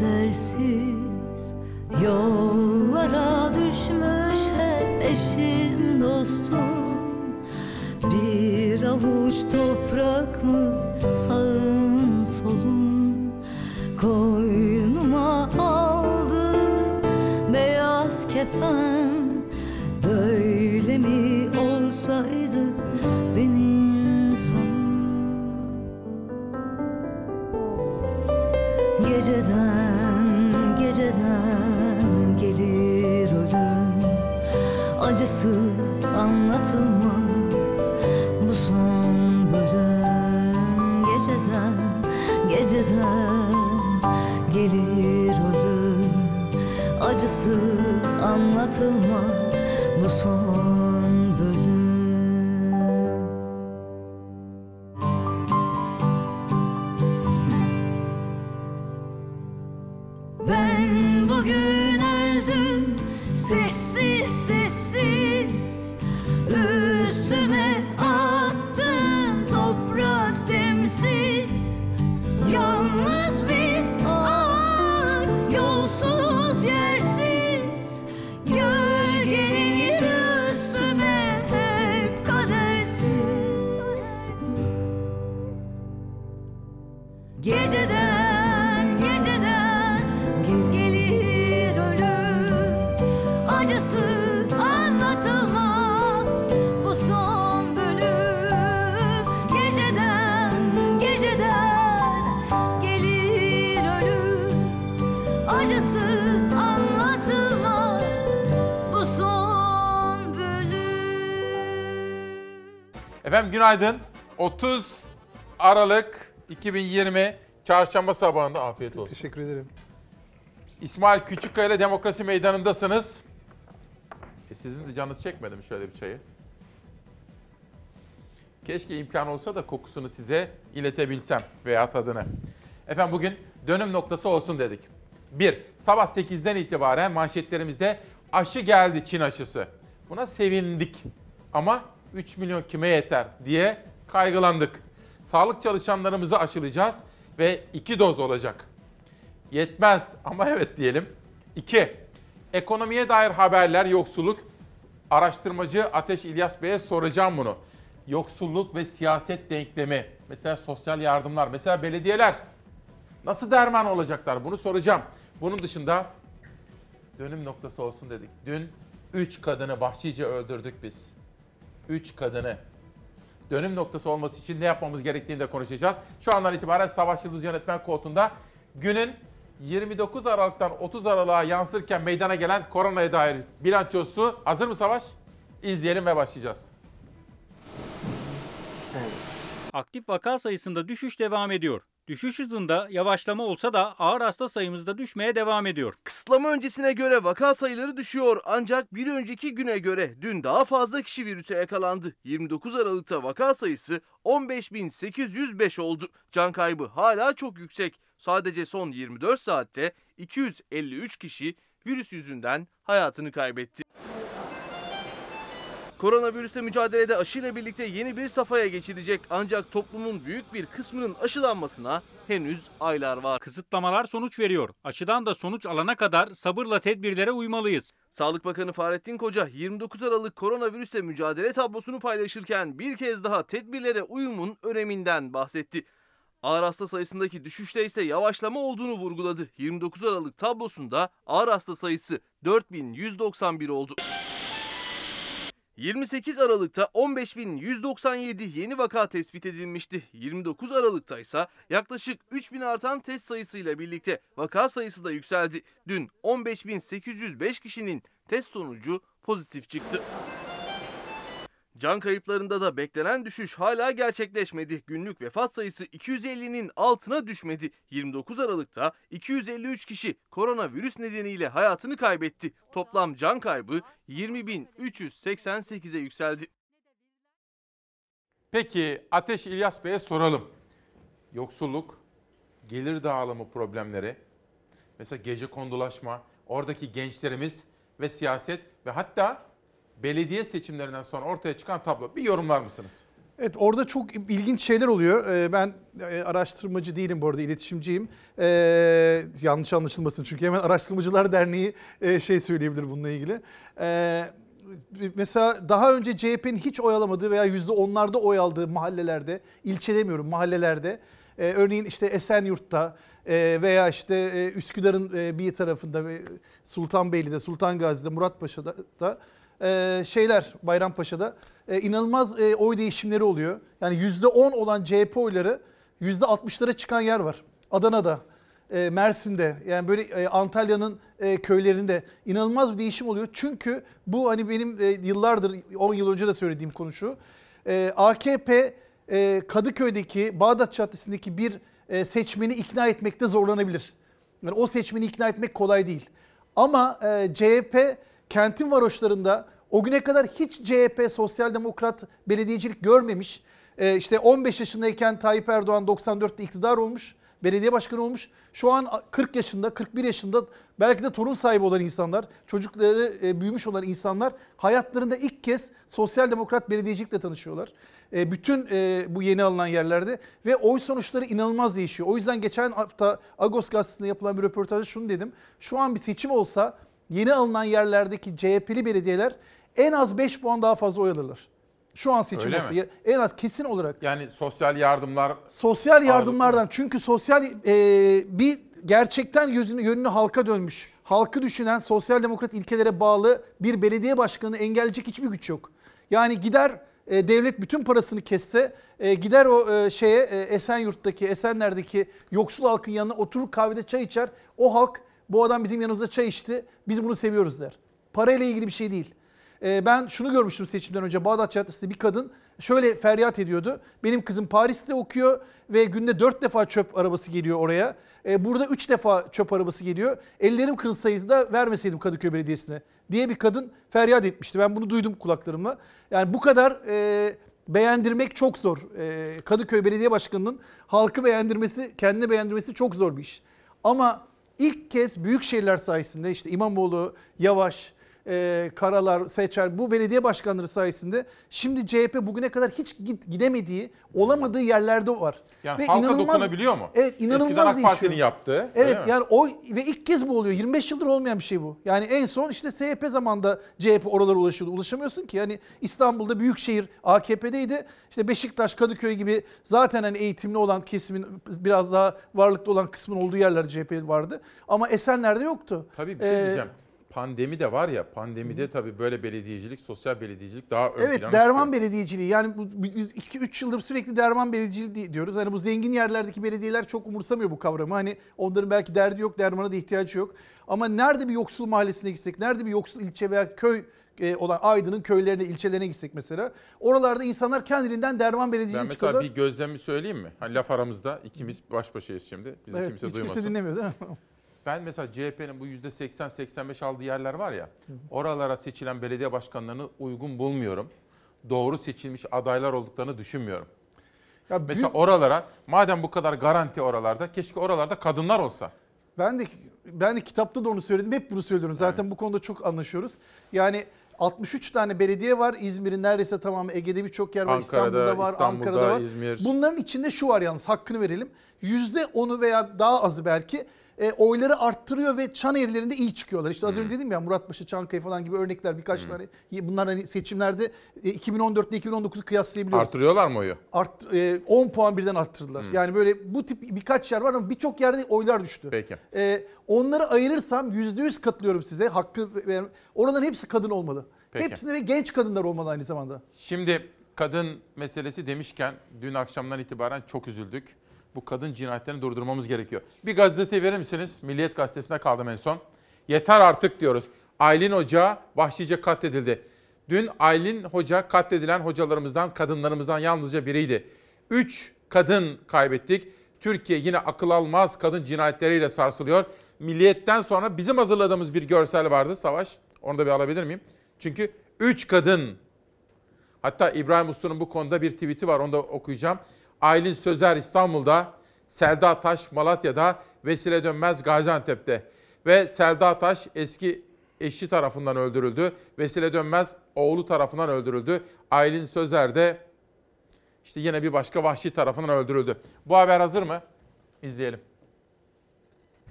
kadersiz. Yollara düşmüş hep eşim dostum. Bir avuç toprak mı sağım solum Koynuma aldım beyaz kefen. Böyle mi olsaydı benim sonum? Geceden Acısı anlatılmaz. Bu son bölüm Geceden geceden gelir ölüm Acısı anlatılmaz Efendim günaydın. 30 Aralık 2020 Çarşamba sabahında afiyet olsun. Teşekkür ederim. İsmail Küçükkaya ile Demokrasi Meydanı'ndasınız. E sizin de canınız çekmedi mi şöyle bir çayı? Keşke imkan olsa da kokusunu size iletebilsem veya tadını. Efendim bugün dönüm noktası olsun dedik. Bir, sabah 8'den itibaren manşetlerimizde aşı geldi Çin aşısı. Buna sevindik. Ama 3 milyon kime yeter diye kaygılandık. Sağlık çalışanlarımızı aşılayacağız ve 2 doz olacak. Yetmez ama evet diyelim. 2. Ekonomiye dair haberler, yoksulluk. Araştırmacı Ateş İlyas Bey'e soracağım bunu. Yoksulluk ve siyaset denklemi. Mesela sosyal yardımlar, mesela belediyeler. Nasıl derman olacaklar bunu soracağım. Bunun dışında dönüm noktası olsun dedik. Dün 3 kadını vahşice öldürdük biz. 3 kadını. Dönüm noktası olması için ne yapmamız gerektiğini de konuşacağız. Şu andan itibaren Savaş Yıldız Yönetmen Koltuğu'nda günün 29 Aralık'tan 30 Aralık'a yansırken meydana gelen koronaya dair bilançosu. Hazır mı Savaş? İzleyelim ve başlayacağız. Aktif vaka sayısında düşüş devam ediyor. Düşüş hızında yavaşlama olsa da ağır hasta sayımızda düşmeye devam ediyor. Kısıtlama öncesine göre vaka sayıları düşüyor ancak bir önceki güne göre dün daha fazla kişi virüse yakalandı. 29 Aralık'ta vaka sayısı 15.805 oldu. Can kaybı hala çok yüksek. Sadece son 24 saatte 253 kişi virüs yüzünden hayatını kaybetti. Koronavirüsle mücadelede aşıyla birlikte yeni bir safhaya geçilecek ancak toplumun büyük bir kısmının aşılanmasına henüz aylar var. Kısıtlamalar sonuç veriyor. Aşıdan da sonuç alana kadar sabırla tedbirlere uymalıyız. Sağlık Bakanı Fahrettin Koca 29 Aralık koronavirüsle mücadele tablosunu paylaşırken bir kez daha tedbirlere uyumun öneminden bahsetti. Ağır hasta sayısındaki düşüşte ise yavaşlama olduğunu vurguladı. 29 Aralık tablosunda ağır hasta sayısı 4191 oldu. 28 Aralık'ta 15.197 yeni vaka tespit edilmişti. 29 Aralık'ta ise yaklaşık 3000 artan test sayısıyla birlikte vaka sayısı da yükseldi. Dün 15.805 kişinin test sonucu pozitif çıktı. Can kayıplarında da beklenen düşüş hala gerçekleşmedi. Günlük vefat sayısı 250'nin altına düşmedi. 29 Aralık'ta 253 kişi koronavirüs nedeniyle hayatını kaybetti. Toplam can kaybı 20.388'e yükseldi. Peki Ateş İlyas Bey'e soralım. Yoksulluk, gelir dağılımı problemleri, mesela gece kondulaşma, oradaki gençlerimiz ve siyaset ve hatta belediye seçimlerinden sonra ortaya çıkan tablo. Bir yorumlar mısınız? Evet orada çok ilginç şeyler oluyor. Ee, Ben e, araştırmacı değilim bu arada iletişimciyim. Ee, yanlış anlaşılmasın çünkü hemen Araştırmacılar Derneği e, şey söyleyebilir bununla ilgili. Ee, mesela daha önce CHP'nin hiç oy alamadığı veya yüzde onlarda oy aldığı mahallelerde, ilçe demiyorum mahallelerde, e, örneğin işte Esenyurt'ta veya işte Üsküdar'ın bir tarafında Sultanbeyli'de, Sultan Gazi'de, Muratpaşa'da da e, şeyler Bayrampaşa'da e, inanılmaz e, oy değişimleri oluyor. Yani yüzde 10 olan CHP oyları yüzde 60'lara çıkan yer var. Adana'da, e, Mersin'de yani böyle Antalya'nın köylerinde inanılmaz bir değişim oluyor. Çünkü bu hani benim yıllardır 10 yıl önce de söylediğim konu şu. AKP Kadıköy'deki Bağdat Caddesi'ndeki bir seçmeni ikna etmekte zorlanabilir. Yani o seçmeni ikna etmek kolay değil. Ama CHP kentin varoşlarında o güne kadar hiç CHP sosyal demokrat belediyecilik görmemiş. E, işte 15 yaşındayken Tayyip Erdoğan 94'te iktidar olmuş. Belediye başkanı olmuş. Şu an 40 yaşında, 41 yaşında belki de torun sahibi olan insanlar, çocukları e, büyümüş olan insanlar hayatlarında ilk kez sosyal demokrat belediyecilikle tanışıyorlar. E, bütün e, bu yeni alınan yerlerde ve oy sonuçları inanılmaz değişiyor. O yüzden geçen hafta Agos gazetesinde yapılan bir röportajda şunu dedim. Şu an bir seçim olsa yeni alınan yerlerdeki CHP'li belediyeler en az 5 puan daha fazla oy alırlar. Şu an seçim Öyle olsa mi? en az kesin olarak. Yani sosyal yardımlar Sosyal yardımlardan çünkü sosyal e, bir gerçekten gözünü yönünü halka dönmüş, halkı düşünen sosyal demokrat ilkelere bağlı bir belediye başkanını engelleyecek hiçbir güç yok. Yani gider e, devlet bütün parasını kesse e, gider o e, şeye e, Esenyurt'taki Esenler'deki yoksul halkın yanına oturur kahvede çay içer. O halk bu adam bizim yanımızda çay içti biz bunu seviyoruz der. Parayla ilgili bir şey değil. Ee, ben şunu görmüştüm seçimden önce Bağdat Caddesi'nde bir kadın şöyle feryat ediyordu. Benim kızım Paris'te okuyor ve günde dört defa çöp arabası geliyor oraya. Ee, burada üç defa çöp arabası geliyor. Ellerim kırılsaydı da vermeseydim Kadıköy Belediyesi'ne diye bir kadın feryat etmişti. Ben bunu duydum kulaklarımla. Yani bu kadar e, beğendirmek çok zor. E, Kadıköy Belediye Başkanı'nın halkı beğendirmesi, kendini beğendirmesi çok zor bir iş. Ama ilk kez büyük şehirler sayesinde işte İmamoğlu, Yavaş, e, Karalar, Seçer bu belediye başkanları sayesinde şimdi CHP bugüne kadar hiç git- gidemediği, olamadığı yerlerde var. yani halka dokunabiliyor mu? Evet inanılmaz Eskiden AK. Parti'nin yaptığı. Evet yani o ve ilk kez bu oluyor. 25 yıldır olmayan bir şey bu. Yani en son işte SHP zamanında CHP oralara ulaşıyordu. Ulaşamıyorsun ki. Yani İstanbul'da büyükşehir AKP'deydi. İşte Beşiktaş, Kadıköy gibi zaten hani eğitimli olan kesimin biraz daha varlıklı olan kısmın olduğu yerler CHP vardı. Ama Esenler'de yoktu. Tabii bir şey Ee, diyeceğim. Pandemi de var ya, pandemide tabii böyle belediyecilik, sosyal belediyecilik daha ön Evet derman çıkıyor. belediyeciliği yani bu, biz 2-3 yıldır sürekli derman belediyeciliği diyoruz. Hani bu zengin yerlerdeki belediyeler çok umursamıyor bu kavramı. Hani onların belki derdi yok, dermana da ihtiyaç yok. Ama nerede bir yoksul mahallesine gitsek, nerede bir yoksul ilçe veya köy e, olan Aydın'ın köylerine, ilçelerine gitsek mesela. Oralarda insanlar kendiliğinden derman Ben belediyeciliği mesela çıkıyorlar. bir gözlemimi söyleyeyim mi? Hani laf aramızda ikimiz baş başayız şimdi. Bizi Evet, kimse hiç duymasın. kimse dinlemiyor değil mi? Ben mesela CHP'nin bu %80-85 aldığı yerler var ya, oralara seçilen belediye başkanlarını uygun bulmuyorum. Doğru seçilmiş adaylar olduklarını düşünmüyorum. Ya Mesela büyük- oralara, madem bu kadar garanti oralarda, keşke oralarda kadınlar olsa. Ben de ben de kitapta da onu söyledim. Hep bunu söylüyorum. Zaten bu konuda çok anlaşıyoruz. Yani 63 tane belediye var. İzmir'in neredeyse tamamı Ege'de birçok yer var. Ankara'da, İstanbul'da var, İstanbul'da, Ankara'da var. İzmir. Bunların içinde şu var yalnız hakkını verelim. %10'u veya daha azı belki e, oyları arttırıyor ve çan eğrilerinde iyi çıkıyorlar. İşte az önce dedim ya Muratpaşa, Çankaya falan gibi örnekler birkaç tane. Bunlar hani seçimlerde e, 2014 ile 2019'u kıyaslayabiliyoruz. Artırıyorlar mı oyu? Art, e, 10 puan birden arttırdılar. Hmm. Yani böyle bu tip birkaç yer var ama birçok yerde oylar düştü. Peki. E, onları ayırırsam %100 katılıyorum size. Hakkı oraların hepsi kadın olmalı. Peki. Hepsinde ve genç kadınlar olmalı aynı zamanda. Şimdi kadın meselesi demişken dün akşamdan itibaren çok üzüldük. Bu kadın cinayetlerini durdurmamız gerekiyor. Bir gazete verir misiniz? Milliyet gazetesine kaldım en son. Yeter artık diyoruz. Aylin Hoca vahşice katledildi. Dün Aylin Hoca katledilen hocalarımızdan, kadınlarımızdan yalnızca biriydi. Üç kadın kaybettik. Türkiye yine akıl almaz kadın cinayetleriyle sarsılıyor. Milliyetten sonra bizim hazırladığımız bir görsel vardı Savaş. Onu da bir alabilir miyim? Çünkü üç kadın Hatta İbrahim Uslu'nun bu konuda bir tweet'i var onu da okuyacağım. Aylin Sözer İstanbul'da, Selda Taş Malatya'da, Vesile Dönmez Gaziantep'te. Ve Selda Taş eski eşi tarafından öldürüldü. Vesile Dönmez oğlu tarafından öldürüldü. Aylin Sözer de işte yine bir başka vahşi tarafından öldürüldü. Bu haber hazır mı? İzleyelim.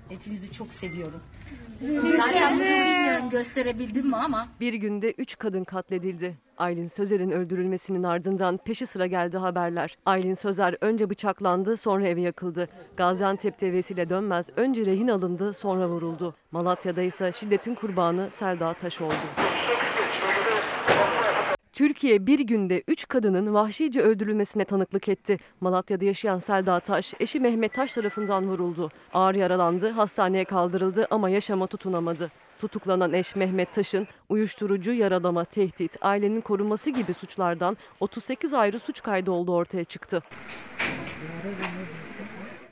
Hepinizi çok seviyorum. Zaten bunu bilmiyorum gösterebildim mi ama. Bir günde 3 kadın katledildi. Aylin Sözer'in öldürülmesinin ardından peşi sıra geldi haberler. Aylin Sözer önce bıçaklandı sonra evi yakıldı. Gaziantep'te Vesile Dönmez önce rehin alındı sonra vuruldu. Malatya'da ise şiddetin kurbanı Selda Taş oldu. Türkiye bir günde 3 kadının vahşice öldürülmesine tanıklık etti. Malatya'da yaşayan Selda Taş, eşi Mehmet Taş tarafından vuruldu. Ağır yaralandı, hastaneye kaldırıldı ama yaşama tutunamadı. Tutuklanan eş Mehmet Taş'ın uyuşturucu, yaralama, tehdit, ailenin korunması gibi suçlardan 38 ayrı suç kaydı olduğu ortaya çıktı.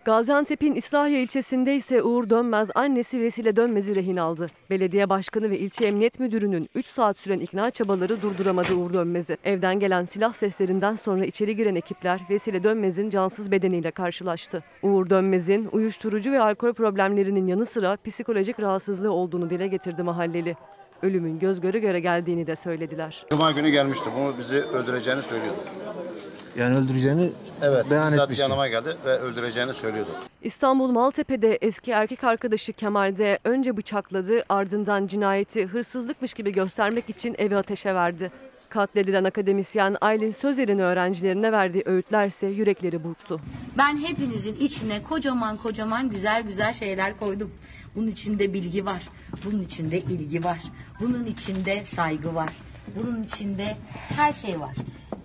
Gaziantep'in İslahiye ilçesinde ise Uğur Dönmez annesi Vesile Dönmez'i rehin aldı. Belediye başkanı ve ilçe emniyet müdürünün 3 saat süren ikna çabaları durduramadı Uğur Dönmez'i. Evden gelen silah seslerinden sonra içeri giren ekipler Vesile Dönmez'in cansız bedeniyle karşılaştı. Uğur Dönmez'in uyuşturucu ve alkol problemlerinin yanı sıra psikolojik rahatsızlığı olduğunu dile getirdi mahalleli. Ölümün göz göre göre geldiğini de söylediler. Cuma günü gelmişti. Bunu bizi öldüreceğini söylüyordu. Yani öldüreceğini Evet, beyan bizzat etmişti. yanıma geldi ve öldüreceğini söylüyordu. İstanbul Maltepe'de eski erkek arkadaşı Kemal'de önce bıçakladı ardından cinayeti hırsızlıkmış gibi göstermek için evi ateşe verdi. Katledilen akademisyen Aylin Sözer'in öğrencilerine verdiği öğütlerse yürekleri burktu. Ben hepinizin içine kocaman kocaman güzel güzel şeyler koydum. Bunun içinde bilgi var. Bunun içinde ilgi var. Bunun içinde saygı var. Bunun içinde her şey var.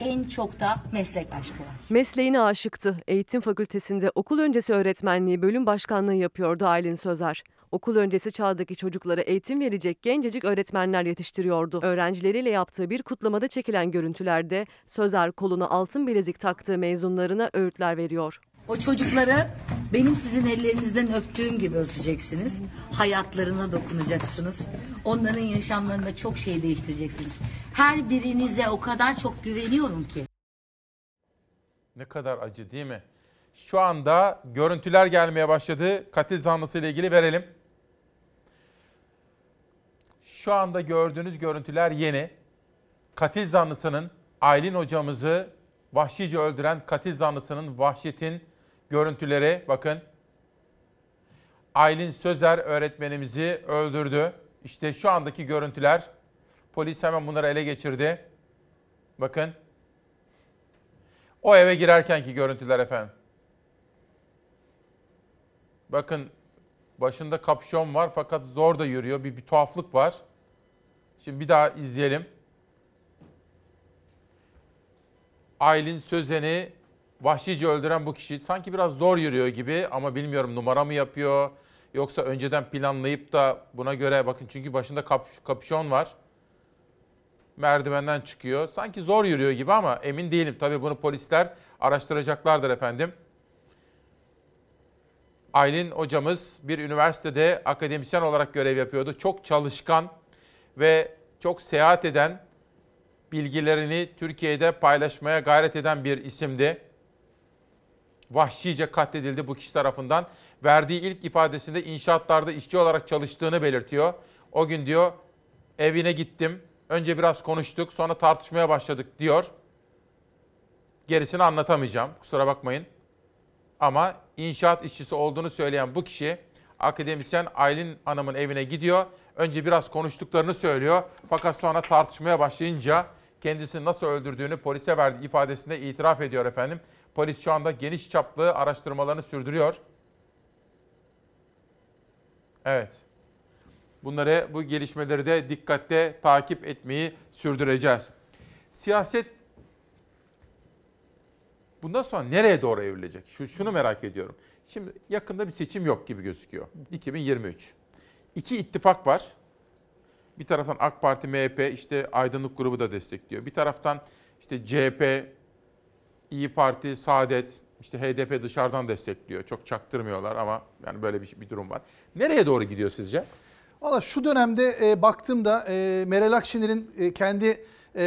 En çok da meslek aşkı var. Mesleğine aşıktı. Eğitim fakültesinde okul öncesi öğretmenliği bölüm başkanlığı yapıyordu Aylin Sözer. Okul öncesi çağdaki çocuklara eğitim verecek gencecik öğretmenler yetiştiriyordu. Öğrencileriyle yaptığı bir kutlamada çekilen görüntülerde Sözer koluna altın bilezik taktığı mezunlarına öğütler veriyor. O çocukları benim sizin ellerinizden öptüğüm gibi öpeceksiniz. Hayatlarına dokunacaksınız. Onların yaşamlarında çok şey değiştireceksiniz. Her birinize o kadar çok güveniyorum ki. Ne kadar acı değil mi? Şu anda görüntüler gelmeye başladı. Katil zanlısı ile ilgili verelim. Şu anda gördüğünüz görüntüler yeni. Katil zanlısının Aylin hocamızı vahşice öldüren katil zanlısının vahşetin görüntüleri bakın. Aylin Sözer öğretmenimizi öldürdü. İşte şu andaki görüntüler. Polis hemen bunları ele geçirdi. Bakın. O eve girerkenki görüntüler efendim. Bakın başında kapşon var fakat zor da yürüyor. Bir, bir tuhaflık var. Şimdi bir daha izleyelim. Aylin Sözen'i vahşice öldüren bu kişi sanki biraz zor yürüyor gibi ama bilmiyorum numara mı yapıyor yoksa önceden planlayıp da buna göre bakın çünkü başında kap, kapşon var. Merdivenden çıkıyor. Sanki zor yürüyor gibi ama emin değilim. Tabii bunu polisler araştıracaklardır efendim. Aylin hocamız bir üniversitede akademisyen olarak görev yapıyordu. Çok çalışkan ve çok seyahat eden, bilgilerini Türkiye'de paylaşmaya gayret eden bir isimdi. Vahşice katledildi bu kişi tarafından. Verdiği ilk ifadesinde inşaatlarda işçi olarak çalıştığını belirtiyor. O gün diyor evine gittim. Önce biraz konuştuk, sonra tartışmaya başladık diyor. Gerisini anlatamayacağım. Kusura bakmayın. Ama inşaat işçisi olduğunu söyleyen bu kişi akademisyen Aylin Hanım'ın evine gidiyor. Önce biraz konuştuklarını söylüyor. Fakat sonra tartışmaya başlayınca kendisini nasıl öldürdüğünü polise verdiği ifadesinde itiraf ediyor efendim. Polis şu anda geniş çaplı araştırmalarını sürdürüyor. Evet. Bunları, bu gelişmeleri de dikkatle takip etmeyi sürdüreceğiz. Siyaset bundan sonra nereye doğru evrilecek? Şu, şunu merak ediyorum. Şimdi yakında bir seçim yok gibi gözüküyor. 2023. İki ittifak var. Bir taraftan AK Parti, MHP, işte Aydınlık grubu da destekliyor. Bir taraftan işte CHP, İyi Parti, Saadet, işte HDP dışarıdan destekliyor. Çok çaktırmıyorlar ama yani böyle bir, bir durum var. Nereye doğru gidiyor sizce? Valla şu dönemde e, baktığımda e, Meral Akşener'in e, kendi e,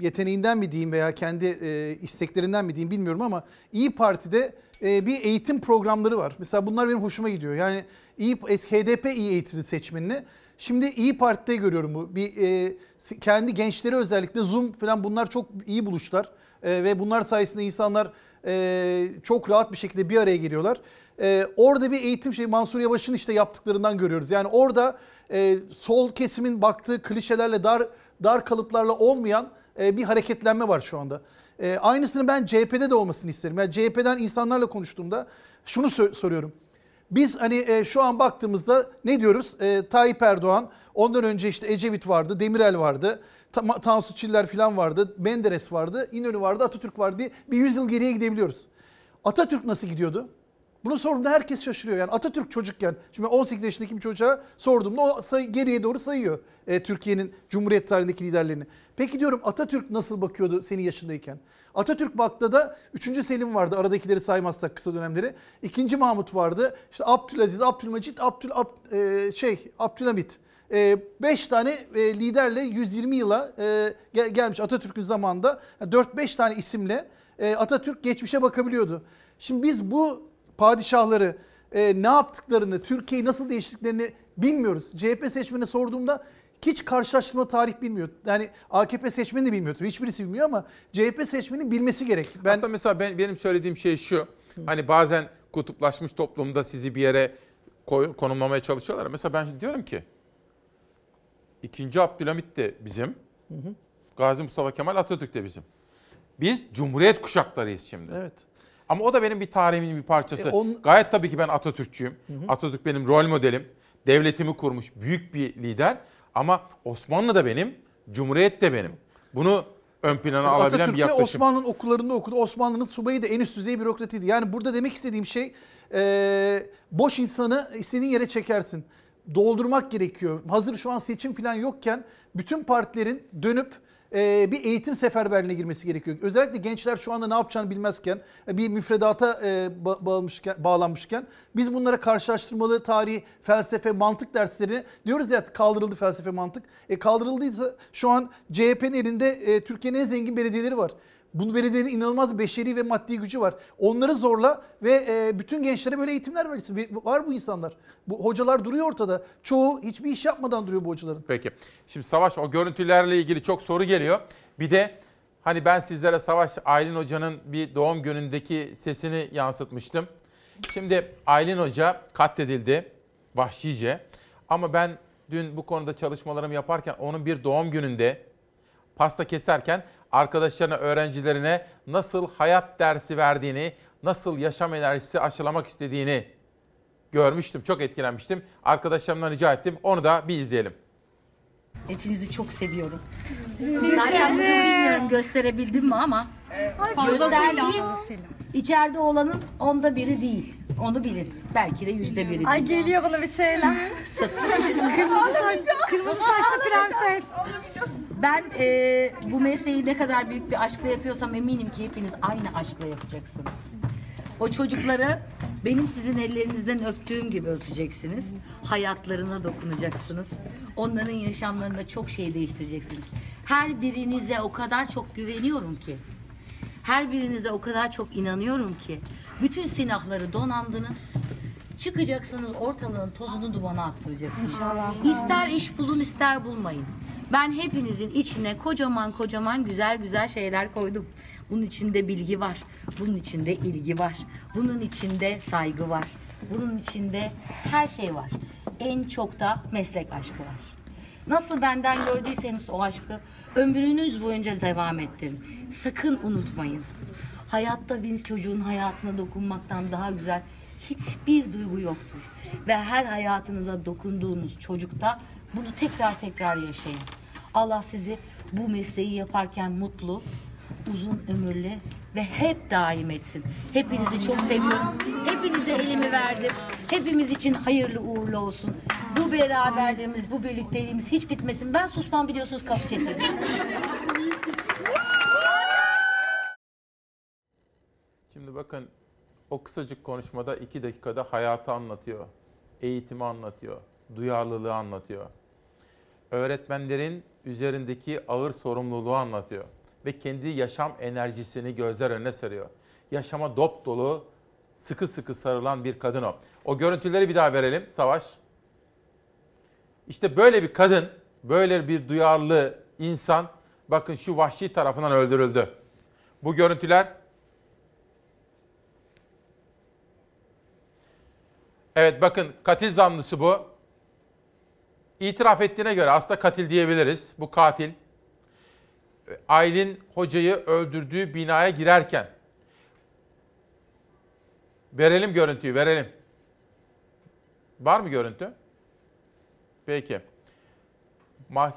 yeteneğinden mi diyeyim veya kendi e, isteklerinden mi diyeyim bilmiyorum ama İyi Parti'de e, bir eğitim programları var. Mesela bunlar benim hoşuma gidiyor. Yani İyi, HDP iyi eğitimli seçmenini Şimdi İyi Parti'de görüyorum bu. Bir e, kendi gençleri özellikle Zoom falan bunlar çok iyi buluşlar. E, ve bunlar sayesinde insanlar e, çok rahat bir şekilde bir araya geliyorlar. E, orada bir eğitim şey Mansur Yavaş'ın işte yaptıklarından görüyoruz. Yani orada e, sol kesimin baktığı klişelerle dar dar kalıplarla olmayan bir hareketlenme var şu anda. Aynısını ben CHP'de de olmasını isterim. Yani CHP'den insanlarla konuştuğumda şunu sor- soruyorum. Biz hani e, şu an baktığımızda ne diyoruz? E, Tayyip Erdoğan, ondan önce işte Ecevit vardı, Demirel vardı, Tansu Çiller falan vardı, Menderes vardı, İnönü vardı, Atatürk vardı bir yüzyıl geriye gidebiliyoruz. Atatürk nasıl gidiyordu? Bunu sorduğumda herkes şaşırıyor. Yani Atatürk çocukken, şimdi 18 yaşındaki bir çocuğa sorduğumda o sayı, geriye doğru sayıyor e, Türkiye'nin Cumhuriyet tarihindeki liderlerini. Peki diyorum Atatürk nasıl bakıyordu senin yaşındayken? Atatürk baktığında 3. Selim vardı aradakileri saymazsak kısa dönemleri. 2. Mahmut vardı. İşte Abdülaziz, Abdülmecit, Abdül, Ab, e, şey, Abdülhamit. 5 tane e, liderle 120 yıla e, gel, gelmiş Atatürk'ün zamanında 4-5 tane isimle e, Atatürk geçmişe bakabiliyordu. Şimdi biz bu padişahları ne yaptıklarını, Türkiye'yi nasıl değiştirdiklerini bilmiyoruz. CHP seçmenine sorduğumda hiç karşılaştırma tarih bilmiyor. Yani AKP seçmeni de bilmiyor tabii. Hiçbirisi bilmiyor ama CHP seçmeni bilmesi gerek. Ben... Aslında mesela ben, benim söylediğim şey şu. Hani bazen kutuplaşmış toplumda sizi bir yere konumlamaya çalışıyorlar. Mesela ben diyorum ki İkinci Abdülhamit de bizim. Hı hı. Gazi Mustafa Kemal Atatürk de bizim. Biz Cumhuriyet kuşaklarıyız şimdi. Evet. Ama o da benim bir tarihimin bir parçası. E on... Gayet tabii ki ben Atatürkçüyüm. Hı hı. Atatürk benim rol modelim. Devletimi kurmuş büyük bir lider. Ama Osmanlı da benim, Cumhuriyet de benim. Bunu ön plana alabilen Atatürk bir yaklaşım. Osmanlı'nın okullarında okudu. Osmanlı'nın subayı da en üst düzey bürokratıydı. Yani burada demek istediğim şey e, boş insanı istediğin yere çekersin. Doldurmak gerekiyor. Hazır şu an seçim falan yokken bütün partilerin dönüp e, bir eğitim seferberliğine girmesi gerekiyor. Özellikle gençler şu anda ne yapacağını bilmezken, bir müfredata e, bağlanmışken biz bunlara karşılaştırmalı tarih, felsefe, mantık dersleri diyoruz ya kaldırıldı felsefe, mantık. E, kaldırıldıysa şu an CHP'nin elinde e, Türkiye'nin en zengin belediyeleri var. Bu belediyenin inanılmaz bir beşeri ve maddi gücü var. Onları zorla ve e, bütün gençlere böyle eğitimler verirsin. Var bu insanlar. Bu hocalar duruyor ortada. Çoğu hiçbir iş yapmadan duruyor bu hocaların. Peki. Şimdi Savaş o görüntülerle ilgili çok soru geliyor. Bir de hani ben sizlere Savaş Aylin Hoca'nın bir doğum günündeki sesini yansıtmıştım. Şimdi Aylin Hoca katledildi vahşice. Ama ben dün bu konuda çalışmalarımı yaparken onun bir doğum gününde pasta keserken arkadaşlarına, öğrencilerine nasıl hayat dersi verdiğini, nasıl yaşam enerjisi aşılamak istediğini görmüştüm. Çok etkilenmiştim. Arkadaşlarımdan rica ettim. Onu da bir izleyelim. Hepinizi çok seviyorum. Zaten bugün bilmiyorum gösterebildim mi ama gösterdiğim içeride olanın onda biri değil. Onu bilin. Belki de yüzde biri. Ay geliyor bana bir şeyler. Sus. kırmızı saçlı prenses. Ben e, bu mesleği ne kadar büyük bir aşkla yapıyorsam eminim ki hepiniz aynı aşkla yapacaksınız. O çocukları benim sizin ellerinizden öptüğüm gibi öpeceksiniz. Hayatlarına dokunacaksınız. Onların yaşamlarında çok şey değiştireceksiniz. Her birinize o kadar çok güveniyorum ki. Her birinize o kadar çok inanıyorum ki. Bütün silahları donandınız. Çıkacaksınız ortalığın tozunu dumana attıracaksınız. İnşallah. İster iş bulun ister bulmayın. Ben hepinizin içine kocaman kocaman güzel güzel şeyler koydum. Bunun içinde bilgi var. Bunun içinde ilgi var. Bunun içinde saygı var. Bunun içinde her şey var. En çok da meslek aşkı var. Nasıl benden gördüyseniz o aşkı ömrünüz boyunca devam ettirin. Sakın unutmayın. Hayatta bir çocuğun hayatına dokunmaktan daha güzel hiçbir duygu yoktur. Ve her hayatınıza dokunduğunuz çocukta bunu tekrar tekrar yaşayın. Allah sizi bu mesleği yaparken mutlu, uzun ömürlü ve hep daim etsin. Hepinizi çok seviyorum. Hepinize elimi verdim. Hepimiz için hayırlı uğurlu olsun. Bu beraberliğimiz, bu birlikteliğimiz hiç bitmesin. Ben susmam biliyorsunuz kapı keserim. Şimdi bakın o kısacık konuşmada iki dakikada hayatı anlatıyor. Eğitimi anlatıyor. Duyarlılığı anlatıyor. öğretmenlerin üzerindeki ağır sorumluluğu anlatıyor. Ve kendi yaşam enerjisini gözler önüne seriyor. Yaşama dop dolu, sıkı sıkı sarılan bir kadın o. O görüntüleri bir daha verelim Savaş. İşte böyle bir kadın, böyle bir duyarlı insan bakın şu vahşi tarafından öldürüldü. Bu görüntüler Evet bakın katil zanlısı bu. İtiraf ettiğine göre aslında katil diyebiliriz. Bu katil. Aylin hocayı öldürdüğü binaya girerken verelim görüntüyü verelim. Var mı görüntü? Peki. Mah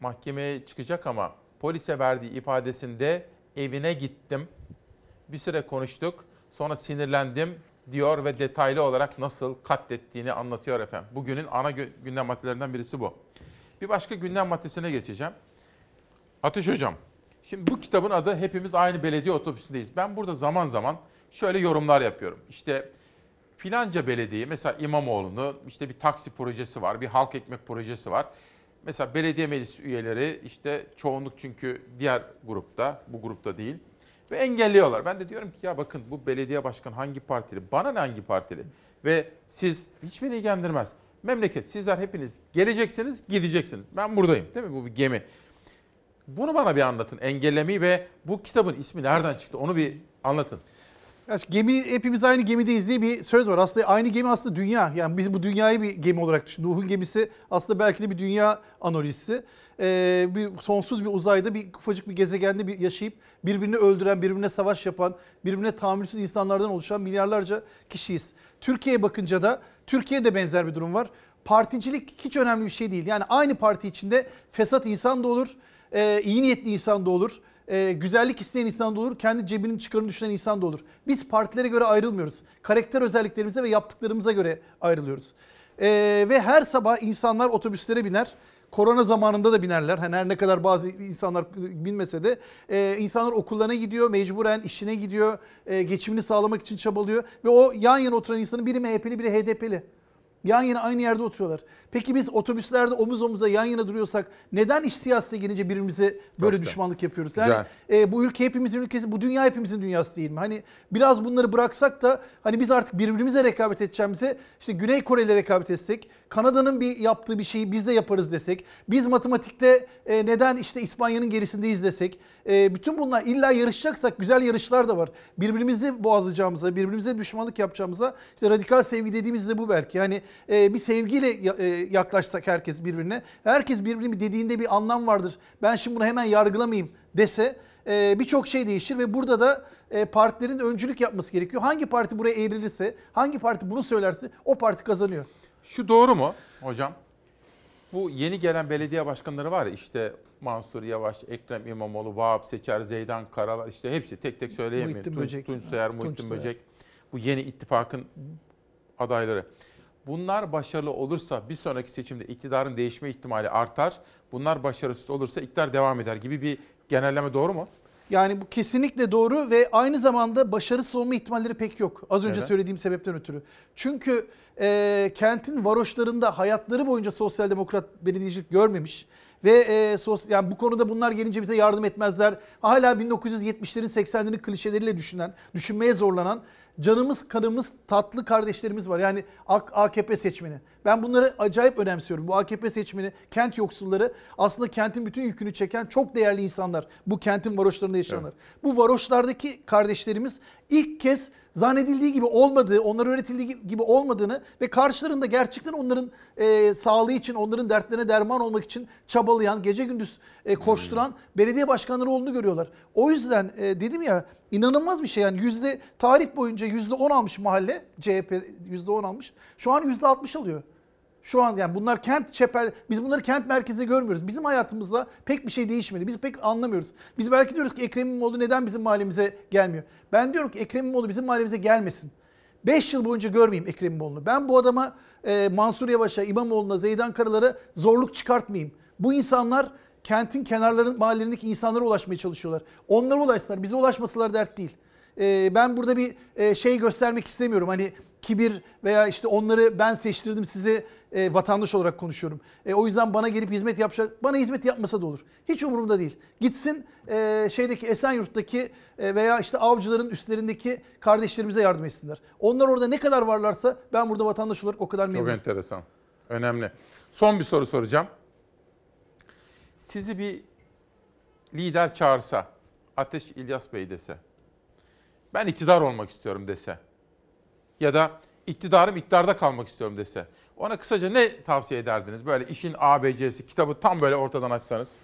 mahkemeye çıkacak ama polise verdiği ifadesinde evine gittim. Bir süre konuştuk. Sonra sinirlendim diyor ve detaylı olarak nasıl katlettiğini anlatıyor efendim. Bugünün ana gü- gündem maddelerinden birisi bu. Bir başka gündem maddesine geçeceğim. Ateş Hocam, şimdi bu kitabın adı Hepimiz Aynı Belediye Otobüsündeyiz. Ben burada zaman zaman şöyle yorumlar yapıyorum. İşte filanca belediye, mesela İmamoğlu'nu işte bir taksi projesi var, bir halk ekmek projesi var. Mesela belediye meclis üyeleri işte çoğunluk çünkü diğer grupta, bu grupta değil. Ve engelliyorlar. Ben de diyorum ki ya bakın bu belediye başkanı hangi partili? Bana ne hangi partili? Ve siz hiç beni ilgilendirmez. Memleket sizler hepiniz geleceksiniz, gideceksiniz. Ben buradayım değil mi? Bu bir gemi. Bunu bana bir anlatın. Engellemeyi ve bu kitabın ismi nereden çıktı? Onu bir anlatın. Ya gemi hepimiz aynı gemideyiz diye bir söz var. Aslında aynı gemi aslında dünya. Yani biz bu dünyayı bir gemi olarak düşün. Nuh'un gemisi aslında belki de bir dünya anorisi. Ee, bir sonsuz bir uzayda bir ufacık bir gezegende bir yaşayıp birbirini öldüren, birbirine savaş yapan, birbirine tahammülsüz insanlardan oluşan milyarlarca kişiyiz. Türkiye'ye bakınca da Türkiye'de benzer bir durum var. Particilik hiç önemli bir şey değil. Yani aynı parti içinde fesat insan da olur, e, iyi niyetli insan da olur e, güzellik isteyen insan da olur, kendi cebinin çıkarını düşünen insan da olur. Biz partilere göre ayrılmıyoruz. Karakter özelliklerimize ve yaptıklarımıza göre ayrılıyoruz. E, ve her sabah insanlar otobüslere biner. Korona zamanında da binerler. Hani her ne kadar bazı insanlar bilmese de e, insanlar okullarına gidiyor, mecburen işine gidiyor, e, geçimini sağlamak için çabalıyor. Ve o yan yana oturan insanın biri MHP'li, biri HDP'li. Yan yana aynı yerde oturuyorlar. Peki biz otobüslerde omuz omuza yan yana duruyorsak neden iş siyasetine gelince birbirimize böyle güzel. düşmanlık yapıyoruz? Yani e, bu ülke hepimizin ülkesi, bu dünya hepimizin dünyası değil mi? Hani biraz bunları bıraksak da hani biz artık birbirimize rekabet edeceğimize işte Güney Kore ile rekabet etsek, Kanada'nın bir yaptığı bir şeyi biz de yaparız desek, biz matematikte e, neden işte İspanya'nın gerisindeyiz desek, e, bütün bunlar illa yarışacaksak güzel yarışlar da var. Birbirimizi boğazlayacağımıza, birbirimize düşmanlık yapacağımıza işte radikal sevgi dediğimiz de bu belki. Yani e, bir sevgiyle e, yaklaşsak herkes birbirine, herkes birbirine dediğinde bir anlam vardır. Ben şimdi bunu hemen yargılamayayım dese e, birçok şey değişir ve burada da e, partilerin öncülük yapması gerekiyor. Hangi parti buraya eğrilirse, hangi parti bunu söylerse o parti kazanıyor. Şu doğru mu hocam? Bu yeni gelen belediye başkanları var ya işte Mansur Yavaş, Ekrem İmamoğlu, Vahap Seçer, Zeydan Karalar işte hepsi tek tek söyleyemiyorum. Muhittin Tunç, Böcek. Tunç Soyer, Muhittin. Böcek. Bu yeni ittifakın adayları. Bunlar başarılı olursa bir sonraki seçimde iktidarın değişme ihtimali artar. Bunlar başarısız olursa iktidar devam eder gibi bir genelleme doğru mu? Yani bu kesinlikle doğru ve aynı zamanda başarısız olma ihtimalleri pek yok. Az önce Neden? söylediğim sebepten ötürü. Çünkü e, kentin varoşlarında hayatları boyunca sosyal demokrat belediyecilik görmemiş ve e, sos, yani bu konuda bunlar gelince bize yardım etmezler. Hala 1970'lerin 80'lerin klişeleriyle düşünen, düşünmeye zorlanan canımız kanımız tatlı kardeşlerimiz var. Yani AK- AKP seçmeni. Ben bunları acayip önemsiyorum. Bu AKP seçmeni, kent yoksulları aslında kentin bütün yükünü çeken çok değerli insanlar. Bu kentin varoşlarında yaşayanlar. Bu varoşlardaki kardeşlerimiz ilk kez zannedildiği gibi olmadığı, onlara öğretildiği gibi olmadığını ve karşılarında gerçekten onların e, sağlığı için, onların dertlerine derman olmak için çabalayan, gece gündüz e, koşturan belediye başkanları olduğunu görüyorlar. O yüzden e, dedim ya inanılmaz bir şey yani yüzde tarih boyunca yüzde 10 almış mahalle, CHP yüzde 10 almış. Şu an yüzde 60 alıyor. Şu an yani bunlar kent çepel, biz bunları kent merkezinde görmüyoruz. Bizim hayatımızda pek bir şey değişmedi. Biz pek anlamıyoruz. Biz belki diyoruz ki Ekrem İmamoğlu neden bizim mahallemize gelmiyor? Ben diyorum ki Ekrem İmamoğlu bizim mahallemize gelmesin. 5 yıl boyunca görmeyeyim Ekrem İmamoğlu'nu. Ben bu adama e, Mansur Yavaş'a, İmamoğlu'na, Zeydan Karalar'a zorluk çıkartmayayım. Bu insanlar kentin kenarların mahallelerindeki insanlara ulaşmaya çalışıyorlar. Onlara ulaşsınlar, bize ulaşmasalar dert değil. E, ben burada bir e, şey göstermek istemiyorum. Hani kibir veya işte onları ben seçtirdim size e, vatandaş olarak konuşuyorum. E, o yüzden bana gelip hizmet yapacak, bana hizmet yapmasa da olur. Hiç umurumda değil. Gitsin e, şeydeki Esenyurt'taki e, veya işte avcıların üstlerindeki kardeşlerimize yardım etsinler. Onlar orada ne kadar varlarsa ben burada vatandaş olarak o kadar Çok memnunum. enteresan. Önemli. Son bir soru soracağım. Sizi bir lider çağırsa, Ateş İlyas Bey dese, ben iktidar olmak istiyorum dese ya da iktidarım iktidarda kalmak istiyorum dese, ona kısaca ne tavsiye ederdiniz? Böyle işin ABC'si, kitabı tam böyle ortadan açsanız.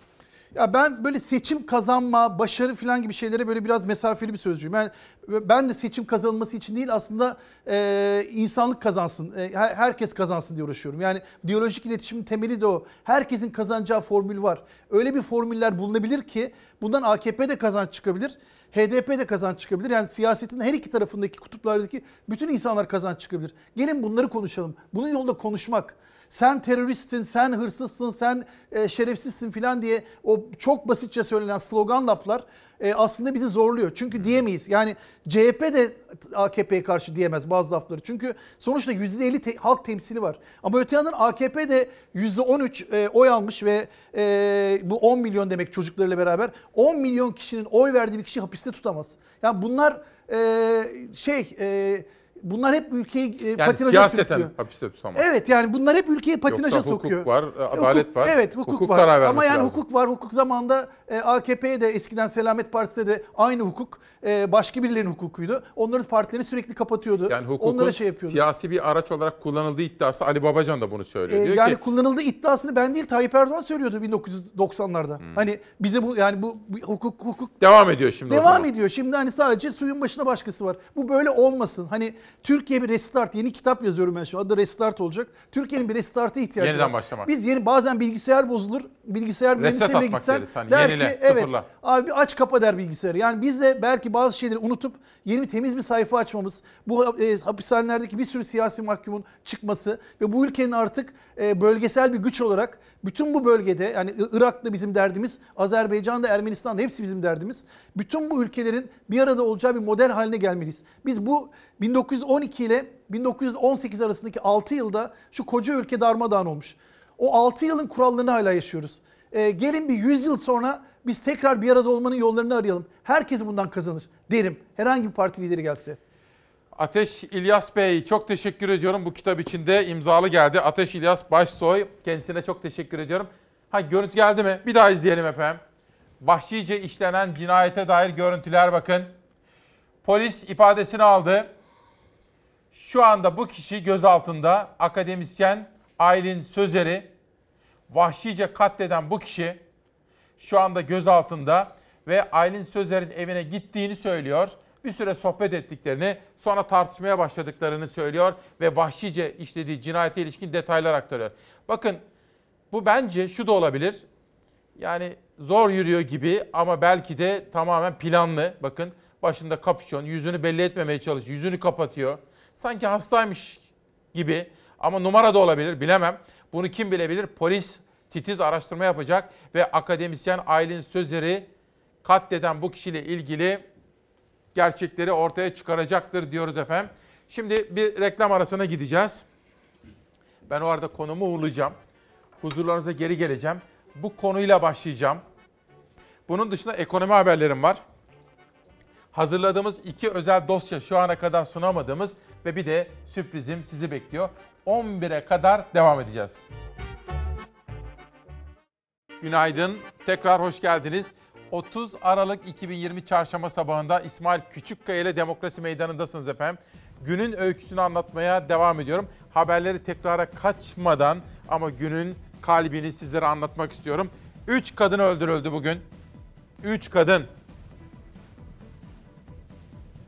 Ya ben böyle seçim kazanma, başarı falan gibi şeylere böyle biraz mesafeli bir sözcüyüm. Ben, ben de seçim kazanılması için değil aslında e, insanlık kazansın, e, her- herkes kazansın diye uğraşıyorum. Yani diyalojik iletişimin temeli de o. Herkesin kazanacağı formül var. Öyle bir formüller bulunabilir ki bundan AKP de kazanç çıkabilir, HDP de kazanç çıkabilir. Yani siyasetin her iki tarafındaki kutuplardaki bütün insanlar kazanç çıkabilir. Gelin bunları konuşalım. Bunun yolunda konuşmak sen teröristsin, sen hırsızsın, sen e, şerefsizsin filan diye o çok basitçe söylenen slogan laflar e, aslında bizi zorluyor. Çünkü diyemeyiz. Yani CHP de AKP'ye karşı diyemez bazı lafları. Çünkü sonuçta %50 te- halk temsili var. Ama öte yandan AKP de %13 e, oy almış ve e, bu 10 milyon demek çocuklarıyla beraber 10 milyon kişinin oy verdiği bir kişi hapiste tutamaz. Yani bunlar e, şey... E, Bunlar hep ülkeyi e, Yani patinaja siyaseten sürüklüyor. hapiste. Evet yani bunlar hep ülkeyi patinaja Yoksa hukuk sokuyor. var, e, adalet Hukuk- var. Evet hukuk, Hukuk var. karar Ama yani lazım. hukuk var. Hukuk zamanında e, AKP'ye de eskiden Selamet Partisi'ne de aynı hukuk e, başka birilerinin hukukuydu. Onların partilerini sürekli kapatıyordu. Yani hukukun Onlara şey yapıyordu. siyasi bir araç olarak kullanıldığı iddiası Ali Babacan da bunu söylüyor. E, Diyor yani ki kullanıldığı iddiasını ben değil Tayyip Erdoğan söylüyordu 1990'larda. Hmm. Hani bize bu yani bu, bu hukuk hukuk devam ediyor şimdi Devam ediyor. Şimdi hani sadece suyun başına başkası var. Bu böyle olmasın. Hani Türkiye bir restart. Yeni kitap yazıyorum ben şimdi. Adı Restart olacak. Türkiye'nin bir restart'a ihtiyacı Yeniden var. başlamak. Biz yeni bazen bilgisayar bozulur. Bilgisayar atmak gitsen deriz. Hani der yenile, ki evet sıfırla. abi aç kapa der bilgisayarı. Yani biz de belki bazı şeyleri unutup yeni bir temiz bir sayfa açmamız. Bu e, hapishanelerdeki bir sürü siyasi mahkumun çıkması ve bu ülkenin artık e, bölgesel bir güç olarak bütün bu bölgede yani Irak'ta bizim derdimiz, Azerbaycan'da, Ermenistan'da hepsi bizim derdimiz. Bütün bu ülkelerin bir arada olacağı bir model haline gelmeliyiz. Biz bu 1912 ile 1918 arasındaki 6 yılda şu koca ülke darmadağın olmuş. O 6 yılın kurallarını hala yaşıyoruz. Ee, gelin bir 100 yıl sonra biz tekrar bir arada olmanın yollarını arayalım. Herkes bundan kazanır derim. Herhangi bir parti lideri gelse. Ateş İlyas Bey çok teşekkür ediyorum. Bu kitap içinde imzalı geldi. Ateş İlyas Başsoy. Kendisine çok teşekkür ediyorum. Ha görüntü geldi mi? Bir daha izleyelim efendim. Vahşice işlenen cinayete dair görüntüler bakın. Polis ifadesini aldı. Şu anda bu kişi gözaltında akademisyen Aylin Sözer'i vahşice katleden bu kişi şu anda gözaltında ve Aylin Sözer'in evine gittiğini söylüyor. Bir süre sohbet ettiklerini, sonra tartışmaya başladıklarını söylüyor ve vahşice işlediği cinayete ilişkin detaylar aktarıyor. Bakın bu bence şu da olabilir. Yani zor yürüyor gibi ama belki de tamamen planlı. Bakın başında kapüşon, yüzünü belli etmemeye çalışıyor, yüzünü kapatıyor. Sanki hastaymış gibi ama numara da olabilir bilemem. Bunu kim bilebilir? Polis titiz araştırma yapacak ve akademisyen Aylin Sözer'i katleden bu kişiyle ilgili gerçekleri ortaya çıkaracaktır diyoruz efendim. Şimdi bir reklam arasına gideceğiz. Ben o arada konumu uğurlayacağım. Huzurlarınıza geri geleceğim. Bu konuyla başlayacağım. Bunun dışında ekonomi haberlerim var. Hazırladığımız iki özel dosya şu ana kadar sunamadığımız ve bir de sürprizim sizi bekliyor. 11'e kadar devam edeceğiz. Günaydın. Tekrar hoş geldiniz. 30 Aralık 2020 Çarşamba sabahında İsmail Küçükkaya ile Demokrasi Meydanı'ndasınız efendim. Günün öyküsünü anlatmaya devam ediyorum. Haberleri tekrara kaçmadan ama günün kalbini sizlere anlatmak istiyorum. 3 kadın öldürüldü bugün. 3 kadın.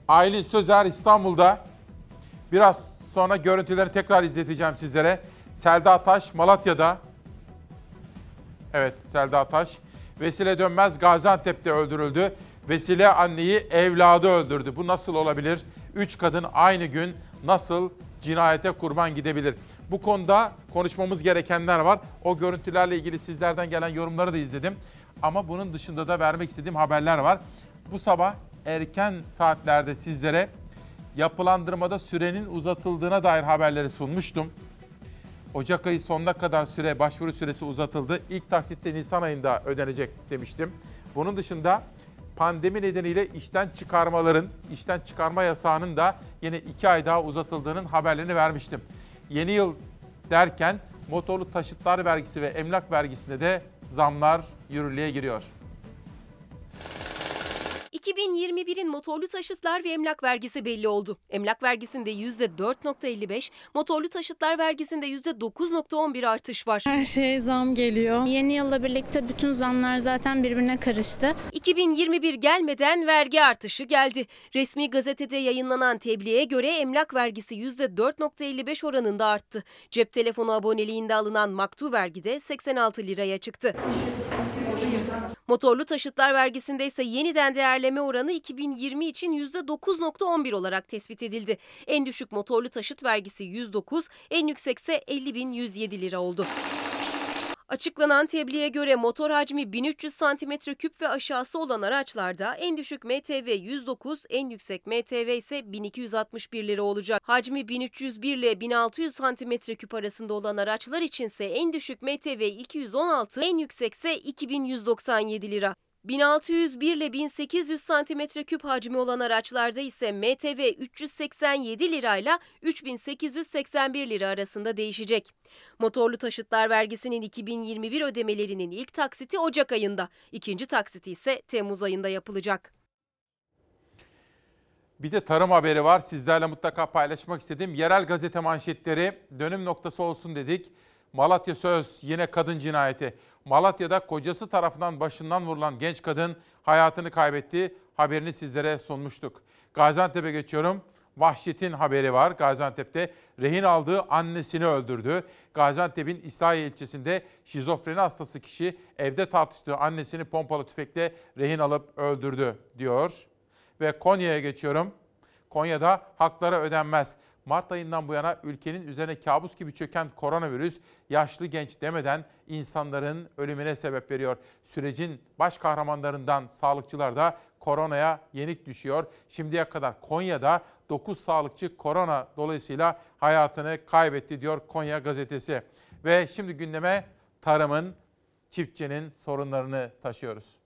Aylin Sözer İstanbul'da. Biraz sonra görüntülerini tekrar izleteceğim sizlere. Selda Taş Malatya'da. Evet Selda Taş. Vesile Dönmez Gaziantep'te öldürüldü. Vesile anneyi evladı öldürdü. Bu nasıl olabilir? Üç kadın aynı gün nasıl cinayete kurban gidebilir? Bu konuda konuşmamız gerekenler var. O görüntülerle ilgili sizlerden gelen yorumları da izledim. Ama bunun dışında da vermek istediğim haberler var. Bu sabah erken saatlerde sizlere yapılandırmada sürenin uzatıldığına dair haberleri sunmuştum. Ocak ayı sonuna kadar süre başvuru süresi uzatıldı. İlk taksitte Nisan ayında ödenecek demiştim. Bunun dışında pandemi nedeniyle işten çıkarmaların, işten çıkarma yasağının da yine iki ay daha uzatıldığının haberlerini vermiştim. Yeni yıl derken motorlu taşıtlar vergisi ve emlak vergisine de zamlar yürürlüğe giriyor. 2021'in motorlu taşıtlar ve emlak vergisi belli oldu. Emlak vergisinde %4.55, motorlu taşıtlar vergisinde %9.11 artış var. Her şeye zam geliyor. Yeni yılla birlikte bütün zamlar zaten birbirine karıştı. 2021 gelmeden vergi artışı geldi. Resmi gazetede yayınlanan tebliğe göre emlak vergisi %4.55 oranında arttı. Cep telefonu aboneliğinde alınan maktu vergi de 86 liraya çıktı. Motorlu taşıtlar vergisinde ise yeniden değerleme oranı 2020 için %9.11 olarak tespit edildi. En düşük motorlu taşıt vergisi 109, en yüksekse 50.107 lira oldu. Açıklanan tebliğe göre motor hacmi 1300 cm3 ve aşağısı olan araçlarda en düşük MTV 109, en yüksek MTV ise 1261 lira olacak. Hacmi 1301 ile 1600 cm3 arasında olan araçlar içinse en düşük MTV 216, en yüksekse 2197 lira. 1601 ile 1800 cm3 hacmi olan araçlarda ise MTV 387 lirayla 3881 lira arasında değişecek. Motorlu taşıtlar vergisinin 2021 ödemelerinin ilk taksiti Ocak ayında, ikinci taksiti ise Temmuz ayında yapılacak. Bir de tarım haberi var. Sizlerle mutlaka paylaşmak istedim. Yerel gazete manşetleri dönüm noktası olsun dedik. Malatya Söz yine kadın cinayeti. Malatya'da kocası tarafından başından vurulan genç kadın hayatını kaybetti. Haberini sizlere sunmuştuk. Gaziantep'e geçiyorum. Vahşet'in haberi var. Gaziantep'te rehin aldığı annesini öldürdü. Gaziantep'in İslahiye ilçesinde şizofreni hastası kişi evde tartıştığı annesini pompalı tüfekle rehin alıp öldürdü diyor. Ve Konya'ya geçiyorum. Konya'da haklara ödenmez. Mart ayından bu yana ülkenin üzerine kabus gibi çöken koronavirüs yaşlı genç demeden insanların ölümüne sebep veriyor. Sürecin baş kahramanlarından sağlıkçılar da koronaya yenik düşüyor. Şimdiye kadar Konya'da 9 sağlıkçı korona dolayısıyla hayatını kaybetti diyor Konya gazetesi. Ve şimdi gündeme tarımın, çiftçinin sorunlarını taşıyoruz.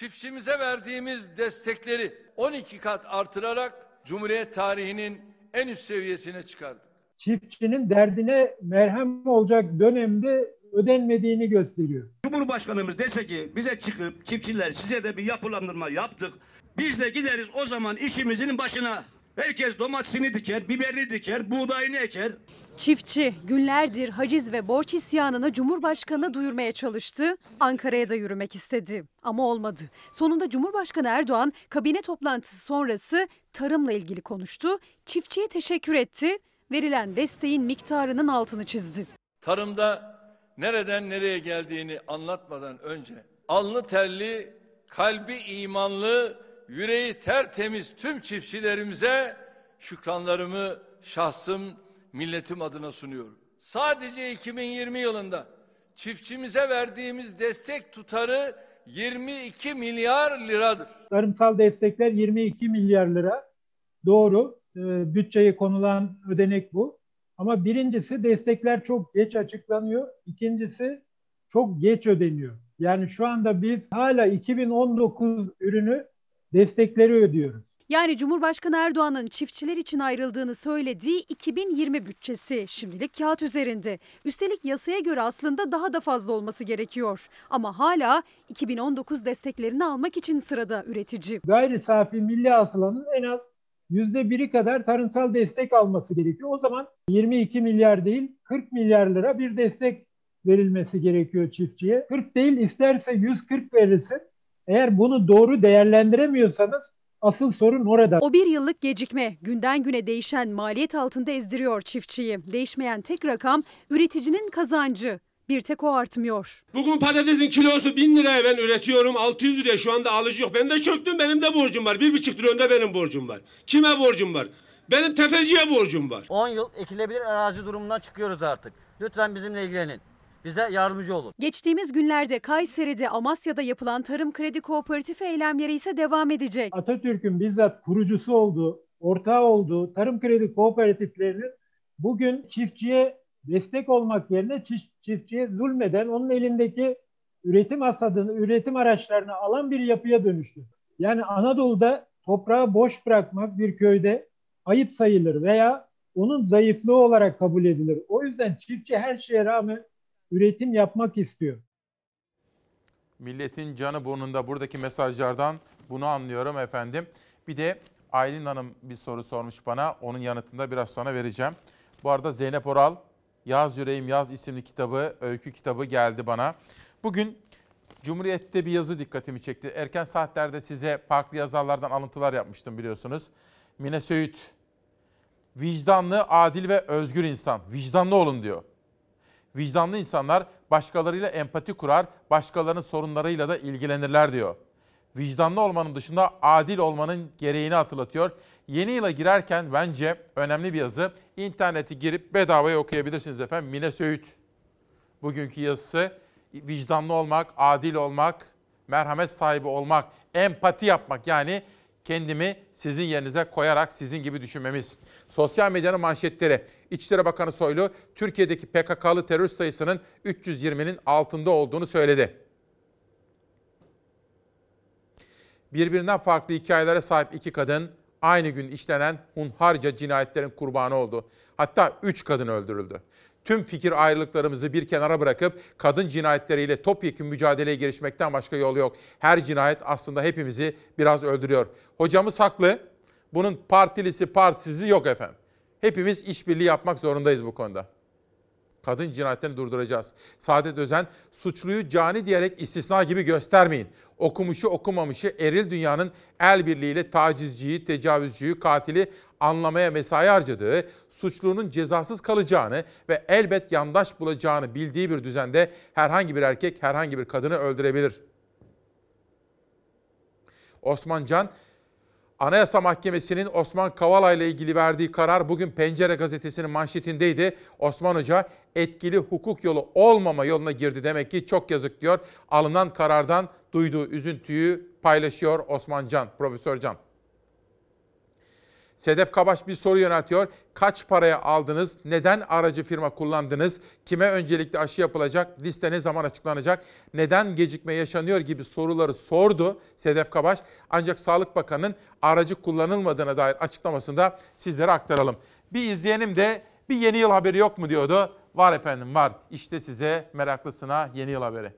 Çiftçimize verdiğimiz destekleri 12 kat artırarak Cumhuriyet tarihinin en üst seviyesine çıkardık. çiftçinin derdine merhem olacak dönemde ödenmediğini gösteriyor. Cumhurbaşkanımız dese ki bize çıkıp çiftçiler size de bir yapılandırma yaptık. Biz de gideriz o zaman işimizin başına. Herkes domatesini diker, biberini diker, buğdayını eker. Çiftçi günlerdir haciz ve borç isyanını Cumhurbaşkanı'na duyurmaya çalıştı. Ankara'ya da yürümek istedi ama olmadı. Sonunda Cumhurbaşkanı Erdoğan kabine toplantısı sonrası tarımla ilgili konuştu. Çiftçiye teşekkür etti. Verilen desteğin miktarının altını çizdi. Tarımda nereden nereye geldiğini anlatmadan önce alnı terli, kalbi imanlı, yüreği tertemiz tüm çiftçilerimize şükranlarımı şahsım milletim adına sunuyorum. Sadece 2020 yılında çiftçimize verdiğimiz destek tutarı 22 milyar liradır. Tarımsal destekler 22 milyar lira. Doğru. Ee, bütçeye konulan ödenek bu. Ama birincisi destekler çok geç açıklanıyor. İkincisi çok geç ödeniyor. Yani şu anda biz hala 2019 ürünü destekleri ödüyoruz. Yani Cumhurbaşkanı Erdoğan'ın çiftçiler için ayrıldığını söylediği 2020 bütçesi şimdilik kağıt üzerinde. Üstelik yasaya göre aslında daha da fazla olması gerekiyor. Ama hala 2019 desteklerini almak için sırada üretici. Gayri safi milli hasılanın en az yüzde biri kadar tarımsal destek alması gerekiyor. O zaman 22 milyar değil 40 milyar lira bir destek verilmesi gerekiyor çiftçiye. 40 değil isterse 140 verilsin. Eğer bunu doğru değerlendiremiyorsanız Asıl sorun orada. O bir yıllık gecikme günden güne değişen maliyet altında ezdiriyor çiftçiyi. Değişmeyen tek rakam üreticinin kazancı. Bir tek o artmıyor. Bugün patatesin kilosu 1000 liraya ben üretiyorum. 600 liraya şu anda alıcı yok. Ben de çöktüm benim de borcum var. Bir buçuk trilyon da benim borcum var. Kime borcum var? Benim tefeciye borcum var. 10 yıl ekilebilir arazi durumundan çıkıyoruz artık. Lütfen bizimle ilgilenin. Bize yardımcı olun. Geçtiğimiz günlerde Kayseri'de Amasya'da yapılan tarım kredi kooperatif eylemleri ise devam edecek. Atatürk'ün bizzat kurucusu olduğu ortağı olduğu tarım kredi kooperatiflerinin bugün çiftçiye destek olmak yerine çift- çiftçiye zulmeden onun elindeki üretim hasadını, üretim araçlarını alan bir yapıya dönüştü. Yani Anadolu'da toprağı boş bırakmak bir köyde ayıp sayılır veya onun zayıflığı olarak kabul edilir. O yüzden çiftçi her şeye rağmen üretim yapmak istiyor. Milletin canı burnunda buradaki mesajlardan bunu anlıyorum efendim. Bir de Aylin Hanım bir soru sormuş bana. Onun yanıtını da biraz sonra vereceğim. Bu arada Zeynep Oral Yaz Yüreğim Yaz isimli kitabı, öykü kitabı geldi bana. Bugün Cumhuriyet'te bir yazı dikkatimi çekti. Erken saatlerde size farklı yazarlardan alıntılar yapmıştım biliyorsunuz. Mine Söğüt, vicdanlı, adil ve özgür insan. Vicdanlı olun diyor. Vicdanlı insanlar başkalarıyla empati kurar, başkalarının sorunlarıyla da ilgilenirler diyor. Vicdanlı olmanın dışında adil olmanın gereğini hatırlatıyor. Yeni yıla girerken bence önemli bir yazı. İnterneti girip bedavaya okuyabilirsiniz efendim. Mine Söğüt. Bugünkü yazısı vicdanlı olmak, adil olmak, merhamet sahibi olmak, empati yapmak yani kendimi sizin yerinize koyarak sizin gibi düşünmemiz. Sosyal medyanın manşetleri. İçişleri Bakanı Soylu, Türkiye'deki PKK'lı terörist sayısının 320'nin altında olduğunu söyledi. Birbirinden farklı hikayelere sahip iki kadın aynı gün işlenen hunharca cinayetlerin kurbanı oldu. Hatta üç kadın öldürüldü. Tüm fikir ayrılıklarımızı bir kenara bırakıp kadın cinayetleriyle topyekun mücadeleye girişmekten başka yol yok. Her cinayet aslında hepimizi biraz öldürüyor. Hocamız haklı. Bunun partilisi partisizi yok efendim. Hepimiz işbirliği yapmak zorundayız bu konuda. Kadın cinayetlerini durduracağız. Saadet Özen, suçluyu cani diyerek istisna gibi göstermeyin. Okumuşu okumamışı eril dünyanın el birliğiyle tacizciyi, tecavüzcüyü, katili anlamaya mesai harcadığı, suçlunun cezasız kalacağını ve elbet yandaş bulacağını bildiği bir düzende herhangi bir erkek herhangi bir kadını öldürebilir. Osman Can, Anayasa Mahkemesi'nin Osman Kavala ile ilgili verdiği karar bugün Pencere gazetesinin manşetindeydi. Osman Hoca etkili hukuk yolu olmama yoluna girdi demek ki çok yazık diyor. Alınan karardan duyduğu üzüntüyü paylaşıyor Osman Can, Profesör Can. Sedef Kabaş bir soru yöneltiyor. Kaç paraya aldınız? Neden aracı firma kullandınız? Kime öncelikli aşı yapılacak? Liste ne zaman açıklanacak? Neden gecikme yaşanıyor gibi soruları sordu Sedef Kabaş. Ancak Sağlık Bakanı'nın aracı kullanılmadığına dair açıklamasını da sizlere aktaralım. Bir izleyenim de bir yeni yıl haberi yok mu diyordu. Var efendim var. İşte size meraklısına yeni yıl haberi.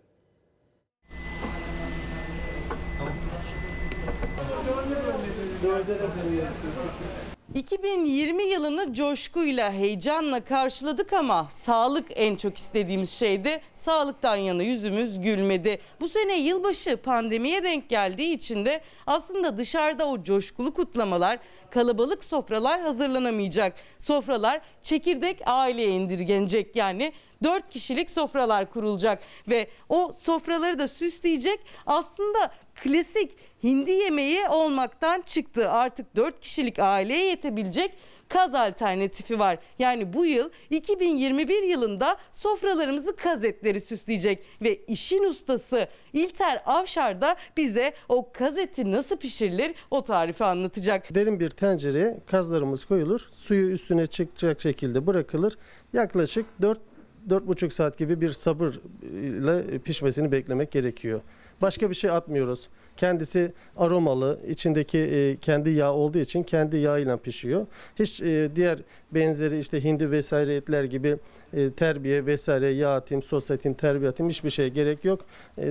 2020 yılını coşkuyla, heyecanla karşıladık ama sağlık en çok istediğimiz şeydi. Sağlıktan yana yüzümüz gülmedi. Bu sene yılbaşı pandemiye denk geldiği için de aslında dışarıda o coşkulu kutlamalar, kalabalık sofralar hazırlanamayacak. Sofralar çekirdek aileye indirgenecek yani 4 kişilik sofralar kurulacak ve o sofraları da süsleyecek aslında klasik hindi yemeği olmaktan çıktı. Artık 4 kişilik aileye yetebilecek kaz alternatifi var. Yani bu yıl 2021 yılında sofralarımızı kaz etleri süsleyecek ve işin ustası İlter Avşar da bize o kaz eti nasıl pişirilir o tarifi anlatacak. Derin bir tencereye kazlarımız koyulur. Suyu üstüne çıkacak şekilde bırakılır. Yaklaşık 4 4,5 saat gibi bir sabırla pişmesini beklemek gerekiyor. Başka bir şey atmıyoruz. Kendisi aromalı, içindeki e, kendi yağ olduğu için kendi yağıyla pişiyor. Hiç e, diğer benzeri işte hindi vesaire etler gibi e, terbiye vesaire yağ atayım, sos atayım, terbiye atayım hiçbir şeye gerek yok.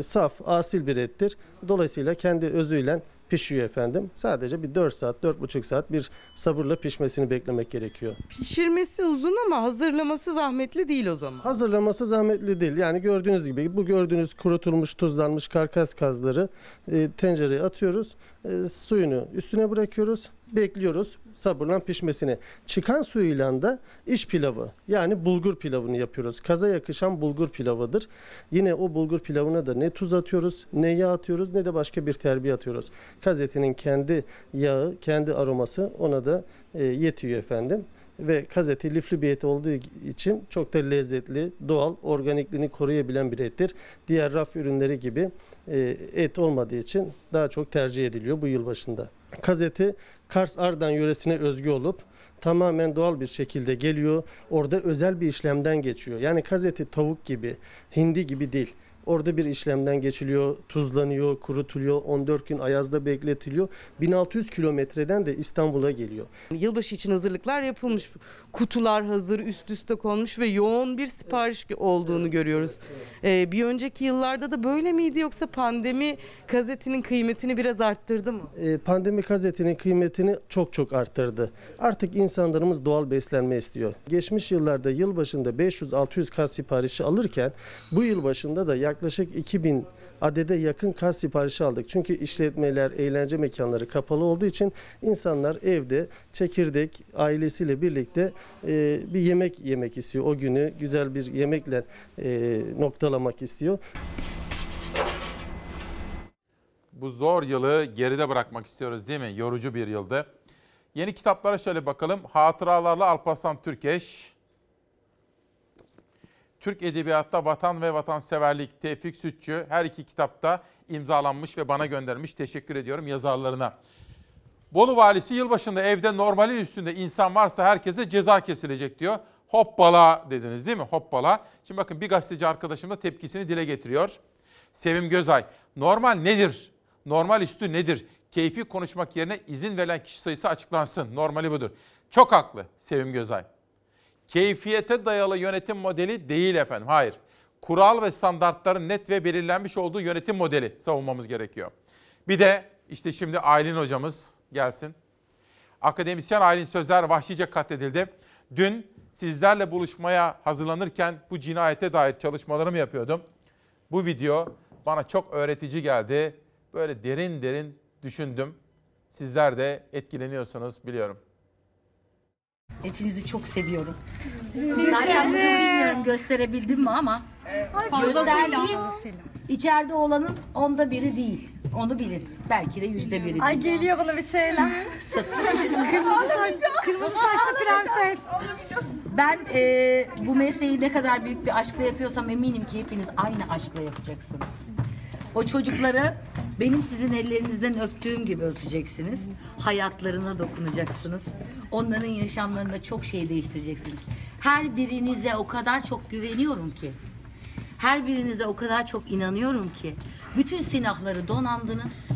Saf, asil bir ettir. Dolayısıyla kendi özüyle pişiyor efendim. Sadece bir 4 saat, 4,5 saat bir sabırla pişmesini beklemek gerekiyor. Pişirmesi uzun ama hazırlaması zahmetli değil o zaman. Hazırlaması zahmetli değil. Yani gördüğünüz gibi bu gördüğünüz kurutulmuş, tuzlanmış karkas kazları e, tencereye atıyoruz. E, suyunu üstüne bırakıyoruz. Bekliyoruz sabırla pişmesini. Çıkan suyuyla da iş pilavı yani bulgur pilavını yapıyoruz. Kaza yakışan bulgur pilavıdır. Yine o bulgur pilavına da ne tuz atıyoruz, ne yağ atıyoruz, ne de başka bir terbiye atıyoruz. Kaz etinin kendi yağı, kendi aroması ona da e, yetiyor efendim ve kaz eti lifli bir et olduğu için çok da lezzetli, doğal, organikliğini koruyabilen bir ettir. Diğer raf ürünleri gibi e, et olmadığı için daha çok tercih ediliyor bu yıl başında. Kars Ardahan yöresine özgü olup tamamen doğal bir şekilde geliyor. Orada özel bir işlemden geçiyor. Yani gazete tavuk gibi, hindi gibi değil. Orada bir işlemden geçiliyor, tuzlanıyor, kurutuluyor, 14 gün ayazda bekletiliyor. 1600 kilometreden de İstanbul'a geliyor. Yılbaşı için hazırlıklar yapılmış. Kutular hazır, üst üste konmuş ve yoğun bir sipariş olduğunu görüyoruz. Ee, bir önceki yıllarda da böyle miydi yoksa pandemi gazetenin kıymetini biraz arttırdı mı? E, pandemi gazetenin kıymetini çok çok arttırdı. Artık insanlarımız doğal beslenme istiyor. Geçmiş yıllarda yılbaşında 500-600 kas siparişi alırken bu yıl başında da yaklaşık 2000 adede yakın kas siparişi aldık. Çünkü işletmeler, eğlence mekanları kapalı olduğu için insanlar evde çekirdek ailesiyle birlikte e, bir yemek yemek istiyor. O günü güzel bir yemekle e, noktalamak istiyor. Bu zor yılı geride bırakmak istiyoruz değil mi? Yorucu bir yıldı. Yeni kitaplara şöyle bakalım. Hatıralarla Alparslan Türkeş. Türk Edebiyatta Vatan ve Vatanseverlik Tevfik Sütçü her iki kitapta imzalanmış ve bana göndermiş. Teşekkür ediyorum yazarlarına. Bolu valisi yılbaşında evde normalin üstünde insan varsa herkese ceza kesilecek diyor. Hoppala dediniz değil mi? Hoppala. Şimdi bakın bir gazeteci arkadaşım da tepkisini dile getiriyor. Sevim Gözay, normal nedir? Normal üstü nedir? Keyfi konuşmak yerine izin verilen kişi sayısı açıklansın. Normali budur. Çok haklı Sevim Gözay. Keyfiyete dayalı yönetim modeli değil efendim. Hayır. Kural ve standartların net ve belirlenmiş olduğu yönetim modeli savunmamız gerekiyor. Bir de işte şimdi Aylin hocamız gelsin. Akademisyen Aylin Sözer vahşice katledildi. Dün sizlerle buluşmaya hazırlanırken bu cinayete dair çalışmalarımı yapıyordum. Bu video bana çok öğretici geldi. Böyle derin derin düşündüm. Sizler de etkileniyorsunuz biliyorum. Hepinizi çok seviyorum. Zaten bugün bilmiyorum gösterebildim mi ama gösterdiğim içeride olanın onda biri değil. Onu bilin. Belki de yüzde biri. Ay geliyor bana bir şeyler. Sus. Kırmızı saç, kırmızı saçlı prenses. Ben e, bu mesleği ne kadar büyük bir aşkla yapıyorsam eminim ki hepiniz aynı aşkla yapacaksınız. O çocukları benim sizin ellerinizden öptüğüm gibi öpeceksiniz. Hayatlarına dokunacaksınız. Onların yaşamlarında çok şey değiştireceksiniz. Her birinize o kadar çok güveniyorum ki. Her birinize o kadar çok inanıyorum ki. Bütün silahları donandınız.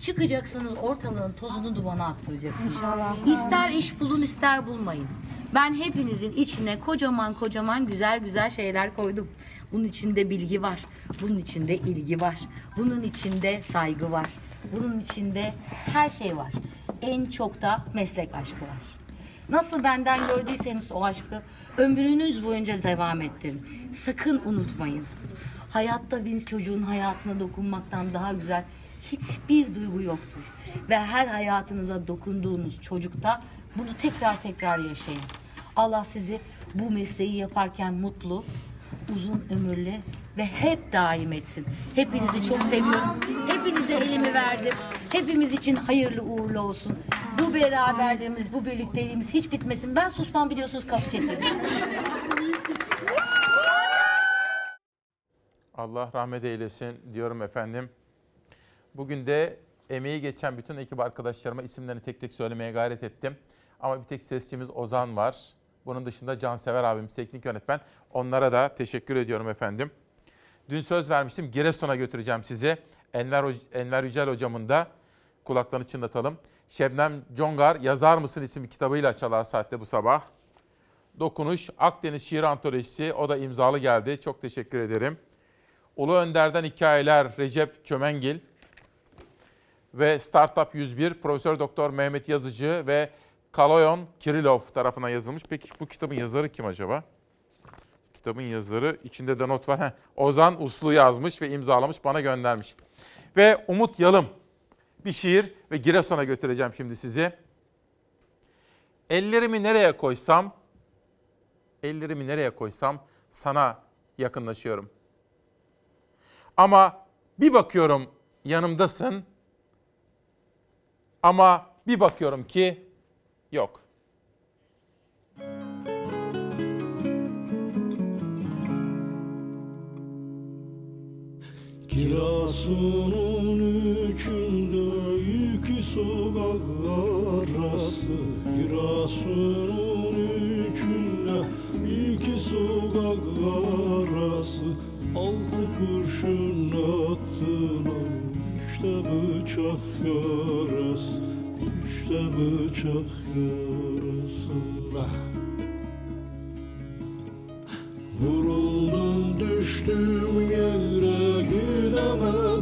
Çıkacaksınız ortalığın tozunu dumana attıracaksınız. İnşallah. İster iş bulun ister bulmayın. Ben hepinizin içine kocaman kocaman güzel güzel şeyler koydum. Bunun içinde bilgi var. Bunun içinde ilgi var. Bunun içinde saygı var. Bunun içinde her şey var. En çok da meslek aşkı var. Nasıl benden gördüyseniz o aşkı ömrünüz boyunca devam ettirin. Sakın unutmayın. Hayatta bir çocuğun hayatına dokunmaktan daha güzel hiçbir duygu yoktur. Ve her hayatınıza dokunduğunuz çocukta bunu tekrar tekrar yaşayın. Allah sizi bu mesleği yaparken mutlu, uzun ömürlü ve hep daim etsin. Hepinizi çok seviyorum. Hepinize elimi verdim. Hepimiz için hayırlı uğurlu olsun. Bu beraberliğimiz, bu birlikteliğimiz hiç bitmesin. Ben susmam biliyorsunuz kapı kesin. Allah rahmet eylesin diyorum efendim. Bugün de emeği geçen bütün ekip arkadaşlarıma isimlerini tek tek söylemeye gayret ettim. Ama bir tek sesçimiz Ozan var. Bunun dışında Cansever abimiz teknik yönetmen. Onlara da teşekkür ediyorum efendim. Dün söz vermiştim Giresun'a götüreceğim sizi. Enver, Enver Yücel hocamın da kulaklarını çınlatalım. Şebnem Congar Yazar mısın isimli kitabıyla çalar saatte bu sabah. Dokunuş Akdeniz Şiir Antolojisi o da imzalı geldi. Çok teşekkür ederim. Ulu Önder'den hikayeler Recep Çömengil ve Startup 101 Profesör Doktor Mehmet Yazıcı ve Kaloyon Kirilov tarafından yazılmış. Peki bu kitabın yazarı kim acaba? Kitabın yazarı içinde de not var. Heh, Ozan Uslu yazmış ve imzalamış bana göndermiş. Ve Umut Yalım bir şiir ve Giresun'a götüreceğim şimdi sizi. Ellerimi nereye koysam, ellerimi nereye koysam sana yakınlaşıyorum. Ama bir bakıyorum yanımdasın. Ama bir bakıyorum ki yok. Kirasunun yükünde yükü sokak arası. Kirasunun yükünde yükü sokak arası. Altı kurşun attılar üçte bıçak yarası işte bıçak yarasına Vuruldum düştüm yere gidemem.